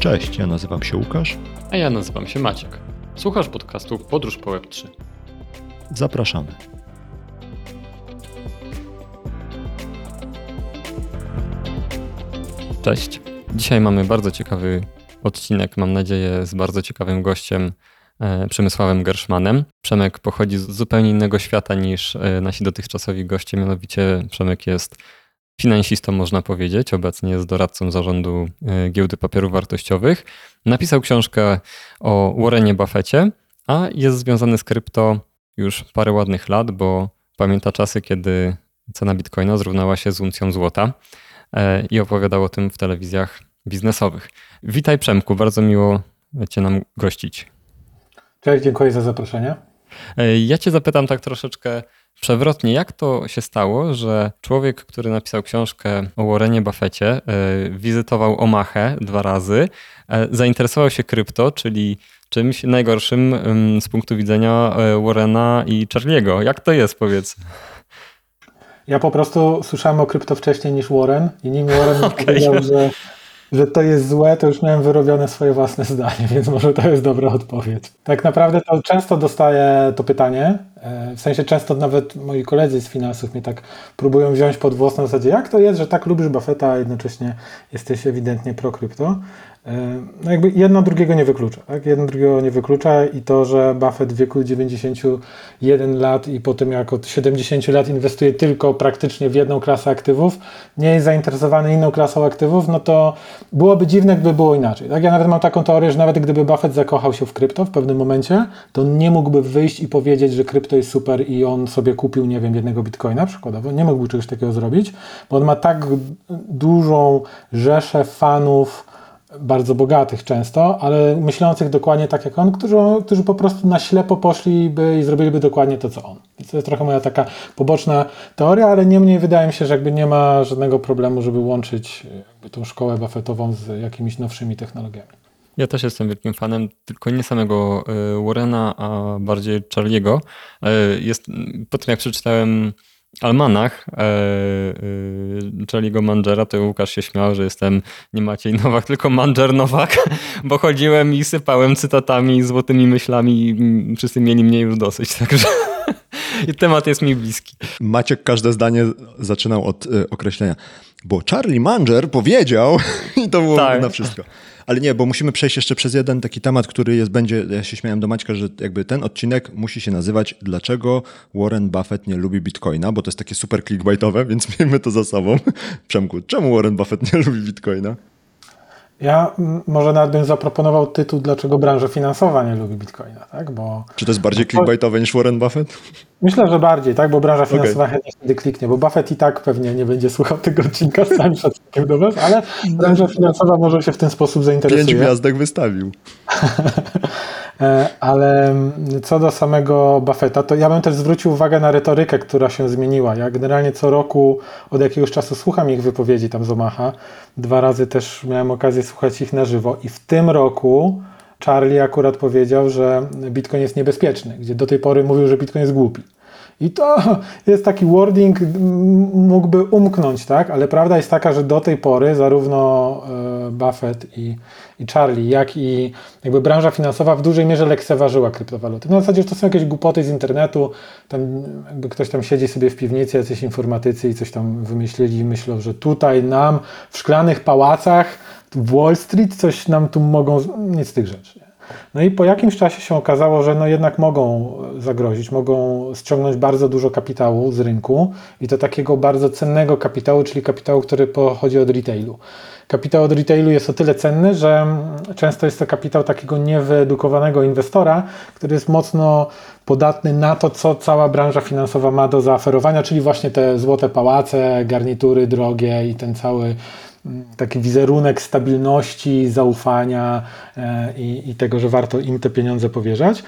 Cześć, ja nazywam się Łukasz. A ja nazywam się Maciek. Słuchasz podcastu Podróż po Web3. Zapraszamy. Cześć. Dzisiaj mamy bardzo ciekawy odcinek, mam nadzieję, z bardzo ciekawym gościem, e, Przemysławem Gerszmanem. Przemek pochodzi z zupełnie innego świata niż e, nasi dotychczasowi goście, mianowicie Przemek jest finansistą, można powiedzieć. Obecnie jest doradcą zarządu e, giełdy papierów wartościowych. Napisał książkę o Warrenie Buffetcie, a jest związany z krypto już parę ładnych lat, bo pamięta czasy, kiedy cena bitcoina zrównała się z uncją złota i opowiadał o tym w telewizjach biznesowych. Witaj Przemku, bardzo miło Cię nam gościć. Cześć, dziękuję za zaproszenie. E, ja Cię zapytam tak troszeczkę przewrotnie, jak to się stało, że człowiek, który napisał książkę o Warrenie Buffetcie, e, wizytował Omachę dwa razy, e, zainteresował się krypto, czyli czymś najgorszym z punktu widzenia Warrena i Charlie'ego. Jak to jest, powiedz? Ja po prostu słyszałem o krypto wcześniej niż Warren i nim Warren okay. powiedział, że że to jest złe, to już miałem wyrobione swoje własne zdanie, więc może to jest dobra odpowiedź. Tak naprawdę to często dostaję to pytanie, e, w sensie często nawet moi koledzy z finansów mnie tak próbują wziąć pod włos na zasadzie, jak to jest, że tak lubisz Buffetta, a jednocześnie jesteś ewidentnie pro krypto. E, no jakby jedno drugiego nie wyklucza. Tak? Jedno drugiego nie wyklucza i to, że Buffett w wieku 91 lat i potem jak od 70 lat inwestuje tylko praktycznie w jedną klasę aktywów, nie jest zainteresowany inną klasą aktywów, no to byłoby dziwne, gdyby było inaczej. Tak? Ja nawet mam taką teorię, że nawet gdyby Buffett zakochał się w krypto w pewnym momencie, to nie mógłby wyjść i powiedzieć, że krypto jest super i on sobie kupił, nie wiem, jednego bitcoina przykładowo. Nie mógłby czegoś takiego zrobić, bo on ma tak dużą rzeszę fanów, bardzo bogatych często, ale myślących dokładnie tak jak on, którzy, którzy po prostu na ślepo poszliby i zrobiliby dokładnie to, co on. Więc to jest trochę moja taka poboczna teoria, ale niemniej wydaje mi się, że jakby nie ma żadnego problemu, żeby łączyć jakby tą szkołę buffetową z jakimiś nowszymi technologiami. Ja też jestem wielkim fanem, tylko nie samego e, Warrena, a bardziej Charlie'ego. E, jest, po tym jak przeczytałem Almanach e, e, Charlie'ego Mangera, to Łukasz się śmiał, że jestem nie Maciej Nowak, tylko Manger Nowak, bo chodziłem i sypałem cytatami, złotymi myślami i wszyscy mieli mnie już dosyć, także temat jest mi bliski. Maciek każde zdanie zaczynał od y, określenia, bo Charlie Manger powiedział i to było tak. na wszystko. Ale nie, bo musimy przejść jeszcze przez jeden taki temat, który jest, będzie, ja się śmiałem do Maćka, że jakby ten odcinek musi się nazywać Dlaczego Warren Buffett nie lubi Bitcoina, bo to jest takie super clickbaitowe, więc miejmy to za sobą. Przemku, czemu Warren Buffett nie lubi Bitcoina? Ja może nawet bym zaproponował tytuł, dlaczego branża finansowa nie lubi bitcoina, tak? Bo, Czy to jest bardziej clickbaitowe niż Warren Buffett? Myślę, że bardziej, tak? Bo branża finansowa okay. chętnie wtedy kliknie, bo Buffett i tak pewnie nie będzie słuchał tego odcinka z całym szacunkiem do was, ale branża finansowa może się w ten sposób zainteresować. Pięć gwiazdek wystawił. E, ale co do samego Buffetta, to ja bym też zwrócił uwagę na retorykę, która się zmieniła. Ja generalnie co roku od jakiegoś czasu słucham ich wypowiedzi tam z Omaha. Dwa razy też miałem okazję słuchać ich na żywo i w tym roku Charlie akurat powiedział, że Bitcoin jest niebezpieczny, gdzie do tej pory mówił, że Bitcoin jest głupi. I to jest taki wording, mógłby umknąć, tak? Ale prawda jest taka, że do tej pory zarówno e, Buffett i, i Charlie, jak i jakby branża finansowa w dużej mierze lekceważyła kryptowaluty. No w zasadzie to są jakieś głupoty z internetu, tam jakby ktoś tam siedzi sobie w piwnicy, jacyś informatycy i coś tam wymyślili i myślą, że tutaj nam w szklanych pałacach Wall Street coś nam tu mogą, nic z tych rzeczy. No i po jakimś czasie się okazało, że no jednak mogą zagrozić, mogą ściągnąć bardzo dużo kapitału z rynku i to takiego bardzo cennego kapitału, czyli kapitału, który pochodzi od retailu. Kapitał od retailu jest o tyle cenny, że często jest to kapitał takiego niewyedukowanego inwestora, który jest mocno podatny na to, co cała branża finansowa ma do zaoferowania, czyli właśnie te złote pałace, garnitury drogie i ten cały taki wizerunek stabilności, zaufania e, i, i tego, że warto im te pieniądze powierzać.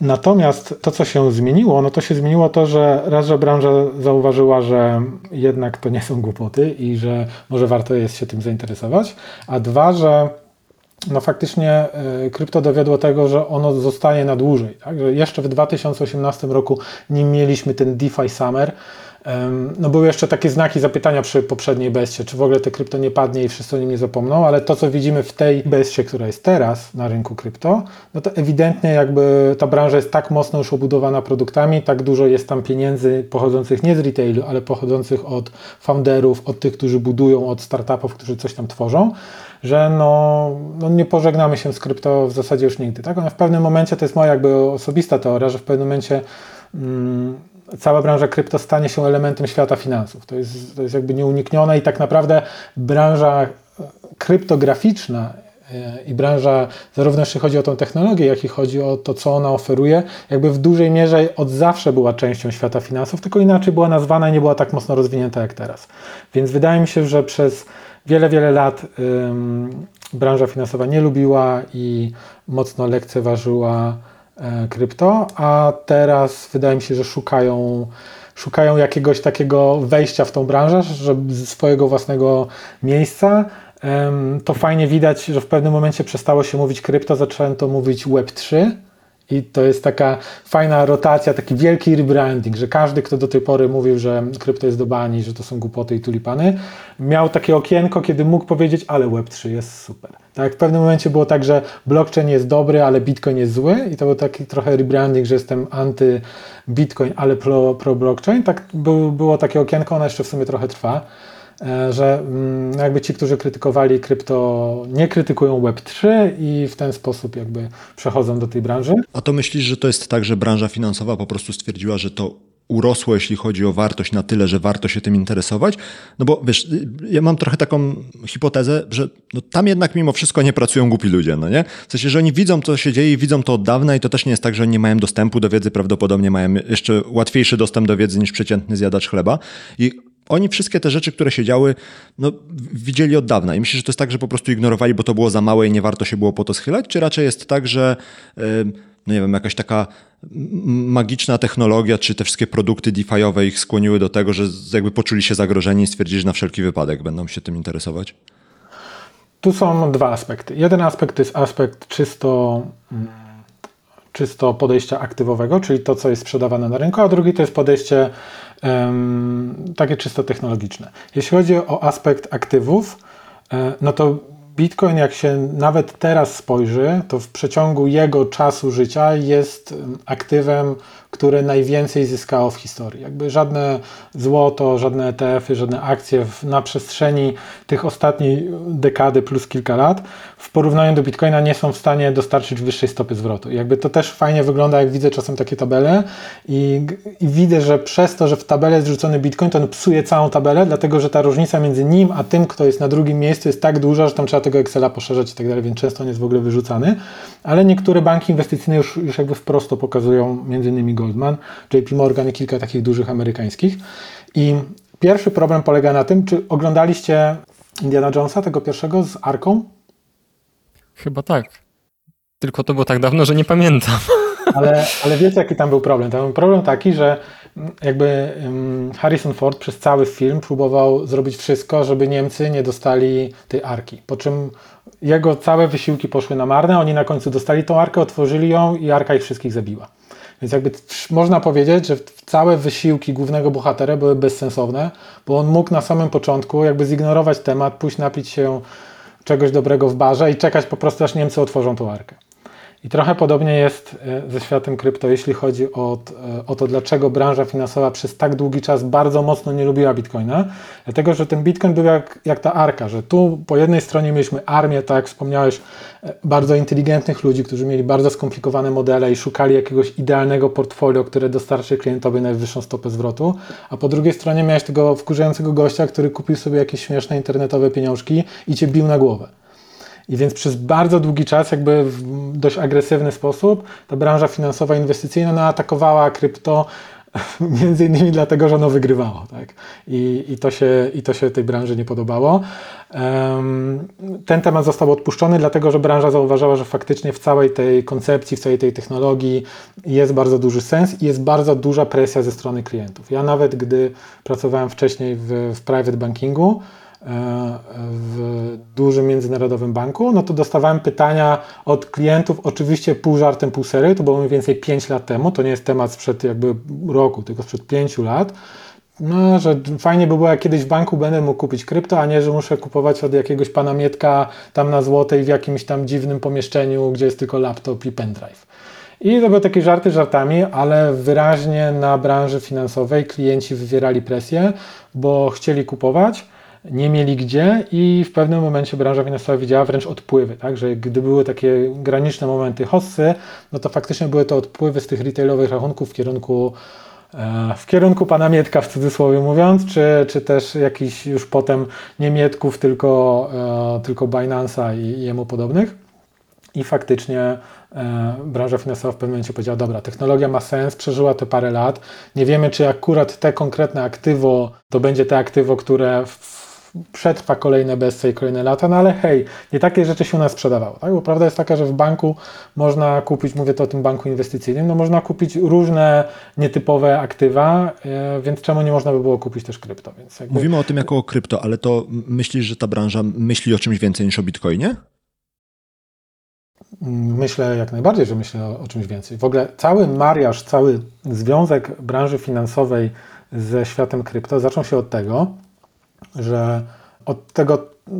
Natomiast to, co się zmieniło, no to się zmieniło to, że raz, że branża zauważyła, że jednak to nie są głupoty i że może warto jest się tym zainteresować, a dwa, że no faktycznie e, krypto dowiodło tego, że ono zostaje na dłużej. Tak? Że jeszcze w 2018 roku, nim mieliśmy ten DeFi Summer, No były jeszcze takie znaki zapytania przy poprzedniej bestie, czy w ogóle te krypto nie padnie i wszyscy o nim nie zapomną, ale to co widzimy w tej bestie, która jest teraz na rynku krypto, no to ewidentnie jakby ta branża jest tak mocno już obudowana produktami, tak dużo jest tam pieniędzy pochodzących nie z retailu, ale pochodzących od founderów, od tych, którzy budują, od startupów, którzy coś tam tworzą, że no, no nie pożegnamy się z krypto w zasadzie już nigdy. Tak? Ona w pewnym momencie, to jest moja jakby osobista teoria, że w pewnym momencie mm, cała branża krypto stanie się elementem świata finansów. To jest, to jest jakby nieuniknione i tak naprawdę branża kryptograficzna e, i branża, zarówno jeśli chodzi o tą technologię, jak i chodzi o to, co ona oferuje, jakby w dużej mierze od zawsze była częścią świata finansów, tylko inaczej była nazwana i nie była tak mocno rozwinięta jak teraz. Więc wydaje mi się, że przez wiele, wiele lat ym, branża finansowa nie lubiła i mocno lekceważyła e, krypto, a teraz wydaje mi się, że szukają, szukają jakiegoś takiego wejścia w tą branżę, żeby swojego własnego miejsca. To fajnie widać, że w pewnym momencie przestało się mówić krypto, zaczęto mówić Web3 i to jest taka fajna rotacja, taki wielki rebranding, że każdy, kto do tej pory mówił, że krypto jest do bani, że to są głupoty i tulipany, miał takie okienko, kiedy mógł powiedzieć, ale Web3 jest super. Tak, w pewnym momencie było tak, że blockchain jest dobry, ale Bitcoin jest zły i to był taki trochę rebranding, że jestem anty Bitcoin, ale pro, pro. Tak był, było takie okienko, ono jeszcze w sumie trochę trwa. E, że mm, jakby ci, którzy krytykowali krypto, nie krytykują Web3 i w ten sposób jakby przechodzą do tej branży. A to myślisz, że to jest tak, że branża finansowa po prostu stwierdziła, że to urosło, jeśli chodzi o wartość na tyle, że warto się tym interesować? No bo wiesz, ja mam trochę taką hipotezę, że no tam jednak mimo wszystko nie pracują głupi ludzie, no nie? W sensie, że oni widzą, co się dzieje i widzą to od dawna i to też nie jest tak, że oni nie mają dostępu do wiedzy, prawdopodobnie mają jeszcze łatwiejszy dostęp do wiedzy niż przeciętny zjadacz chleba i oni wszystkie te rzeczy, które się działy, no, widzieli od dawna. I myślę, że to jest tak, że po prostu ignorowali, bo to było za małe i nie warto się było po to schylać, czy raczej jest tak, że no nie wiem, jakaś taka magiczna technologia, czy te wszystkie produkty DeFi'owe ich skłoniły do tego, że jakby poczuli się zagrożeni i stwierdzili, że na wszelki wypadek będą się tym interesować? Tu są dwa aspekty. Jeden aspekt to jest aspekt czysto mm, czysto podejścia aktywowego, czyli to, co jest sprzedawane na rynku, a drugi to jest podejście um, takie czysto technologiczne. Jeśli chodzi o aspekt aktywów, e, no to Bitcoin, jak się nawet teraz spojrzy, to w przeciągu jego czasu życia jest aktywem, które najwięcej zyskało w historii. Jakby żadne złoto, żadne ETF-y, żadne akcje w, na przestrzeni tych ostatniej dekady plus kilka lat w porównaniu do Bitcoina nie są w stanie dostarczyć wyższej stopy zwrotu. jakby to też fajnie wygląda, jak widzę czasem takie tabele i, i widzę, że przez to, że w tabelę jest wrzucony Bitcoin, to on psuje całą tabelę, dlatego że ta różnica między nim a tym, kto jest na drugim miejscu jest tak duża, że tam trzeba tego Excela poszerzać i tak dalej, więc często on jest w ogóle wyrzucany. Ale niektóre banki inwestycyjne już, już jakby wprost pokazują, między innymi Goldman, JP Morgan i kilka takich dużych amerykańskich. I pierwszy problem polega na tym, czy oglądaliście Indiana Jonesa, tego pierwszego z Arką? Chyba tak. Tylko to było tak dawno, że nie pamiętam. Ale, ale wiecie, jaki tam był problem? Tam był problem taki, że jakby Harrison Ford przez cały film próbował zrobić wszystko, żeby Niemcy nie dostali tej arki. Po czym jego całe wysiłki poszły na marne, oni na końcu dostali tą arkę, otworzyli ją i arka ich wszystkich zabiła. Więc jakby można powiedzieć, że całe wysiłki głównego bohatera były bezsensowne, bo on mógł na samym początku jakby zignorować temat, pójść napić się czegoś dobrego w barze i czekać po prostu aż Niemcy otworzą tą arkę. I trochę podobnie jest e, ze światem krypto, jeśli chodzi o, e, o, to, dlaczego branża finansowa przez tak długi czas bardzo mocno nie lubiła bitcoina. Dlatego, że ten bitcoin był jak, jak ta arka, że tu po jednej stronie mieliśmy armię, tak jak wspomniałeś, e, bardzo inteligentnych ludzi, którzy mieli bardzo skomplikowane modele i szukali jakiegoś idealnego portfolio, które dostarczy klientowi najwyższą stopę zwrotu. A po drugiej stronie miałeś tego wkurzającego gościa, który kupił sobie jakieś śmieszne internetowe pieniążki i cię bił na głowę. I więc przez bardzo długi czas, jakby w dość agresywny sposób, ta branża finansowa inwestycyjna naatakowała krypto, między innymi dlatego, że ono wygrywało. Tak? I, i, to się, I to się tej branży nie podobało. Um, ten temat został odpuszczony, dlatego że branża zauważała, że faktycznie w całej tej koncepcji, w całej tej technologii jest bardzo duży sens i jest bardzo duża presja ze strony klientów. Ja nawet gdy pracowałem wcześniej w, w private bankingu, w dużym międzynarodowym banku, no to dostawałem pytania od klientów, oczywiście pół żartem, pół sery, to było mniej więcej 5 lat temu, to nie jest temat sprzed jakby roku, tylko sprzed 5 lat. no, że fajnie by było, jak kiedyś w banku będę mógł kupić krypto, a nie, że muszę kupować od jakiegoś pana Mietka tam na złotej w jakimś tam dziwnym pomieszczeniu, gdzie jest tylko laptop i pendrive. I to były takie żarty żartami, ale wyraźnie na branży finansowej klienci wywierali presję, bo chcieli kupować, nie mieli gdzie i w pewnym momencie branża finansowa widziała wręcz odpływy, tak, że gdy były takie graniczne momenty hossy, no to faktycznie były to odpływy z tych retailowych rachunków w kierunku e, w kierunku pana Mietka w cudzysłowie mówiąc, czy, czy też jakiś już potem nie Mietków, tylko, e, tylko Binance'a i, jemu podobnych. I faktycznie e, branża finansowa w pewnym momencie powiedziała, dobra, technologia ma sens, przeżyła to parę lat, nie wiemy, czy akurat te konkretne aktywo to będzie te aktywo, które w, przetrwa kolejne bezce i kolejne lata, no ale hej, nie takie rzeczy się u nas sprzedawało, tak? Bo prawda jest taka, że w banku można kupić, mówię to o tym banku inwestycyjnym, no można kupić różne nietypowe aktywa, e, więc czemu nie można by było kupić też krypto? Więc jakby... Mówimy o tym jako o krypto, ale to myślisz, że ta branża myśli o czymś więcej niż o bitcoinie? Myślę jak najbardziej, że myślę o, o, czymś więcej. W ogóle cały mariaż, cały związek branży finansowej ze światem krypto zaczął się od tego, że od tego,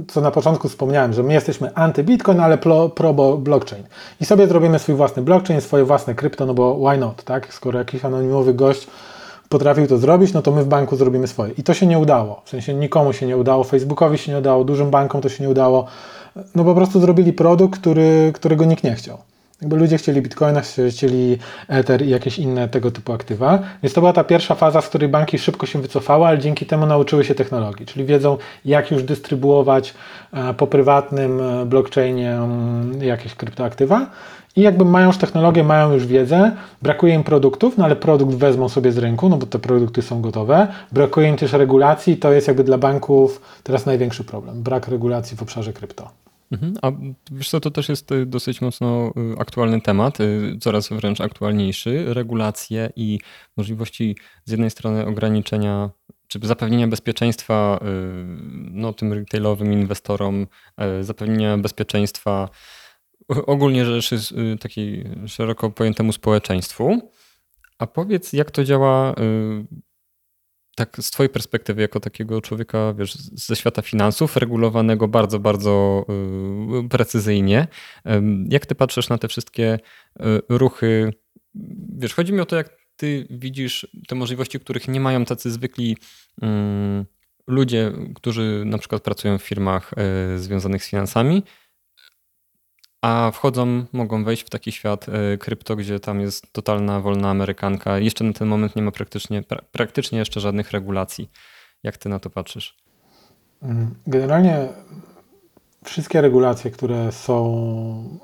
co na początku wspomniałem, że my jesteśmy anty-Bitcoin, ale pro, pro blockchain. I sobie zrobimy swój własny blockchain, swoje własne krypto, no bo why not, tak? Skoro jakiś anonimowy gość potrafił to zrobić, no to my w banku zrobimy swoje. I to się nie udało. W sensie nikomu się nie udało, Facebookowi się nie udało, dużym bankom to się nie udało no po prostu zrobili produkt, który, którego nikt nie chciał. Jakby ludzie chcieli bitcoina, chcieli Ether i jakieś inne tego typu aktywa. Więc to była ta pierwsza faza, z której banki szybko się wycofały, ale dzięki temu nauczyły się technologii, czyli wiedzą, jak już dystrybuować e, po prywatnym e, blockchainie mm, jakieś kryptoaktywa. I jakby mają już technologię, mają już wiedzę, brakuje im produktów, no ale produkt wezmą sobie z rynku, no bo te produkty są gotowe. Brakuje im też regulacji, to jest jakby dla banków teraz największy problem. Brak regulacji w obszarze krypto. Mhm. A wiesz co, to też jest y, dosyć mocno y, aktualny temat, y, coraz wręcz aktualniejszy. Regulacje i możliwości z jednej strony ograniczenia czy zapewnienia bezpieczeństwa no, tym retailowym inwestorom, zapewnienia bezpieczeństwa ogólnie rzeczy takiej szeroko pojętemu społeczeństwu. A powiedz, jak to działa tak z twojej perspektywy, jako takiego człowieka, wiesz, ze świata finansów, regulowanego bardzo, bardzo y, precyzyjnie, jak ty patrzysz na te wszystkie y, ruchy? Wiesz, chodzi mi o to, jak ty widzisz te możliwości, których nie mają tacy zwykli mm, ludzie, którzy na przykład pracują w firmach y, związanych z finansami, a wchodzą, mogą wejść w taki świat e, krypto, gdzie tam jest totalna wolna amerykanka. Jeszcze na ten moment nie ma praktycznie, pra, praktycznie jeszcze żadnych regulacji. Jak ty na to patrzysz? Mm, generalnie wszystkie regulacje, które są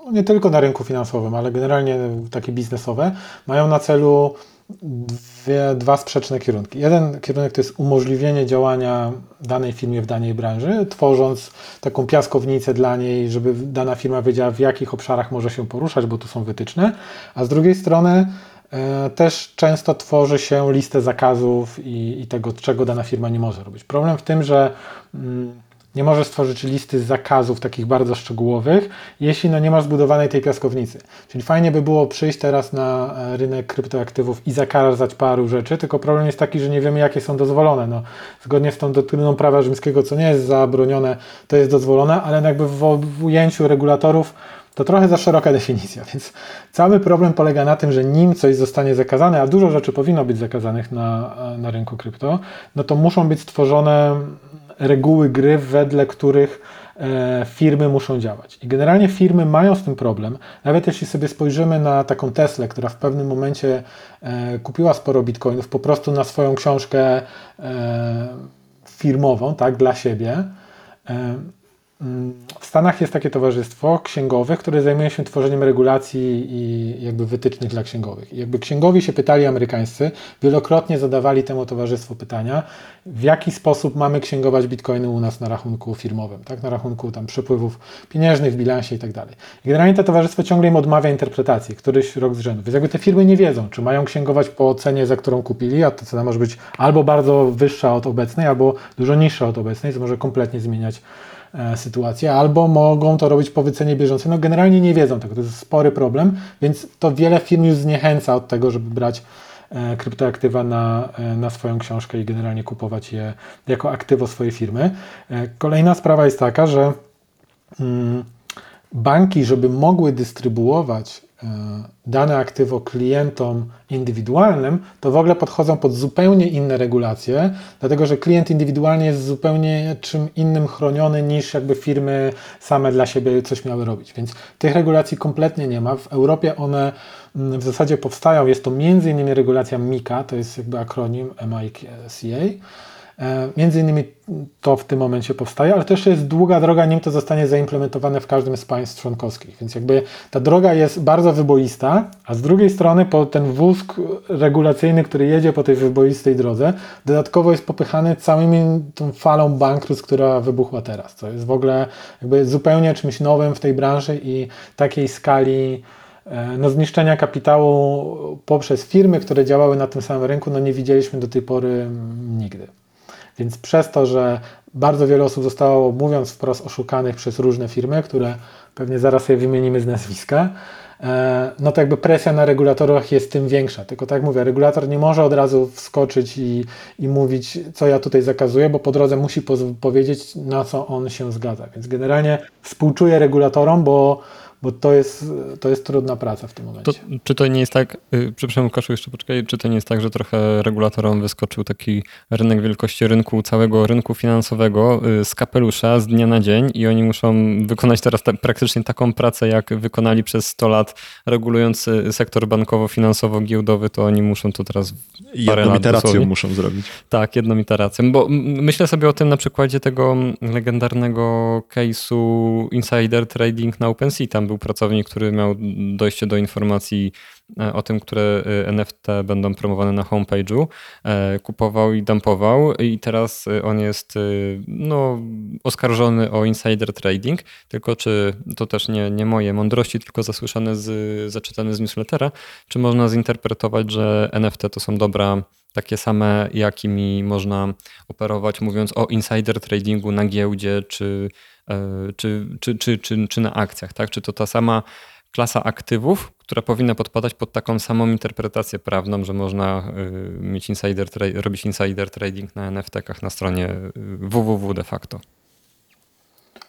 no nie tylko na rynku finansowym, ale generalnie takie biznesowe, mają na celu dwie, dwa sprzeczne kierunki. Jeden kierunek to jest umożliwienie działania danej firmie w danej branży, tworząc taką piaskownicę dla niej, żeby dana firma wiedziała, w jakich obszarach może się poruszać, bo tu są wytyczne, a z drugiej strony e, też często tworzy się listę zakazów i, i, tego, czego dana firma nie może robić. Problem w tym, że mm, nie możesz stworzyć listy zakazów takich bardzo szczegółowych, jeśli no nie masz zbudowanej tej piaskownicy. Czyli fajnie by było przyjść teraz na e, rynek kryptoaktywów i zakazać paru rzeczy, tylko problem jest taki, że nie wiemy jakie są dozwolone. No, zgodnie z tą doktryną prawa rzymskiego, co nie jest zabronione, to jest dozwolone, ale jakby w, w ujęciu regulatorów to trochę za szeroka definicja, więc cały problem polega na tym, że nim coś zostanie zakazane, a dużo rzeczy powinno być zakazanych na, na rynku krypto, no to muszą być stworzone reguły gry, wedle których e, firmy muszą działać. I generalnie firmy mają z tym problem. Nawet jeśli sobie spojrzymy na taką Teslę, która w pewnym momencie e, kupiła sporo bitcoinów po prostu na swoją książkę e, firmową, tak, dla siebie, w Stanach jest takie towarzystwo księgowych, które zajmuje się tworzeniem regulacji i jakby wytycznych dla księgowych. I jakby księgowi się pytali amerykańscy, wielokrotnie zadawali temu towarzystwu pytania, w jaki sposób mamy księgować bitcoiny u nas na rachunku firmowym, tak? na rachunku tam przepływów pieniężnych, w bilansie i tak dalej. Generalnie to towarzystwo ciągle im odmawia interpretacji, któryś rok z rzędu. Więc jakby te firmy nie wiedzą, czy mają księgować po cenie, za którą kupili, a ta cena może być albo bardzo wyższa od obecnej, albo dużo niższa od obecnej, co może kompletnie zmieniać sytuację, albo mogą to robić po wycenie bieżącej. No generalnie nie wiedzą tego, to jest spory problem, więc to wiele firm już zniechęca od tego, żeby brać e, kryptoaktywa na, e, na swoją książkę i generalnie kupować je jako aktywo swojej firmy. E, kolejna sprawa jest taka, że mm, banki, żeby mogły dystrybuować e, dane aktywo klientom indywidualnym, to w ogóle podchodzą pod zupełnie inne regulacje, dlatego że klient indywidualny jest zupełnie czym innym chroniony niż jakby firmy same dla siebie coś miały robić. Więc tych regulacji kompletnie nie ma. W Europie one mm, w zasadzie powstają. Jest to między innymi regulacja MiCA, to jest jakby akronim MICA. E, Między innymi to w tym momencie powstaje, ale też jest długa droga, nim to zostanie zaimplementowane w każdym z państw członkowskich. Więc jakby ta droga jest bardzo wyboista, a z drugiej strony po ten wóz regulacyjny, który jedzie po tej wyboistej drodze, dodatkowo jest popychany całymi tą falą bankructw, która wybuchła teraz. Co jest w ogóle jakby zupełnie czymś nowym w tej branży i takiej skali e, no, zniszczenia kapitału poprzez firmy, które działały na tym samym rynku, no nie widzieliśmy do tej pory nigdy. Więc przez to, że bardzo wiele osób zostało, mówiąc wprost, oszukanych przez różne firmy, które pewnie zaraz je wymienimy z nazwiska, e, no to jakby presja na regulatorach jest tym większa. Tylko tak mówię, regulator nie może od razu wskoczyć i, i mówić, co ja tutaj zakazuję, bo po drodze musi powiedzieć, na co on się zgadza. Więc generalnie współczuję regulatorom, bo bo to jest, to jest trudna praca w tym momencie. To, czy to nie jest tak, yy, przepraszam Łukaszu, jeszcze poczekaj, czy to nie jest tak, że trochę regulatorom wyskoczył taki rynek wielkości rynku, całego rynku finansowego yy, z kapelusza z dnia na dzień i oni muszą wykonać teraz ta, praktycznie taką pracę, jak wykonali przez 100 lat regulując sektor bankowo-finansowo-giełdowy, to oni muszą to teraz parę jedną lat iteracją dosłownie. muszą zrobić. Tak, jedną iteracją, bo myślę sobie o tym na przykładzie tego legendarnego case'u insider trading na OpenSea, tam był pracownik, który miał dojście do informacji e, o tym, które e, NFT będą promowane na homepage'u, e, kupował i dumpował i teraz on jest no, oskarżony o insider trading, tylko czy to też nie, nie moje mądrości, tylko zasłyszane z, zaczytane z newslettera, czy można zinterpretować, że NFT to są dobra takie same, jakimi można operować, mówiąc o insider tradingu na giełdzie czy czy, czy, czy, czy, czy na akcjach, tak? Czy to ta sama klasa aktywów, która powinna podpadać pod taką samą interpretację prawną, że można mieć insider, robić insider trading na NFT-kach na stronie www de facto.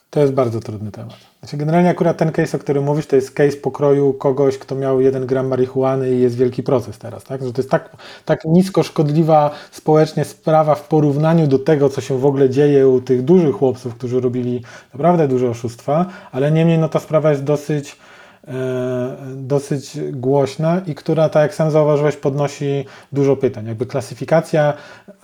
To jest bardzo trudny temat. Znaczy generalnie akurat ten case, o którym mówisz, to jest case pokroju kogoś, kto miał jeden gram marihuany i jest wielki proces teraz, tak? Że to jest tak, tak nisko szkodliwa społecznie sprawa w porównaniu do tego, co się w ogóle dzieje u tych dużych chłopców, którzy robili naprawdę duże oszustwa, ale niemniej no ta sprawa jest dosyć dosyć głośna i która, tak jak sam zauważyłeś, podnosi dużo pytań. Jakby klasyfikacja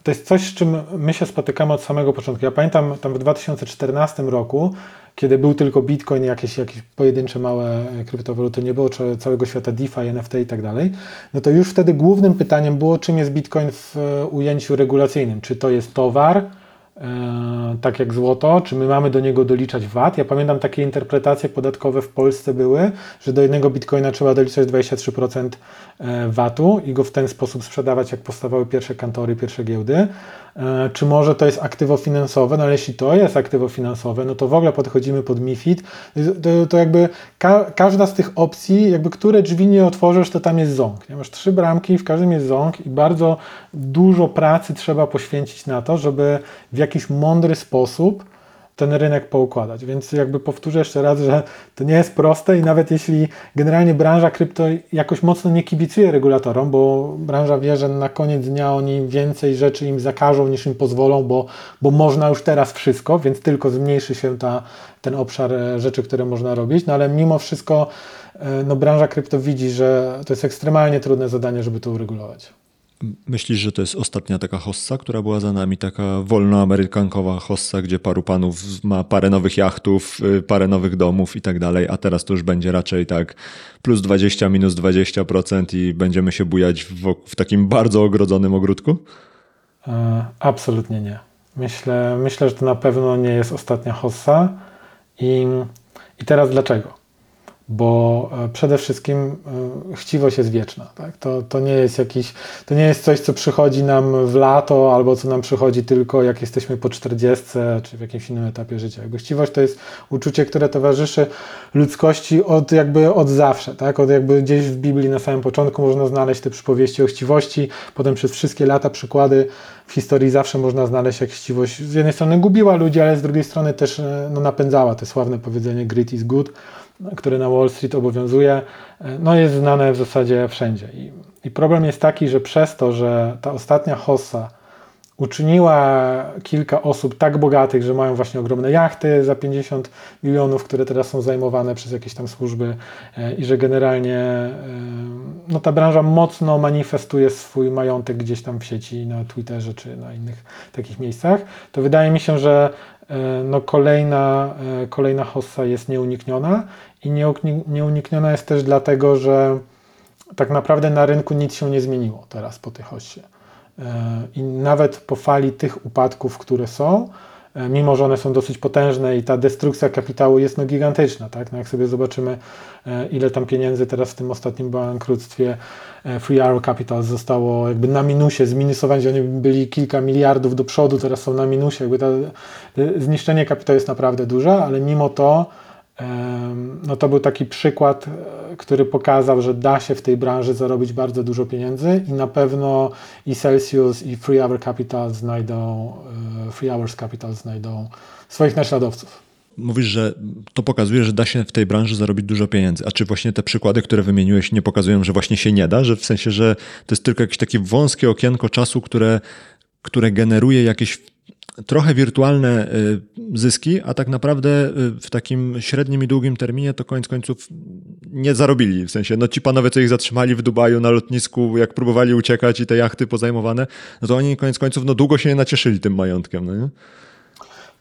to jest coś, z czym my się spotykamy od samego początku. Ja pamiętam tam w 2014 roku, kiedy był tylko Bitcoin, jakieś, jakieś pojedyncze małe kryptowaluty, nie było całego świata DeFi, NFT i tak dalej, no to już wtedy głównym pytaniem było, czym jest Bitcoin w ujęciu regulacyjnym. Czy to jest towar, E, tak jak złoto, czy my mamy do niego doliczać VAT? Ja pamiętam takie interpretacje podatkowe w Polsce były, że do jednego bitcoina trzeba doliczać 23% e, VAT-u i go w ten sposób sprzedawać, jak powstawały pierwsze kantory, pierwsze giełdy. E, czy może to jest aktywo finansowe? No ale jeśli to jest aktywo finansowe, no to w ogóle podchodzimy pod MIFID. To, to jakby ka każda z tych opcji, jakby które drzwi nie otworzysz, to tam jest ząg. Nie? Masz trzy bramki, w każdym jest ząg i bardzo dużo pracy trzeba poświęcić na to, żeby w jakiś mądry sposób ten rynek poukładać. Więc jakby powtórzę jeszcze raz, że to nie jest proste i nawet jeśli generalnie branża krypto jakoś mocno nie kibicuje regulatorom, bo branża wie, że na koniec dnia oni więcej rzeczy im zakażą niż im pozwolą, bo, bo można już teraz wszystko, więc tylko zmniejszy się ta, ten obszar e, rzeczy, które można robić, no ale mimo wszystko e, no, branża krypto widzi, że to jest ekstremalnie trudne zadanie, żeby to uregulować. Myślisz, że to jest ostatnia taka hossa, która była za nami, taka wolnoamerykankowa hossa, gdzie paru panów ma parę nowych jachtów, y, parę nowych domów i tak dalej, a teraz to już będzie raczej tak plus 20, minus 20% i będziemy się bujać w, w takim bardzo ogrodzonym ogródku? E, absolutnie nie. Myślę, myślę, że to na pewno nie jest ostatnia hossa i, i teraz dlaczego? Bo e, przede wszystkim e, chciwość jest wieczna. Tak? To, to, nie jest jakiś, to nie jest coś, co przychodzi nam w lato, albo co nam przychodzi tylko jak jesteśmy po 40 czy w jakimś innym etapie życia. Chciwość to jest uczucie, które towarzyszy ludzkości od, jakby od zawsze. Tak? Od jakby gdzieś w Biblii na samym początku można znaleźć te przypowieści o chciwości, potem przez wszystkie lata przykłady w historii zawsze można znaleźć, jak chciwość z jednej strony gubiła ludzi, ale z drugiej strony też e, no, napędzała. To sławne powiedzenie grit is good które na Wall Street obowiązuje, no jest znane w zasadzie wszędzie. I, I, problem jest taki, że przez to, że ta ostatnia hossa uczyniła kilka osób tak bogatych, że mają właśnie ogromne jachty za 50 milionów, które teraz są zajmowane przez jakieś tam służby e, i że generalnie e, no, ta branża mocno manifestuje swój majątek gdzieś tam w sieci, na Twitterze czy na innych takich miejscach, to wydaje mi się, że E, no kolejna, e, kolejna hossa jest nieunikniona i nieunikniona jest też dlatego, że tak naprawdę na rynku nic się nie zmieniło teraz po tej hossie. E, I nawet po fali tych upadków, które są, E, mimo że one są dosyć potężne i ta destrukcja kapitału jest no gigantyczna. Tak? No jak sobie zobaczymy, e, ile tam pieniędzy teraz w tym ostatnim bankructwie e, Free Arrow Capital zostało jakby na minusie, zminusowani, oni byli kilka miliardów do przodu, teraz są na minusie, jakby to zniszczenie kapitału jest naprawdę duże, ale mimo to no to był taki przykład, e, który pokazał, że da się w tej branży zarobić bardzo dużo pieniędzy i na pewno i Celsius i Free Hour Capital znajdą, e, Free Hours Capital znajdą swoich naśladowców. Mówisz, że to pokazuje, że da się w tej branży zarobić dużo pieniędzy. A czy właśnie te przykłady, które wymieniłeś, nie pokazują, że właśnie się nie da? Że w sensie, że to jest tylko jakieś takie wąskie okienko czasu, które, które generuje jakieś trochę wirtualne y, zyski, a tak naprawdę y, w takim średnim i długim terminie to koniec końców nie zarobili. W sensie, no ci panowie, co ich zatrzymali w Dubaju na lotnisku, jak próbowali uciekać i te jachty pozajmowane, no to oni koniec końców no długo się nie nacieszyli tym majątkiem. No nie?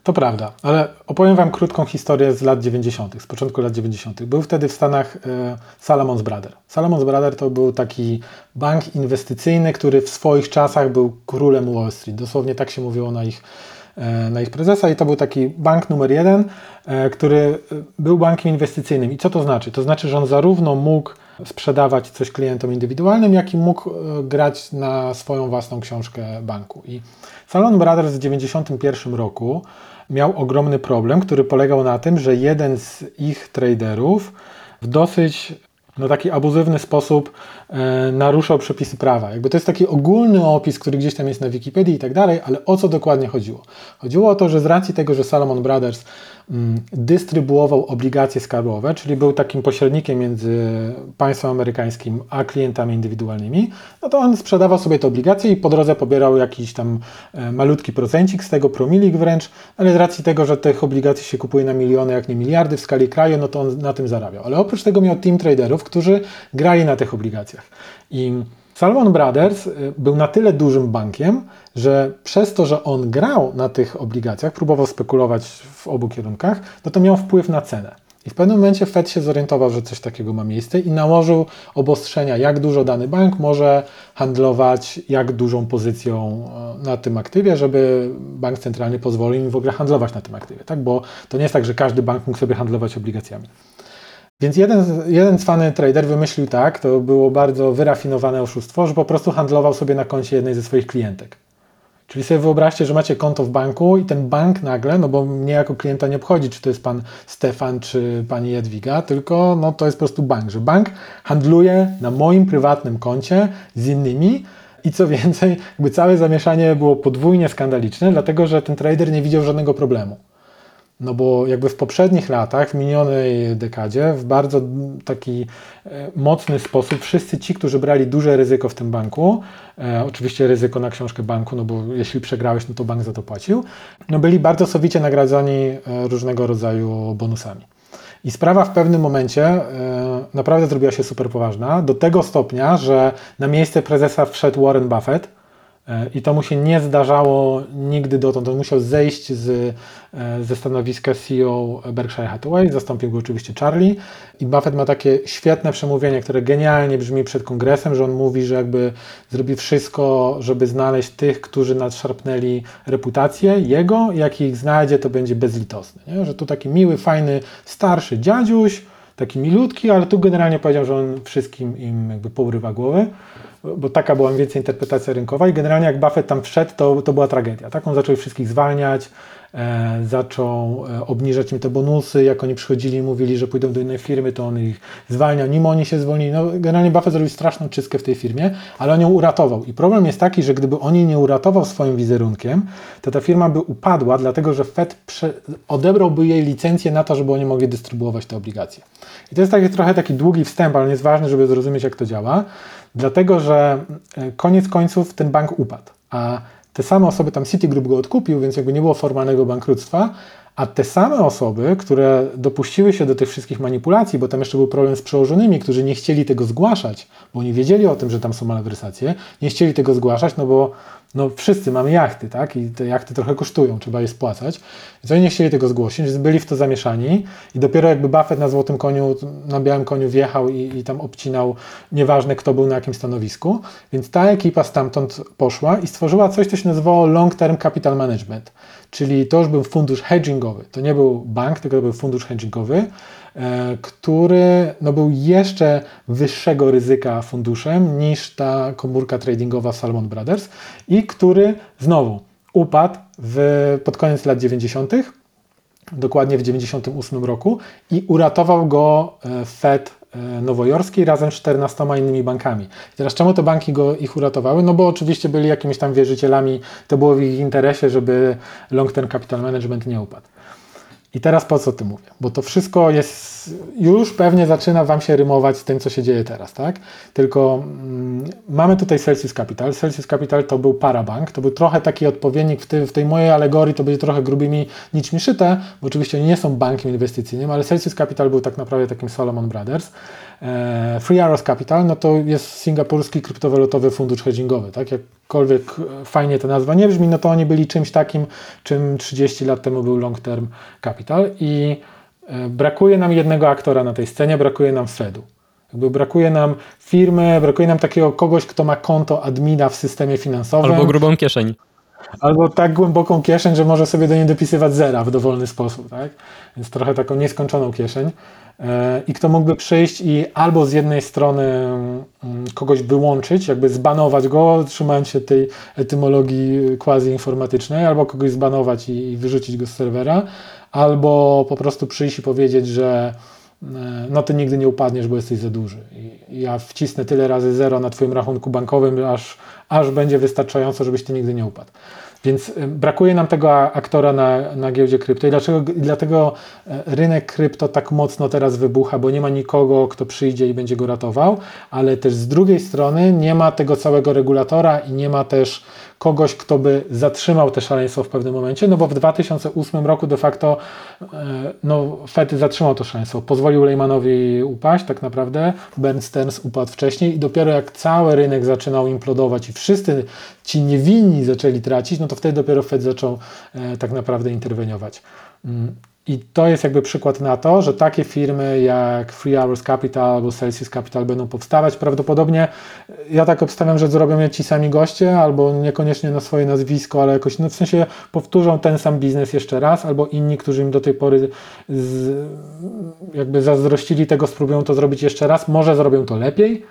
To prawda, ale opowiem Wam krótką historię z lat 90., z początku lat 90. Był wtedy w Stanach e, Salamon's Brother. Salamon's Brother to był taki bank inwestycyjny, który w swoich czasach był królem Wall Street. Dosłownie tak się mówiło na ich, e, na ich prezesa i to był taki bank numer jeden, e, który był bankiem inwestycyjnym. I co to znaczy? To znaczy, że on zarówno mógł sprzedawać coś klientom indywidualnym, jak i mógł grać na swoją własną książkę banku. I Salon Brothers w 1991 roku miał ogromny problem, który polegał na tym, że jeden z ich traderów w dosyć no, taki abuzywny sposób e, naruszał przepisy prawa. Jakby to jest taki ogólny opis, który gdzieś tam jest na Wikipedii i tak dalej, ale o co dokładnie chodziło? Chodziło o to, że z racji tego, że Salomon Brothers dystrybuował obligacje skarbowe, czyli był takim pośrednikiem między państwem amerykańskim a klientami indywidualnymi, no to on sprzedawał sobie te obligacje i po drodze pobierał jakiś tam e, malutki procencik z tego, promilik wręcz, ale z racji tego, że tych obligacji się kupuje na miliony, jak nie miliardy w skali kraju, no to on na tym zarabiał. Ale oprócz tego miał team traderów, którzy grali na tych obligacjach. I Salomon Brothers y, był na tyle dużym bankiem, że przez to, że on grał na tych obligacjach, próbował spekulować w obu kierunkach, no to miał wpływ na cenę. I w pewnym momencie Fed się zorientował, że coś takiego ma miejsce i nałożył obostrzenia, jak dużo dany bank może handlować, jak dużą pozycją e, na tym aktywie, żeby bank centralny pozwolił im w ogóle handlować na tym aktywie. Tak? Bo to nie jest tak, że każdy bank mógł sobie handlować obligacjami. Więc jeden, jeden cwany trader wymyślił tak, to było bardzo wyrafinowane oszustwo, że po prostu handlował sobie na koncie jednej ze swoich klientek. Czyli sobie wyobraźcie, że macie konto w banku i ten bank nagle, no bo mnie jako klienta nie obchodzi, czy to jest pan Stefan, czy pani Jadwiga, tylko no to jest po prostu bank, że bank handluje na moim prywatnym koncie z innymi, i co więcej, jakby całe zamieszanie było podwójnie skandaliczne, dlatego że ten trader nie widział żadnego problemu. No bo jakby w poprzednich latach, w minionej dekadzie, w bardzo taki e, mocny sposób wszyscy ci, którzy brali duże ryzyko w tym banku, e, oczywiście ryzyko na książkę banku, no bo jeśli przegrałeś, no to bank za to płacił, no byli bardzo sowicie nagradzani e, różnego rodzaju bonusami. I sprawa w pewnym momencie e, naprawdę zrobiła się super poważna, do tego stopnia, że na miejsce prezesa wszedł Warren Buffett, I to mu się nie zdarzało nigdy dotąd. On musiał zejść z, e, ze stanowiska CEO Berkshire Hathaway, zastąpił go oczywiście Charlie. I Buffett ma takie świetne przemówienie, które genialnie brzmi przed kongresem, że on mówi, że jakby zrobi wszystko, żeby znaleźć tych, którzy nadszarpnęli reputację jego, jak ich znajdzie, to będzie bezlitosny. Nie? Że tu taki miły, fajny, starszy dziadziuś, taki milutki, ale tu generalnie powiedział, że on wszystkim im jakby pourywa głowy, bo taka była mniej więcej interpretacja rynkowa i generalnie jak Buffett tam wszedł, to, to była tragedia. Tak? On zaczął wszystkich zwalniać, zaczął e, obniżać im te bonusy, jak oni przychodzili i mówili, że pójdą do innej firmy, to on ich zwalniał, nim oni się zwolnili. No, generalnie Buffett zrobił straszną czystkę w tej firmie, ale on ją uratował. I problem jest taki, że gdyby on jej nie uratował swoim wizerunkiem, to ta firma by upadła, dlatego że Fed prze- odebrałby jej licencję na to, żeby oni mogli dystrybuować te obligacje. I to jest taki, trochę taki długi wstęp, ale jest ważny, żeby zrozumieć, jak to działa, dlatego że e, koniec końców ten bank upadł, a te same osoby, tam Citigroup go odkupił, więc jakby nie było formalnego bankructwa, a te same osoby, które dopuściły się do tych wszystkich manipulacji, bo tam jeszcze był problem z przełożonymi, którzy nie chcieli tego zgłaszać, bo oni wiedzieli o tym, że tam są malwersacje, nie chcieli tego zgłaszać, no bo no wszyscy mamy jachty, tak? I te jachty trochę kosztują, trzeba je spłacać. Więc oni nie chcieli tego zgłosić, więc byli w to zamieszani i dopiero jakby Buffett na złotym koniu, na białym koniu wjechał i, i tam obcinał, nieważne kto był na jakim stanowisku. Więc ta ekipa stamtąd poszła i stworzyła coś, co się nazywało Long Term Capital Management. Czyli to już był fundusz hedgingowy. To nie był bank, tylko to był fundusz hedgingowy, e, który no, był jeszcze wyższego ryzyka funduszem niż ta komórka tradingowa Salomon Brothers i który znowu upadł w, pod koniec lat 90., dokładnie w 98 roku i uratował go e, Fed e, nowojorski razem z 14 innymi bankami. I teraz czemu te banki go, ich uratowały? No bo oczywiście byli jakimiś tam wierzycielami, to było w ich interesie, żeby long term capital management nie upadł. I teraz po co ty mówię? Bo to wszystko jest, już pewnie zaczyna Wam się rymować z tym, co się dzieje teraz, tak? Tylko mm, mamy tutaj Celsius Capital. Celsius Capital to był parabank, to był trochę taki odpowiednik w, ty, w tej mojej alegorii, to będzie trochę grubymi nićmi szyte, bo oczywiście nie są bankiem inwestycyjnym, ale Celsius Capital był tak naprawdę takim Solomon Brothers. E, Free Arrows Capital, no to jest singapurski kryptowalutowy fundusz hedgingowy, tak? Jakkolwiek e, fajnie ta nazwa nie brzmi, no to oni byli czymś takim, czym 30 lat temu był Long Term Capital i e, brakuje nam jednego aktora na tej scenie, brakuje nam Fedu. Jakby brakuje nam firmy, brakuje nam takiego kogoś, kto ma konto admina w systemie finansowym. Albo grubą kieszeń. Albo tak głęboką kieszeń, że może sobie do niej dopisywać zera w dowolny sposób, tak? Więc trochę taką nieskończoną kieszeń. E, I kto mógłby przyjść i albo z jednej strony mm, kogoś wyłączyć, jakby zbanować go, trzymając się tej etymologii quasi-informatycznej, albo kogoś zbanować i wyrzucić go z serwera, albo po prostu przyjść i powiedzieć, że e, no ty nigdy nie upadniesz, bo jesteś za duży. I ja wcisnę tyle razy zero na twoim rachunku bankowym, aż, aż będzie wystarczająco, żebyś ty nigdy nie upadł. Więc brakuje nam tego aktora na, na giełdzie krypto. I dlaczego, dlatego rynek krypto tak mocno teraz wybucha, bo nie ma nikogo, kto przyjdzie i będzie go ratował, ale też z drugiej strony nie ma tego całego regulatora i nie ma też kogoś, kto by zatrzymał te szaleństwo w pewnym momencie, no bo w 2008 roku de facto no, Fed zatrzymał to szaleństwo, pozwolił Lehmanowi upaść tak naprawdę, Bern Stearns upadł wcześniej i dopiero jak cały rynek zaczynał implodować i wszyscy ci niewinni zaczęli tracić, no to wtedy dopiero Fed zaczął e, tak naprawdę interweniować. I to jest jakby przykład na to, że takie firmy jak Free Hours Capital albo Celsius Capital będą powstawać. Prawdopodobnie ja tak obstawiam, że zrobią je ci sami goście, albo niekoniecznie na swoje nazwisko, ale jakoś, no w sensie powtórzą ten sam biznes jeszcze raz, albo inni, którzy im do tej pory z, jakby zazdrościli tego, spróbują to zrobić jeszcze raz. Może zrobią to lepiej,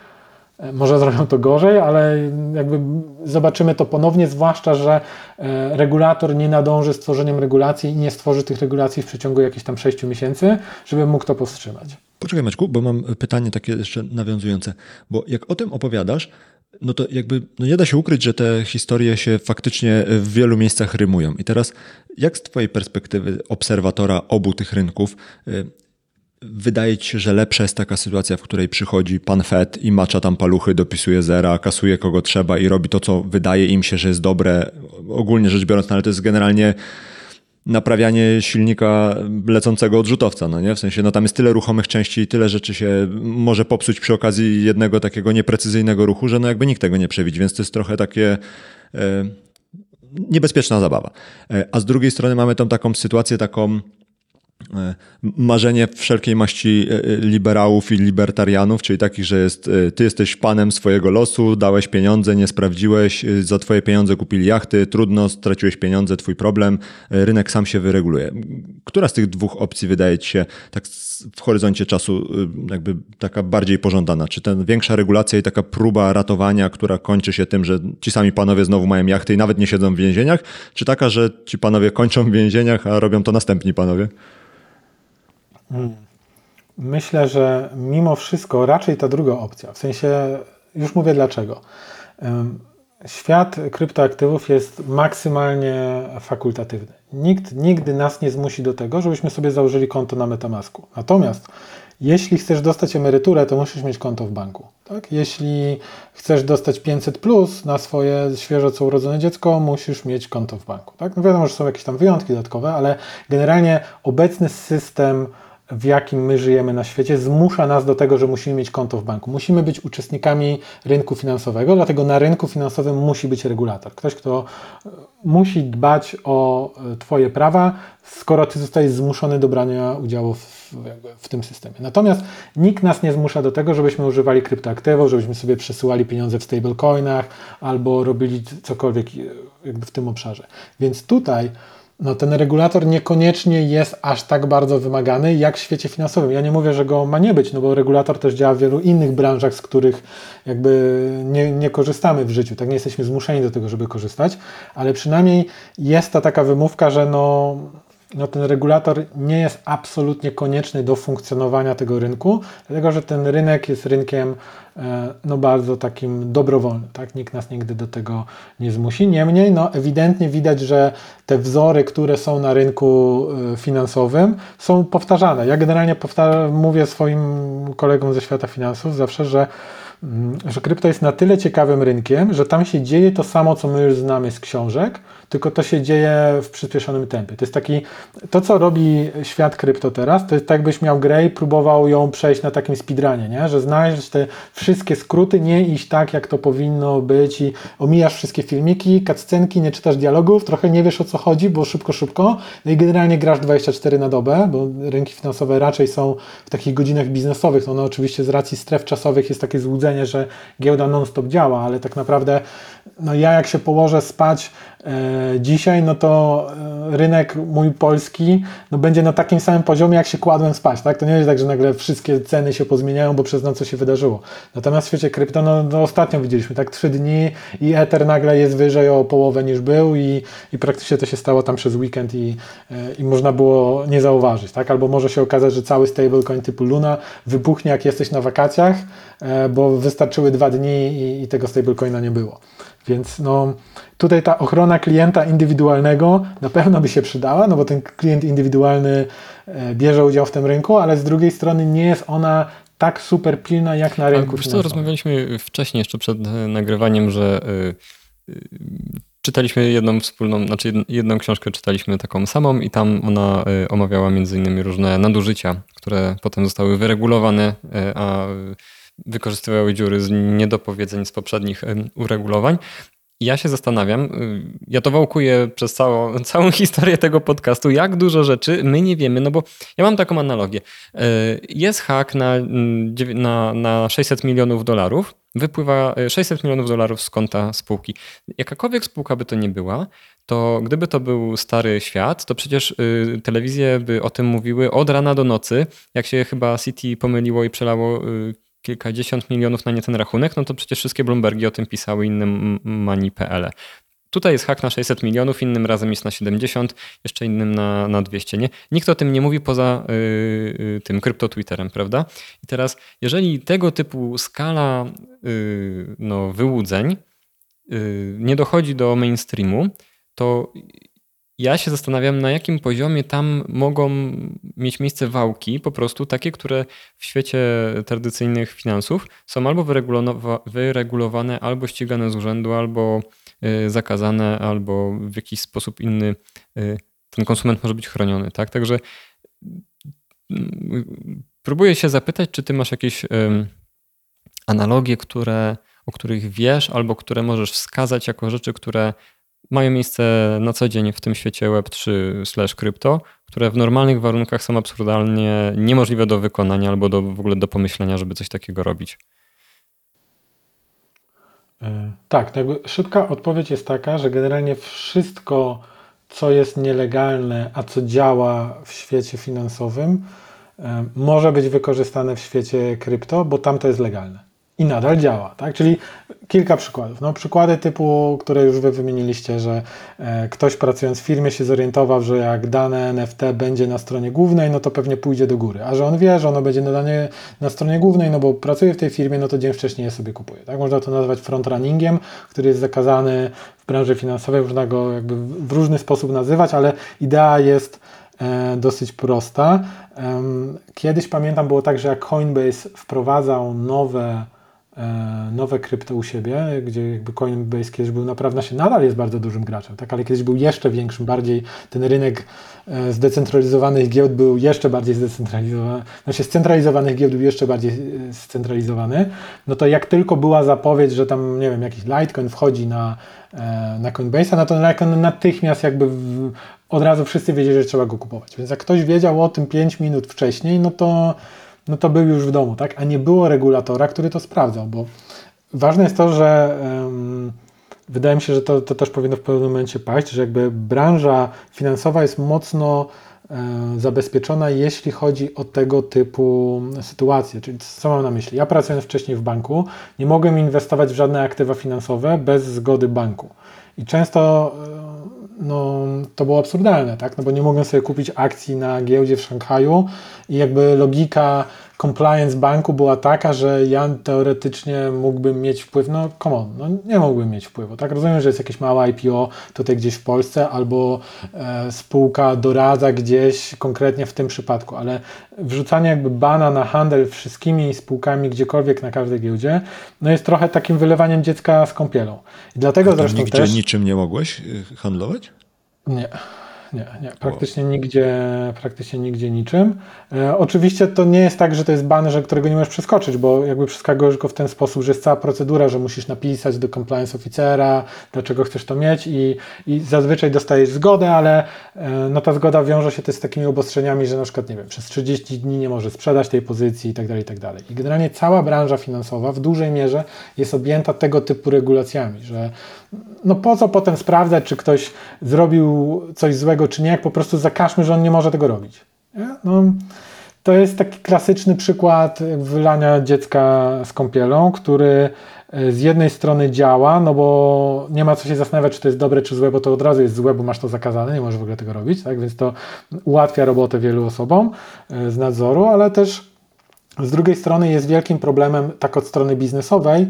może zrobią to gorzej, ale jakby zobaczymy to ponownie, zwłaszcza, że regulator nie nadąży z tworzeniem regulacji i nie stworzy tych regulacji w przeciągu jakichś tam 6 miesięcy, żeby mógł to powstrzymać. Poczekaj Maćku, bo mam pytanie takie jeszcze nawiązujące, bo jak o tym opowiadasz, no to jakby no nie da się ukryć, że te historie się faktycznie w wielu miejscach rymują. I teraz jak z twojej perspektywy obserwatora obu tych rynków Wydaje ci się, że lepsza jest taka sytuacja, w której przychodzi pan Fed i macza tam paluchy, dopisuje zera, kasuje kogo trzeba i robi to, co wydaje im się, że jest dobre, ogólnie rzecz biorąc, no ale to jest generalnie naprawianie silnika lecącego odrzutowca, no nie? W sensie, no tam jest tyle ruchomych części i tyle rzeczy się może popsuć przy okazji jednego takiego nieprecyzyjnego ruchu, że no jakby nikt tego nie przewidzi, więc to jest trochę takie e, niebezpieczna zabawa. E, a z drugiej strony mamy tą taką sytuację taką marzenie wszelkiej maści e, liberałów i libertarianów, czyli takich, że jest, ty jesteś panem swojego losu, dałeś pieniądze, nie sprawdziłeś, za twoje pieniądze kupili jachty, trudno, straciłeś pieniądze, twój problem, rynek sam się wyreguluje. Która z tych dwóch opcji wydaje ci się tak w horyzoncie czasu jakby taka bardziej pożądana? Czy ten większa regulacja i taka próba ratowania, która kończy się tym, że ci sami panowie znowu mają jachty i nawet nie siedzą w więzieniach, czy taka, że ci panowie kończą w więzieniach, a robią to następni panowie? Hmm. Myślę, że mimo wszystko raczej ta druga opcja. W sensie, już mówię dlaczego. Świat kryptoaktywów jest maksymalnie fakultatywny. Nikt nigdy nas nie zmusi do tego, żebyśmy sobie założyli konto na Metamasku. Natomiast jeśli chcesz dostać emeryturę, to musisz mieć konto w banku. Tak? Jeśli chcesz dostać 500 plus na swoje świeżo co urodzone dziecko, musisz mieć konto w banku. Tak? No wiadomo, że są jakieś tam wyjątki dodatkowe, ale generalnie obecny system w jakim my żyjemy na świecie, zmusza nas do tego, że musimy mieć konto w banku. Musimy być uczestnikami rynku finansowego, dlatego na rynku finansowym musi być regulator. Ktoś, kto e, musi dbać o e, Twoje prawa, skoro Ty zostajesz zmuszony do brania udziału w, w tym systemie. Natomiast nikt nas nie zmusza do tego, żebyśmy używali kryptoaktywów, żebyśmy sobie przesyłali pieniądze w stablecoinach albo robili cokolwiek e, w tym obszarze. Więc tutaj no, ten regulator niekoniecznie jest aż tak bardzo wymagany jak w świecie finansowym. Ja nie mówię, że go ma nie być, no bo regulator też działa w wielu innych branżach, z których jakby nie, nie korzystamy w życiu, tak nie jesteśmy zmuszeni do tego, żeby korzystać, ale przynajmniej jest ta taka wymówka, że no, no ten regulator nie jest absolutnie konieczny do funkcjonowania tego rynku, dlatego że ten rynek jest rynkiem no bardzo takim dobrowolnym, tak? Nikt nas nigdy do tego nie zmusi. Niemniej, no ewidentnie widać, że te wzory, które są na rynku e, finansowym są powtarzane. Ja generalnie mówię swoim kolegom ze świata finansów zawsze, że mm, że krypto jest na tyle ciekawym rynkiem, że tam się dzieje to samo, co my już znamy z książek, tylko to się dzieje w przyspieszonym tempie. To jest taki, to co robi świat krypto teraz, to jest tak jakbyś miał grę i próbował ją przejść na takim speedrunie, nie? że znaleźć te wszystkie skróty, nie iść tak, jak to powinno być i omijasz wszystkie filmiki, cutscenki, nie czytasz dialogów, trochę nie wiesz o co chodzi, bo szybko, szybko, no i generalnie grasz 24 na dobę, bo rynki finansowe raczej są w takich godzinach biznesowych, no oczywiście z racji stref czasowych jest takie złudzenie, że giełda non-stop działa, ale tak naprawdę no ja jak się położę spać e, dzisiaj, no to e, rynek mój polski no będzie na takim samym poziomie, jak się kładłem spać. Tak? To nie jest tak, że nagle wszystkie ceny się pozmieniają, bo przez noc coś się wydarzyło. Natomiast w świecie krypto, no, no ostatnio widzieliśmy, tak trzy dni i Ether nagle jest wyżej o połowę niż był i, i praktycznie to się stało tam przez weekend i, e, i można było nie zauważyć. Tak? Albo może się okazać, że cały stablecoin typu Luna wybuchnie, jak jesteś na wakacjach, e, bo wystarczyły dwa dni i, i tego stablecoina nie było. Więc no, tutaj ta ochrona klienta indywidualnego na pewno by się przydała, no bo ten klient indywidualny e, bierze udział w tym rynku, ale z drugiej strony nie jest ona tak super pilna jak na rynku. Wiesz co, rozmawialiśmy wcześniej jeszcze przed e, nagrywaniem, że yy, czytaliśmy jedną wspólną, znaczy jedną książkę czytaliśmy taką samą i tam ona omawiała między innymi różne nadużycia, które potem zostały wyregulowane, a wykorzystywały dziury z niedopowiedzeń z poprzednich uregulowań. Ja się zastanawiam, y, ja to wałkuję przez całą, całą historię tego podcastu, jak dużo rzeczy my nie wiemy, no bo ja mam taką analogię. Y, jest hak na, mm, na, na 600 milionów dolarów, wypływa 600 y, milionów dolarów z konta spółki. Jakakolwiek spółka by to nie była, to gdyby to był stary świat, to przecież telewizje by o tym mówiły od rana do nocy. Jak się chyba City pomyliło i przelało kilkadziesiąt milionów na nie ten rachunek, no to przecież wszystkie Bloombergi o tym pisały, inne mani.pl. Tutaj jest hak na 600 milionów, innym razem jest na 70, jeszcze innym na, na 200. Nie? Nikt o tym nie mówi poza yy, tym krypto Twitterem, prawda? I teraz, jeżeli tego typu skala yy, no, wyłudzeń nie dochodzi do mainstreamu, to ja się zastanawiam, na jakim poziomie tam mogą mieć miejsce wałki, po prostu takie, które w świecie tradycyjnych finansów są albo wyregulowane, albo ścigane z urzędu, albo y, zakazane, albo w jakiś sposób inny y, ten konsument może być chroniony. Tak? Także mm, próbuję się zapytać, czy ty masz jakieś analogie, które, o których wiesz, albo które możesz wskazać jako rzeczy, które mają miejsce na co dzień w tym świecie Web3 slash krypto, które w normalnych warunkach są absurdalnie niemożliwe do wykonania albo do, w ogóle do pomyślenia, żeby coś takiego robić. E, tak, szybka odpowiedź jest taka, że generalnie wszystko, co jest nielegalne, a co działa w świecie finansowym, e, może być wykorzystane w świecie krypto, bo tam to jest legalne i nadal działa. Tak? Czyli kilka przykładów. No, przykłady typu, które już Wy wymieniliście, że e, ktoś pracując w firmie się zorientował, że jak dane NFT będzie na stronie głównej, no to pewnie pójdzie do góry. A że on wie, że ono będzie nadane na stronie głównej, no bo pracuje w tej firmie, no to dzień wcześniej je sobie kupuje. Tak? Można to nazwać frontrunningiem, który jest zakazany w branży finansowej, można go jakby w różny sposób nazywać, ale idea jest e, dosyć prosta. Kiedyś pamiętam było tak, że jak Coinbase wprowadzał nowe nowe krypto u siebie, gdzie jakby Coinbase kiedyś był naprawdę, się nadal jest bardzo dużym graczem, tak, ale kiedyś był jeszcze większym, bardziej ten rynek e, zdecentralizowanych giełd był jeszcze bardziej zdecentralizowany, znaczy scentralizowanych giełd był jeszcze bardziej e, scentralizowany, no to jak tylko była zapowiedź, że tam, nie wiem, jakiś Litecoin wchodzi na, na Coinbase'a, no to Litecoin natychmiast jakby w, od razu wszyscy wiedzieli, że trzeba go kupować. Więc jak ktoś wiedział o tym 5 minut wcześniej, no to no to był już w domu, tak? A nie było regulatora, który to sprawdzał, bo ważne jest to, że um, wydaje mi się, że to, to też powinno w pewnym momencie paść, że jakby branża finansowa jest mocno e, zabezpieczona, jeśli chodzi o tego typu sytuacje. Czyli co mam na myśli? Ja pracując wcześniej w banku, nie mogłem inwestować w żadne aktywa finansowe bez zgody banku. I często e, no, to było absurdalne, tak? No bo nie mogłem sobie kupić akcji na giełdzie w Szanghaju i jakby logika compliance banku była taka, że ja teoretycznie mógłbym mieć wpływ, no come on, no nie mógłbym mieć wpływu, tak? Rozumiem, że jest jakieś małe IPO tutaj gdzieś w Polsce albo e, spółka doradza gdzieś konkretnie w tym przypadku, ale wrzucanie jakby bana na handel wszystkimi spółkami gdziekolwiek na każdej giełdzie, no jest trochę takim wylewaniem dziecka z kąpielą. I dlatego zresztą nigdzie też... niczym nie mogłeś y, handlować? Nie nie, nie. Praktycznie nigdzie, praktycznie nigdzie niczym. E, oczywiście to nie jest tak, że to jest ban, że którego nie możesz przeskoczyć, bo jakby przeskakujesz go w ten sposób, że jest cała procedura, że musisz napisać do compliance oficera, dlaczego chcesz to mieć i, i zazwyczaj dostajesz zgodę, ale e, no ta zgoda wiąże się też z takimi obostrzeniami, że na przykład, nie wiem, przez 30 dni nie może sprzedać tej pozycji i tak dalej, i tak dalej. I generalnie cała branża finansowa w dużej mierze jest objęta tego typu regulacjami, że no po co potem sprawdzać, czy ktoś zrobił coś złego, czy nie, jak po prostu zakażmy, że on nie może tego robić. No, to jest taki klasyczny przykład wylania dziecka z kąpielą, który e, z jednej strony działa, no bo nie ma co się zastanawiać, czy to jest dobre, czy złe, bo to od razu jest złe, bo masz to zakazane, nie możesz w ogóle tego robić, tak? więc to ułatwia robotę wielu osobom e, z nadzoru, ale też z drugiej strony jest wielkim problemem tak od strony biznesowej,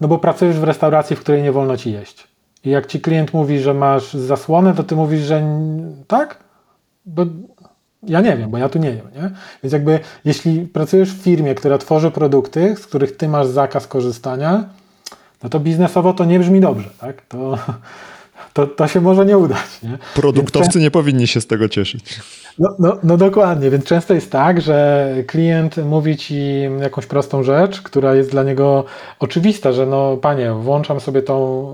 no bo pracujesz w restauracji, w której nie wolno ci jeść. I jak ci klient mówi, że masz zasłonę, to ty mówisz, że tak? Bo ja nie wiem, bo ja tu nie jem, nie? Więc jakby jeśli pracujesz w firmie, która tworzy produkty, z których ty masz zakaz korzystania, no to biznesowo to nie brzmi dobrze, tak? To, to, to się może nie udać, nie? Produktowcy Więc... nie powinni się z tego cieszyć. No, no, no dokładnie, więc często jest tak, że klient mówi ci jakąś prostą rzecz, która jest dla niego oczywista, że no panie, włączam sobie tą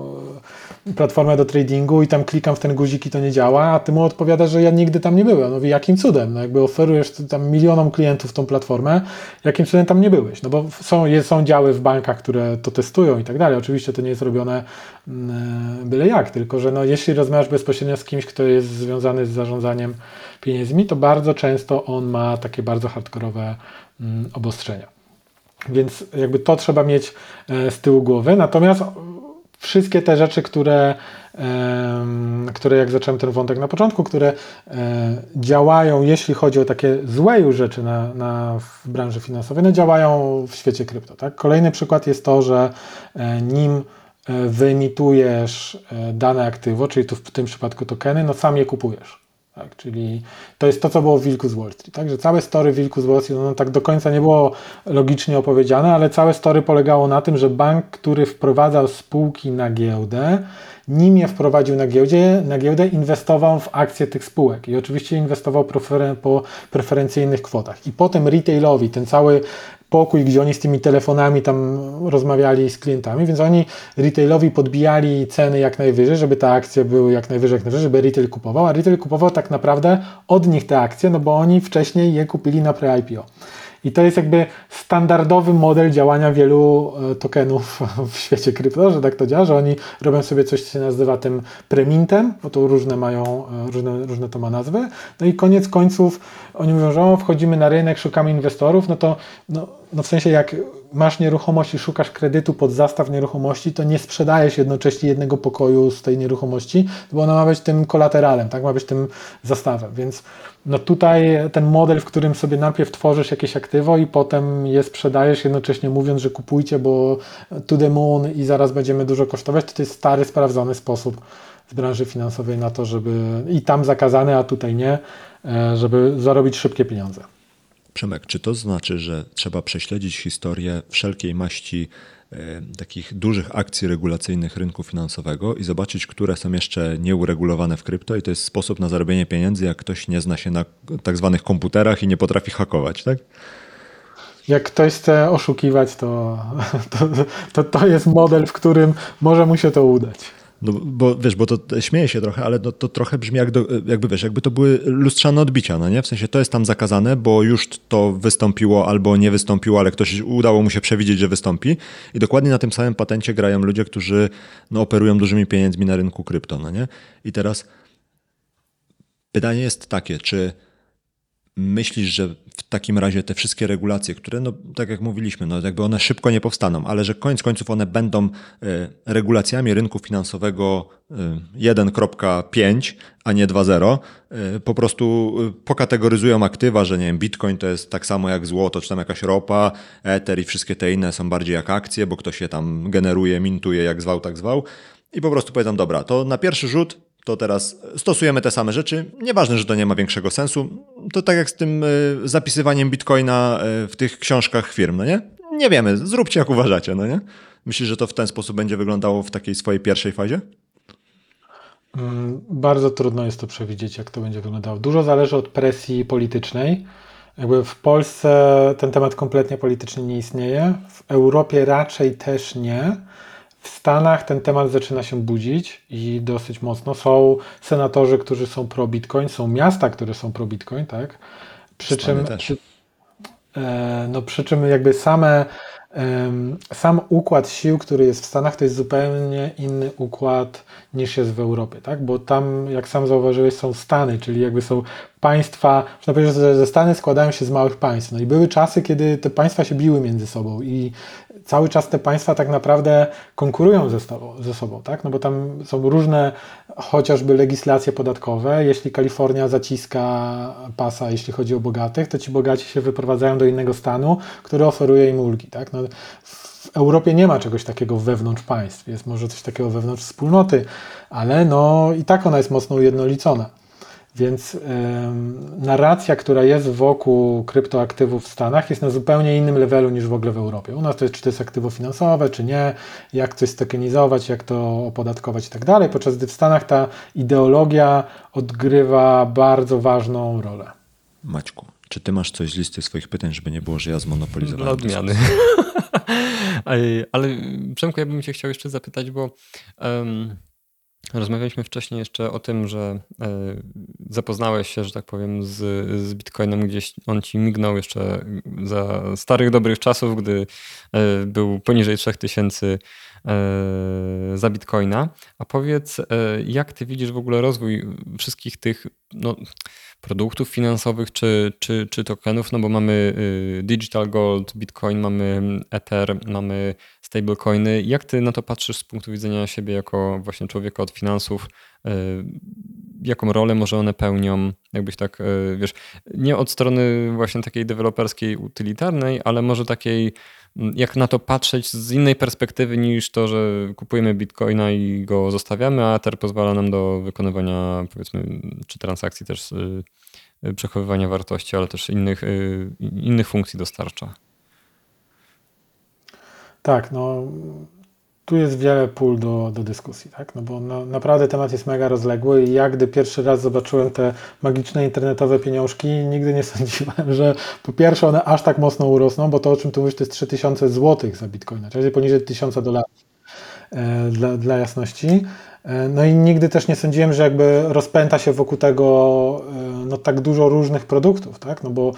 platformę do tradingu i tam klikam w ten guzik i to nie działa, a ty mu odpowiadasz, że ja nigdy tam nie byłem. No jakim cudem? No jakby oferujesz tam milionom klientów tą platformę, jakim cudem tam nie byłeś? No bo są, są działy w bankach, które to testują i tak dalej. Oczywiście to nie jest robione mm, byle jak, tylko że no jeśli rozmawiasz bezpośrednio z kimś, kto jest związany z zarządzaniem pieniędzmi, to bardzo często on ma takie bardzo hardkorowe mm, obostrzenia. Więc jakby to trzeba mieć e, z tyłu głowy. Natomiast wszystkie te rzeczy, które, które jak zacząłem ten wątek na początku, które e, działają, jeśli chodzi o takie złe już rzeczy na, na, w branży finansowej, no działają w świecie krypto. Tak? Kolejny przykład jest to, że e, nim wyemitujesz dane aktywo, czyli tu w tym przypadku tokeny, no sam je kupujesz. Tak, czyli to jest to, co było w Wilku z Wall Street. Tak? Że całe story Wilku z Wall Street, no tak do końca nie było logicznie opowiedziane, ale całe story polegało na tym, że bank, który wprowadzał spółki na giełdę, nim je wprowadził na, giełdzie, na giełdę, inwestował w akcje tych spółek i oczywiście inwestował preferen po preferencyjnych kwotach. I potem retailowi ten cały pokój, gdzie oni z tymi telefonami tam rozmawiali z klientami, więc oni retailowi podbijali ceny jak najwyżej, żeby te akcje były jak najwyżej, jak najwyżej, żeby retail kupował, a retail kupował tak naprawdę od nich te akcje, no bo oni wcześniej je kupili na pre-IPO. I to jest jakby standardowy model działania wielu e, tokenów w świecie krypto, że tak to działa, że oni robią sobie coś, co się nazywa tym premintem, bo to różne mają, e, różne, różne to ma nazwy. No i koniec końców oni mówią, że o, wchodzimy na rynek, szukamy inwestorów, no to no, no w sensie jak masz nieruchomość i szukasz kredytu pod zastaw nieruchomości, to nie sprzedajesz jednocześnie jednego pokoju z tej nieruchomości, bo ona ma być tym kolateralem, tak, ma być tym zastawem, więc no tutaj ten model, w którym sobie najpierw tworzysz jakieś aktywo i potem je sprzedajesz, jednocześnie mówiąc, że kupujcie, bo to the moon i zaraz będziemy dużo kosztować, to, to jest stary, sprawdzony sposób z branży finansowej na to, żeby i tam zakazany, a tutaj nie, e, żeby zarobić szybkie pieniądze. Przemek, czy to znaczy, że trzeba prześledzić historię wszelkiej maści takich dużych akcji regulacyjnych rynku finansowego i zobaczyć, które są jeszcze nieuregulowane w krypto i to jest sposób na zarobienie pieniędzy, jak ktoś nie zna się na tak zwanych komputerach i nie potrafi hakować, tak? Jak ktoś chce oszukiwać, to, to, to, to jest model, w którym może mu się to udać. No, bo wiesz, bo to śmieje się trochę, ale to, to trochę brzmi jak do, jakby wiesz, jakby to były lustrzane odbicia, no nie? W sensie to jest tam zakazane, bo już to wystąpiło albo nie wystąpiło, ale ktoś udało mu się przewidzieć, że wystąpi. I dokładnie na tym samym patencie grają ludzie, którzy no, operują dużymi pieniędzmi na rynku krypto, no nie? I teraz pytanie jest takie, czy myślisz, że w takim razie te wszystkie regulacje, które, no tak jak mówiliśmy, no jakby one szybko nie powstaną, ale że koniec końców one będą e, regulacjami rynku finansowego 1.5, e, a nie 2.0, e, po prostu pokategoryzują aktywa, że nie wiem, bitcoin to jest tak samo jak złoto, czy tam jakaś ropa, ether i wszystkie te inne są bardziej jak akcje, bo ktoś je tam generuje, mintuje, jak zwał, tak zwał. I po prostu powiedzą, dobra, to na pierwszy rzut to teraz stosujemy te same rzeczy. Nieważne, że to nie ma większego sensu. To tak jak z tym e, zapisywaniem bitcoina e, w tych książkach firm, no nie? Nie wiemy, zróbcie jak uważacie, no nie? Myślisz, że to w ten sposób będzie wyglądało w takiej swojej pierwszej fazie? Mm, bardzo trudno jest to przewidzieć, jak to będzie wyglądało. Dużo zależy od presji politycznej. Jakby w Polsce ten temat kompletnie polityczny nie istnieje, w Europie raczej też nie. W Stanach ten temat zaczyna się budzić i dosyć mocno. Są senatorzy, którzy są pro-Bitcoin, są miasta, które są pro-Bitcoin, tak? Przy czym, przy, e, no, przy czym jakby same, sam układ sił, który jest w Stanach, to jest zupełnie inny układ niż jest w Europie, tak? Bo tam, jak sam zauważyłeś, są Stany, czyli jakby są państwa, można powiedzieć, że Stany składają się z małych państw. No i były czasy, kiedy te państwa się biły między sobą i cały czas te państwa tak naprawdę konkurują ze sobą, ze sobą, tak? No bo tam są różne chociażby legislacje podatkowe. Jeśli Kalifornia zaciska pasa, jeśli chodzi o bogatych, to ci bogaci się wyprowadzają do innego stanu, który oferuje im ulgi, tak? No, w Europie nie ma czegoś takiego wewnątrz państw, jest może coś takiego wewnątrz wspólnoty, ale no i tak ona jest mocno ujednolicona. Więc narracja, która jest wokół kryptoaktywów w Stanach, jest na zupełnie innym levelu niż w ogóle w Europie. U nas to jest, czy to jest aktywo finansowe, czy nie, jak coś stokenizować, jak to opodatkować i tak dalej, podczas gdy w Stanach ta ideologia odgrywa bardzo ważną rolę. Maćku, czy ty masz coś z listy swoich pytań, żeby nie było, że ja zmonopolizowałem? Dla odmiany. Ale Przemku, ja bym cię chciał jeszcze zapytać, bo um, Rozmawialiśmy wcześniej jeszcze o tym, że e, zapoznałeś się, że tak powiem, z, z Bitcoinem, gdzieś on ci mignął jeszcze za starych, dobrych czasów, gdy e, był poniżej 3000 e, za Bitcoina. A powiedz, jak ty widzisz w ogóle rozwój wszystkich tych no, produktów finansowych czy, czy, czy tokenów, no bo mamy y, Digital Gold, Bitcoin, mamy Ether, mamy stablecoiny. Jak ty na to patrzysz z punktu widzenia siebie jako właśnie człowieka od finansów? Y, jaką rolę może one pełnią? Jakbyś tak, y, wiesz, nie od strony właśnie takiej deweloperskiej, utylitarnej, ale może takiej jak na to patrzeć z innej perspektywy niż to, że kupujemy bitcoina i go zostawiamy, a Ether pozwala nam do wykonywania powiedzmy czy transakcji też y, przechowywania wartości, ale też innych, innych funkcji dostarcza. Tak, no tu jest wiele pól do, do dyskusji, tak? No bo no, naprawdę temat jest mega rozległy i ja gdy pierwszy raz zobaczyłem te magiczne internetowe pieniążki, nigdy nie sądziłem, że po pierwsze one aż tak mocno urosną, bo to o czym tu mówisz to jest 3000 zł za bitcoina, czyli poniżej 1000 dolarów e, dla, dla jasności. E, no i nigdy też nie sądziłem, że jakby rozpęta się wokół tego e, no, tak dużo różnych produktów, tak? No bo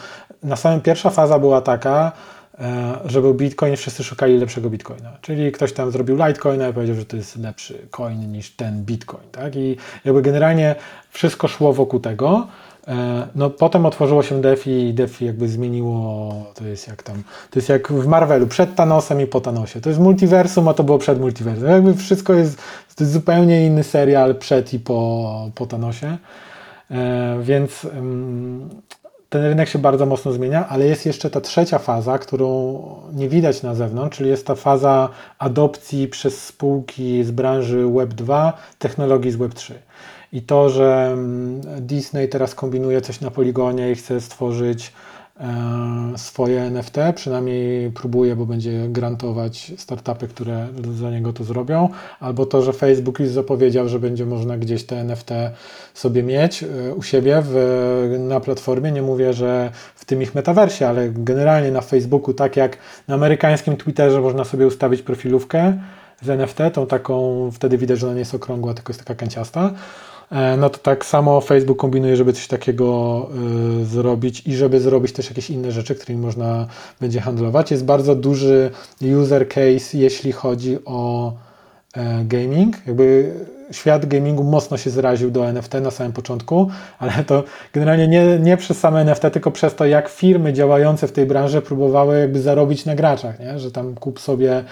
na samym pierwsza faza była taka, E, że był Bitcoin, wszyscy szukali lepszego Bitcoina. Czyli ktoś tam zrobił Litecoina i powiedział, że to jest lepszy coin niż ten Bitcoin. Tak? I jakby generalnie wszystko szło wokół tego. E, no potem otworzyło się DeFi i DeFi jakby zmieniło, to jest jak tam, to jest jak w Marvelu, przed Thanosem i po Thanosie. To jest multiversum, a to było przed multiversum. Jakby wszystko jest, to jest zupełnie inny serial przed i po, po Thanosie. E, więc ten rynek się bardzo mocno zmienia, ale jest jeszcze ta trzecia faza, którą nie widać na zewnątrz, czyli jest ta faza adopcji przez spółki z branży Web2 technologii z Web3. I to, że mm, Disney teraz kombinuje coś na poligonie i chce stworzyć swoje NFT, przynajmniej próbuje, bo będzie grantować startupy, które za niego to zrobią, albo to, że Facebook już zapowiedział, że będzie można gdzieś te NFT sobie mieć e, u siebie w, na platformie. Nie mówię, że w tym ich metaversie, ale generalnie na Facebooku, tak jak na amerykańskim Twitterze można sobie ustawić profilówkę z NFT, tą taką, wtedy widać, że ona nie jest okrągła, tylko jest taka kanciasta E, no to tak samo Facebook kombinuje, żeby coś takiego y, zrobić i żeby zrobić też jakieś inne rzeczy, którymi można będzie handlować. Jest bardzo duży user case, jeśli chodzi o e, gaming. Jakby świat gamingu mocno się zraził do NFT na samym początku, ale to generalnie nie, nie przez same NFT, tylko przez to, jak firmy działające w tej branży próbowały jakby zarobić na graczach, nie? że tam kup sobie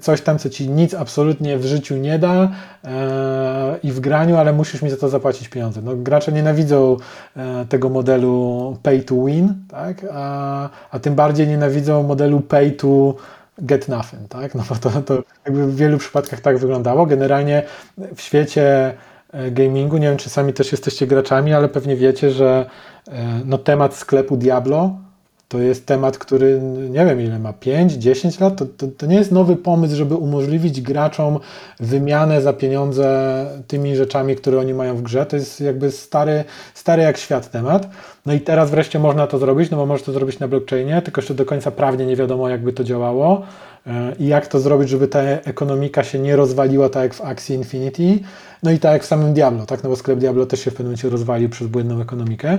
coś tam, co ci nic absolutnie w życiu nie da e, i w graniu, ale musisz mi za to zapłacić pieniądze. No, gracze nienawidzą e, tego modelu pay to win, tak? a, a tym bardziej nienawidzą modelu pay to get nothing, tak? No bo to, to jakby w wielu przypadkach tak wyglądało. Generalnie w świecie e, gamingu, nie wiem czy sami też jesteście graczami, ale pewnie wiecie, że e, no, temat sklepu Diablo to jest temat, który nie wiem ile ma, 5-10 lat. To, to, to, nie jest nowy pomysł, żeby umożliwić graczom wymianę za pieniądze tymi rzeczami, które oni mają w grze. To jest jakby stary, stary jak świat temat. No i teraz wreszcie można to zrobić, no bo może to zrobić na blockchainie, tylko jeszcze do końca prawnie nie wiadomo, jakby to działało i jak to zrobić, żeby ta ekonomika się nie rozwaliła tak jak w Axie Infinity, no i tak jak w samym Diablo, tak? No bo sklep Diablo też się w pewnym momencie rozwalił przez błędną ekonomikę.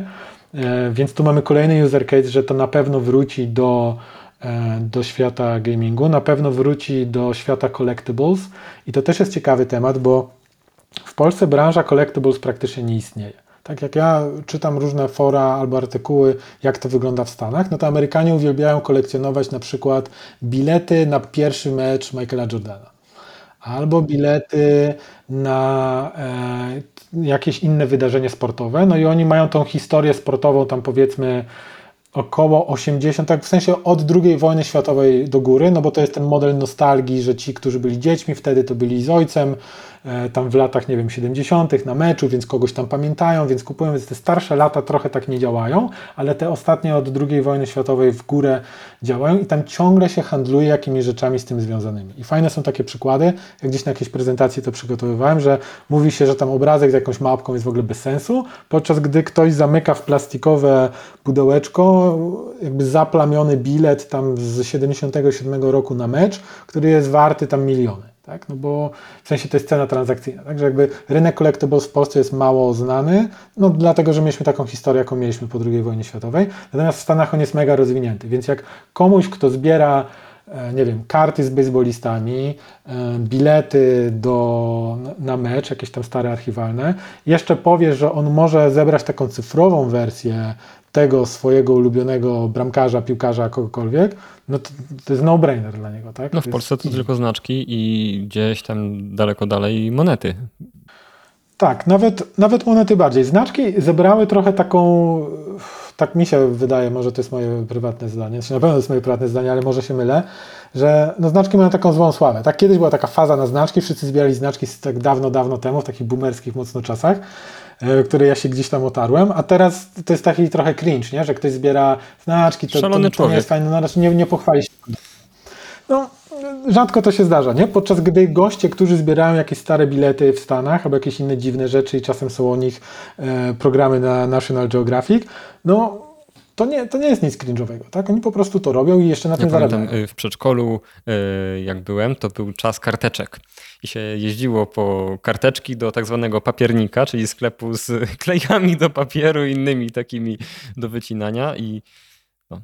E, więc tu mamy kolejny user case, że to na pewno wróci do, e, do świata gamingu, na pewno wróci do świata collectibles i to też jest ciekawy temat, bo w Polsce branża collectibles praktycznie nie istnieje. Tak jak ja czytam różne fora albo artykuły, jak to wygląda w Stanach, no to Amerykanie uwielbiają kolekcjonować na przykład bilety na pierwszy mecz Michaela Jordana albo bilety na e, jakieś inne wydarzenie sportowe. No i oni mają tą historię sportową, tam powiedzmy około 80, tak w sensie od II wojny światowej do góry, no bo to jest ten model nostalgii, że ci, którzy byli dziećmi wtedy, to byli z ojcem, tam w latach, nie wiem, 70. na meczu, więc kogoś tam pamiętają, więc kupują, więc te starsze lata trochę tak nie działają, ale te ostatnie od II wojny światowej w górę działają i tam ciągle się handluje jakimiś rzeczami z tym związanymi. I fajne są takie przykłady, jak gdzieś na jakiejś prezentacji to przygotowywałem, że mówi się, że tam obrazek z jakąś mapką jest w ogóle bez sensu, podczas gdy ktoś zamyka w plastikowe pudełeczko jakby zaplamiony bilet tam z 77 roku na mecz, który jest warty tam miliony tak? No bo w sensie to jest cena transakcyjna, także jakby rynek collectibles w Polsce jest mało znany, no dlatego, że mieliśmy taką historię, jaką mieliśmy po II wojnie światowej, natomiast w Stanach on jest mega rozwinięty, więc jak komuś, kto zbiera e, nie wiem, karty z baseballistami, e, bilety do, na mecz, jakieś tam stare archiwalne, jeszcze powie, że on może zebrać taką cyfrową wersję tego swojego ulubionego bramkarza, piłkarza, kogokolwiek, no to, to jest no-brainer dla niego, tak? No w Polsce to tylko znaczki i gdzieś tam daleko dalej monety. Tak, nawet, nawet monety bardziej. Znaczki zebrały trochę taką, tak mi się wydaje, może to jest moje prywatne zdanie, znaczy na pewno to jest moje prywatne zdanie, ale może się mylę, że no znaczki mają taką złą sławę. Tak kiedyś była taka faza na znaczki, wszyscy zbierali znaczki tak dawno, dawno temu, w takich boomerskich mocno czasach, E, które ja się gdzieś tam otarłem, a teraz to jest taki trochę cringe, nie? że ktoś zbiera znaczki, to, Szalony to, to nie jest fajne, no nie, nie pochwali się. No, rzadko to się zdarza, nie? Podczas gdy goście, którzy zbierają jakieś stare bilety w Stanach albo jakieś inne dziwne rzeczy i czasem są o nich e, programy na National Geographic, no to nie, to nie jest nic cringe'owego, tak? Oni po prostu to robią i jeszcze na ja tym zarabiają. y, w przedszkolu, y, jak byłem, to był czas karteczek. I się jeździło po karteczki do tak zwanego papiernika, czyli sklepu z klejami do papieru i innymi takimi do wycinania i, no,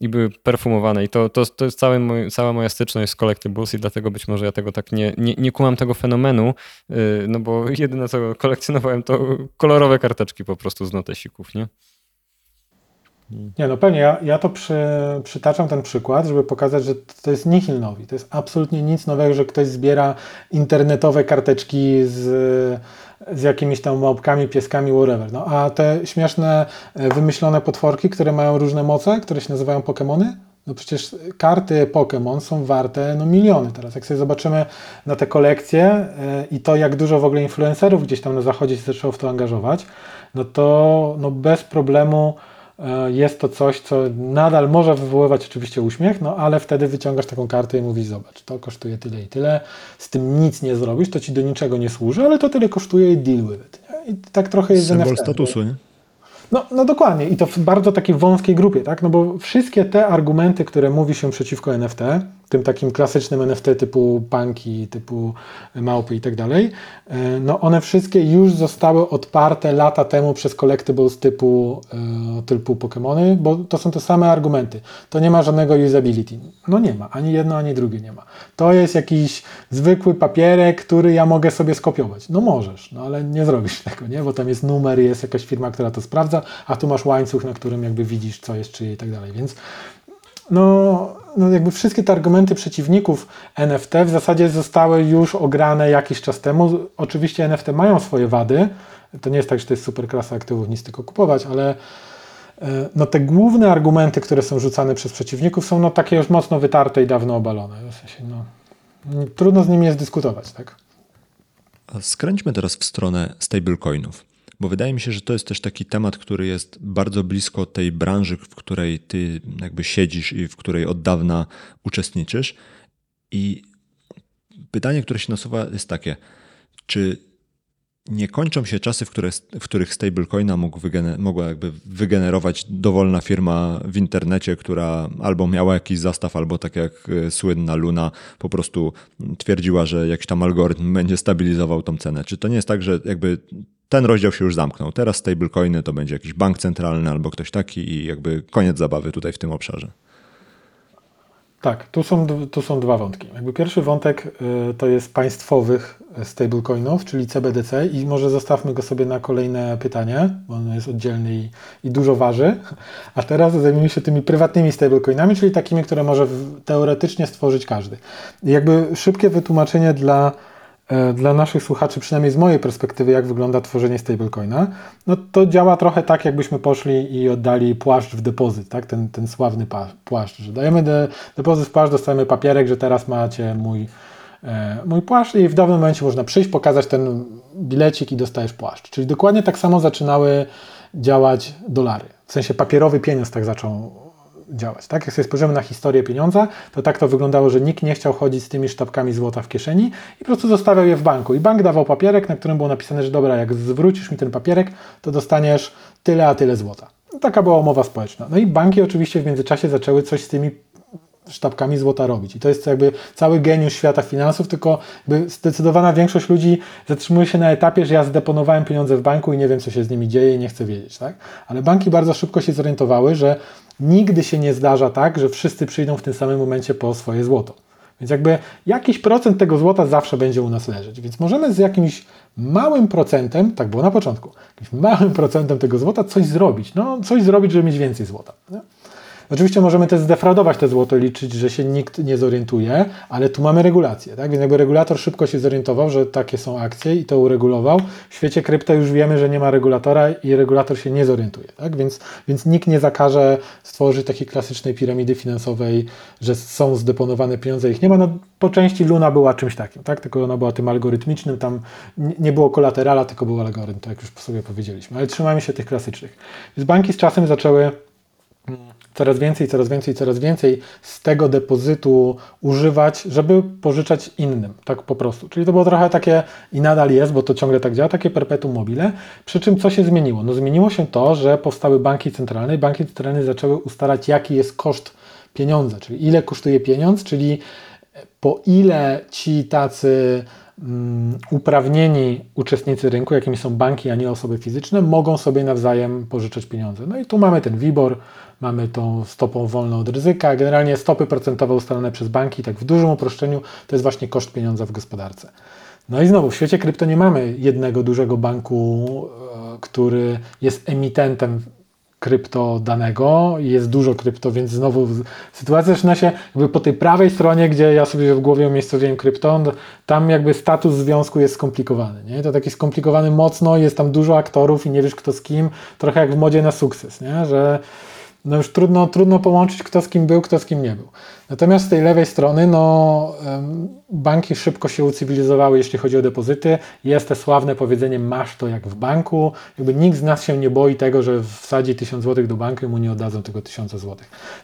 i były perfumowane. I to, to, to jest całe moj, cała moja styczność z Collectibles i dlatego być może ja tego tak nie, nie, nie kumam tego fenomenu, y, no bo jedyne co kolekcjonowałem to kolorowe karteczki po prostu z notesików, nie? Nie, no pewnie, ja, ja to przy, przytaczam ten przykład, żeby pokazać, że to jest nihil nowi. To jest absolutnie nic nowego, że ktoś zbiera internetowe karteczki z, z jakimiś tam małpkami, pieskami, whatever. No, a te śmieszne, e, wymyślone potworki, które mają różne moce, które się nazywają Pokémony, no przecież karty Pokémon są warte no miliony teraz. Jak sobie zobaczymy na te kolekcje yy, i to, jak dużo w ogóle influencerów gdzieś tam na zachodzie się zaczęło w to angażować, no to no bez problemu jest to coś, co nadal może wywoływać oczywiście uśmiech, no ale wtedy wyciągasz taką kartę i mówisz, zobacz, to kosztuje tyle i tyle, z tym nic nie zrobisz, to ci do niczego nie służy, ale to tyle kosztuje i deal with it. Nie? I tak trochę jest Symbol NFT, statusu, nie? No, no dokładnie i to w bardzo takiej wąskiej grupie, tak? No bo wszystkie te argumenty, które mówi się przeciwko NFT, tym takim klasycznym NFT typu punki, typu małpy i tak dalej, no one wszystkie już zostały odparte lata temu przez collectibles typu, typu Pokémony, bo to są te same argumenty. To nie ma żadnego usability. No nie ma, ani jedno, ani drugie nie ma. To jest jakiś zwykły papierek, który ja mogę sobie skopiować. No możesz, no ale nie zrobisz tego, nie? Bo tam jest numer, jest jakaś firma, która to sprawdza, a tu masz łańcuch, na którym jakby widzisz, co jest czyje i tak dalej, więc no, no jakby wszystkie te argumenty przeciwników NFT w zasadzie zostały już ograne jakiś czas temu. Oczywiście NFT mają swoje wady. To nie jest tak, że to jest super klasa aktywów, nic tylko kupować, ale no te główne argumenty, które są rzucane przez przeciwników są no takie już mocno wytarte i dawno obalone. W sensie, no, trudno z nimi jest dyskutować, tak? Skręćmy teraz w stronę stablecoinów. Bo wydaje mi się, że to jest też taki temat, który jest bardzo blisko tej branży, w której ty jakby siedzisz i w której od dawna uczestniczysz. I pytanie, które się nasuwa, jest takie: czy nie kończą się czasy, w, które, w których stablecoina mógł wygener- mogła jakby wygenerować dowolna firma w internecie, która albo miała jakiś zastaw, albo tak jak słynna Luna po prostu twierdziła, że jakiś tam algorytm będzie stabilizował tą cenę. Czy to nie jest tak, że jakby ten rozdział się już zamknął. Teraz stablecoiny to będzie jakiś bank centralny albo ktoś taki i jakby koniec zabawy tutaj w tym obszarze. Tak, tu są, tu są dwa wątki. Jakby pierwszy wątek y, to jest państwowych stablecoinów, czyli CBDC i może zostawmy go sobie na kolejne pytanie, bo on jest oddzielny i, i dużo waży. A teraz zajmijmy się tymi prywatnymi stablecoinami, czyli takimi, które może w, teoretycznie stworzyć każdy. I jakby szybkie wytłumaczenie dla dla naszych słuchaczy, przynajmniej z mojej perspektywy, jak wygląda tworzenie stablecoina, no to działa trochę tak, jakbyśmy poszli i oddali płaszcz w depozyt, tak? ten, ten sławny płaszcz, że dajemy de, depozyt w płaszcz, dostajemy papierek, że teraz macie mój, e, mój płaszcz i w dawnym momencie można przyjść, pokazać ten bilecik i dostajesz płaszcz. Czyli dokładnie tak samo zaczynały działać dolary. W sensie papierowy pieniądz tak zaczął działać. Tak? Jak sobie spojrzymy na historię pieniądza, to tak to wyglądało, że nikt nie chciał chodzić z tymi sztabkami złota w kieszeni i po prostu zostawiał je w banku. I bank dawał papierek, na którym było napisane, że dobra, jak zwrócisz mi ten papierek, to dostaniesz tyle, a tyle złota. Taka była umowa społeczna. No i banki oczywiście w międzyczasie zaczęły coś z tymi sztabkami złota robić. I to jest jakby cały geniusz świata finansów, tylko zdecydowana większość ludzi zatrzymuje się na etapie, że ja zdeponowałem pieniądze w banku i nie wiem, co się z nimi dzieje i nie chcę wiedzieć. Tak? Ale banki bardzo szybko się zorientowały, że nigdy się nie zdarza tak, że wszyscy przyjdą w tym samym momencie po swoje złoto. Więc jakby jakiś procent tego złota zawsze będzie u nas leżeć. Więc możemy z jakimś małym procentem, tak było na początku, jakimś małym procentem tego złota coś zrobić. No, coś zrobić, żeby mieć więcej złota. Nie? Oczywiście możemy też zdefraudować te złoto, liczyć, że się nikt nie zorientuje, ale tu mamy regulację, tak? Więc jakby regulator szybko się zorientował, że takie są akcje i to uregulował. W świecie krypto już wiemy, że nie ma regulatora i regulator się nie zorientuje, tak? Więc, więc nikt nie zakaże stworzyć takiej klasycznej piramidy finansowej, że są zdeponowane pieniądze, ich nie ma. No, po części Luna była czymś takim, tak? Tylko ona była tym algorytmicznym, tam nie było kolaterala, tylko był algorytm, tak jak już sobie powiedzieliśmy. Ale trzymajmy się tych klasycznych. Więc banki z czasem zaczęły coraz więcej, coraz więcej, coraz więcej z tego depozytu używać, żeby pożyczać innym, tak po prostu. Czyli to było trochę takie, i nadal jest, bo to ciągle tak działa, takie perpetuum mobile. Przy czym co się zmieniło? No zmieniło się to, że powstały banki centralne i banki centralne zaczęły ustalać, jaki jest koszt pieniądza, czyli ile kosztuje pieniądz, czyli po ile ci tacy uprawnieni uczestnicy rynku, jakimi są banki, a nie osoby fizyczne, mogą sobie nawzajem pożyczać pieniądze. No i tu mamy ten WIBOR, mamy tą stopą wolną od ryzyka. Generalnie stopy procentowe ustalone przez banki, tak w dużym uproszczeniu, to jest właśnie koszt pieniądza w gospodarce. No i znowu, w świecie krypto nie mamy jednego dużego banku, e, który jest emitentem krypto danego, jest dużo krypto, więc znowu sytuacja zaczyna się jakby po tej prawej stronie, gdzie ja sobie w głowie umiejscowiłem krypto, tam jakby status związku jest skomplikowany, nie? To taki skomplikowany mocno, jest tam dużo aktorów i nie wiesz kto z kim, trochę jak w modzie na sukces, nie? Że no już trudno, trudno połączyć kto z kim był, kto z kim nie był. Natomiast z tej lewej strony, no, banki szybko się ucywilizowały, jeśli chodzi o depozyty. Jest te sławne powiedzenie, masz to jak w banku. Jakby nikt z nas się nie boi tego, że wsadzi 1000 zł do banku i mu nie oddadzą tego 1000 zł.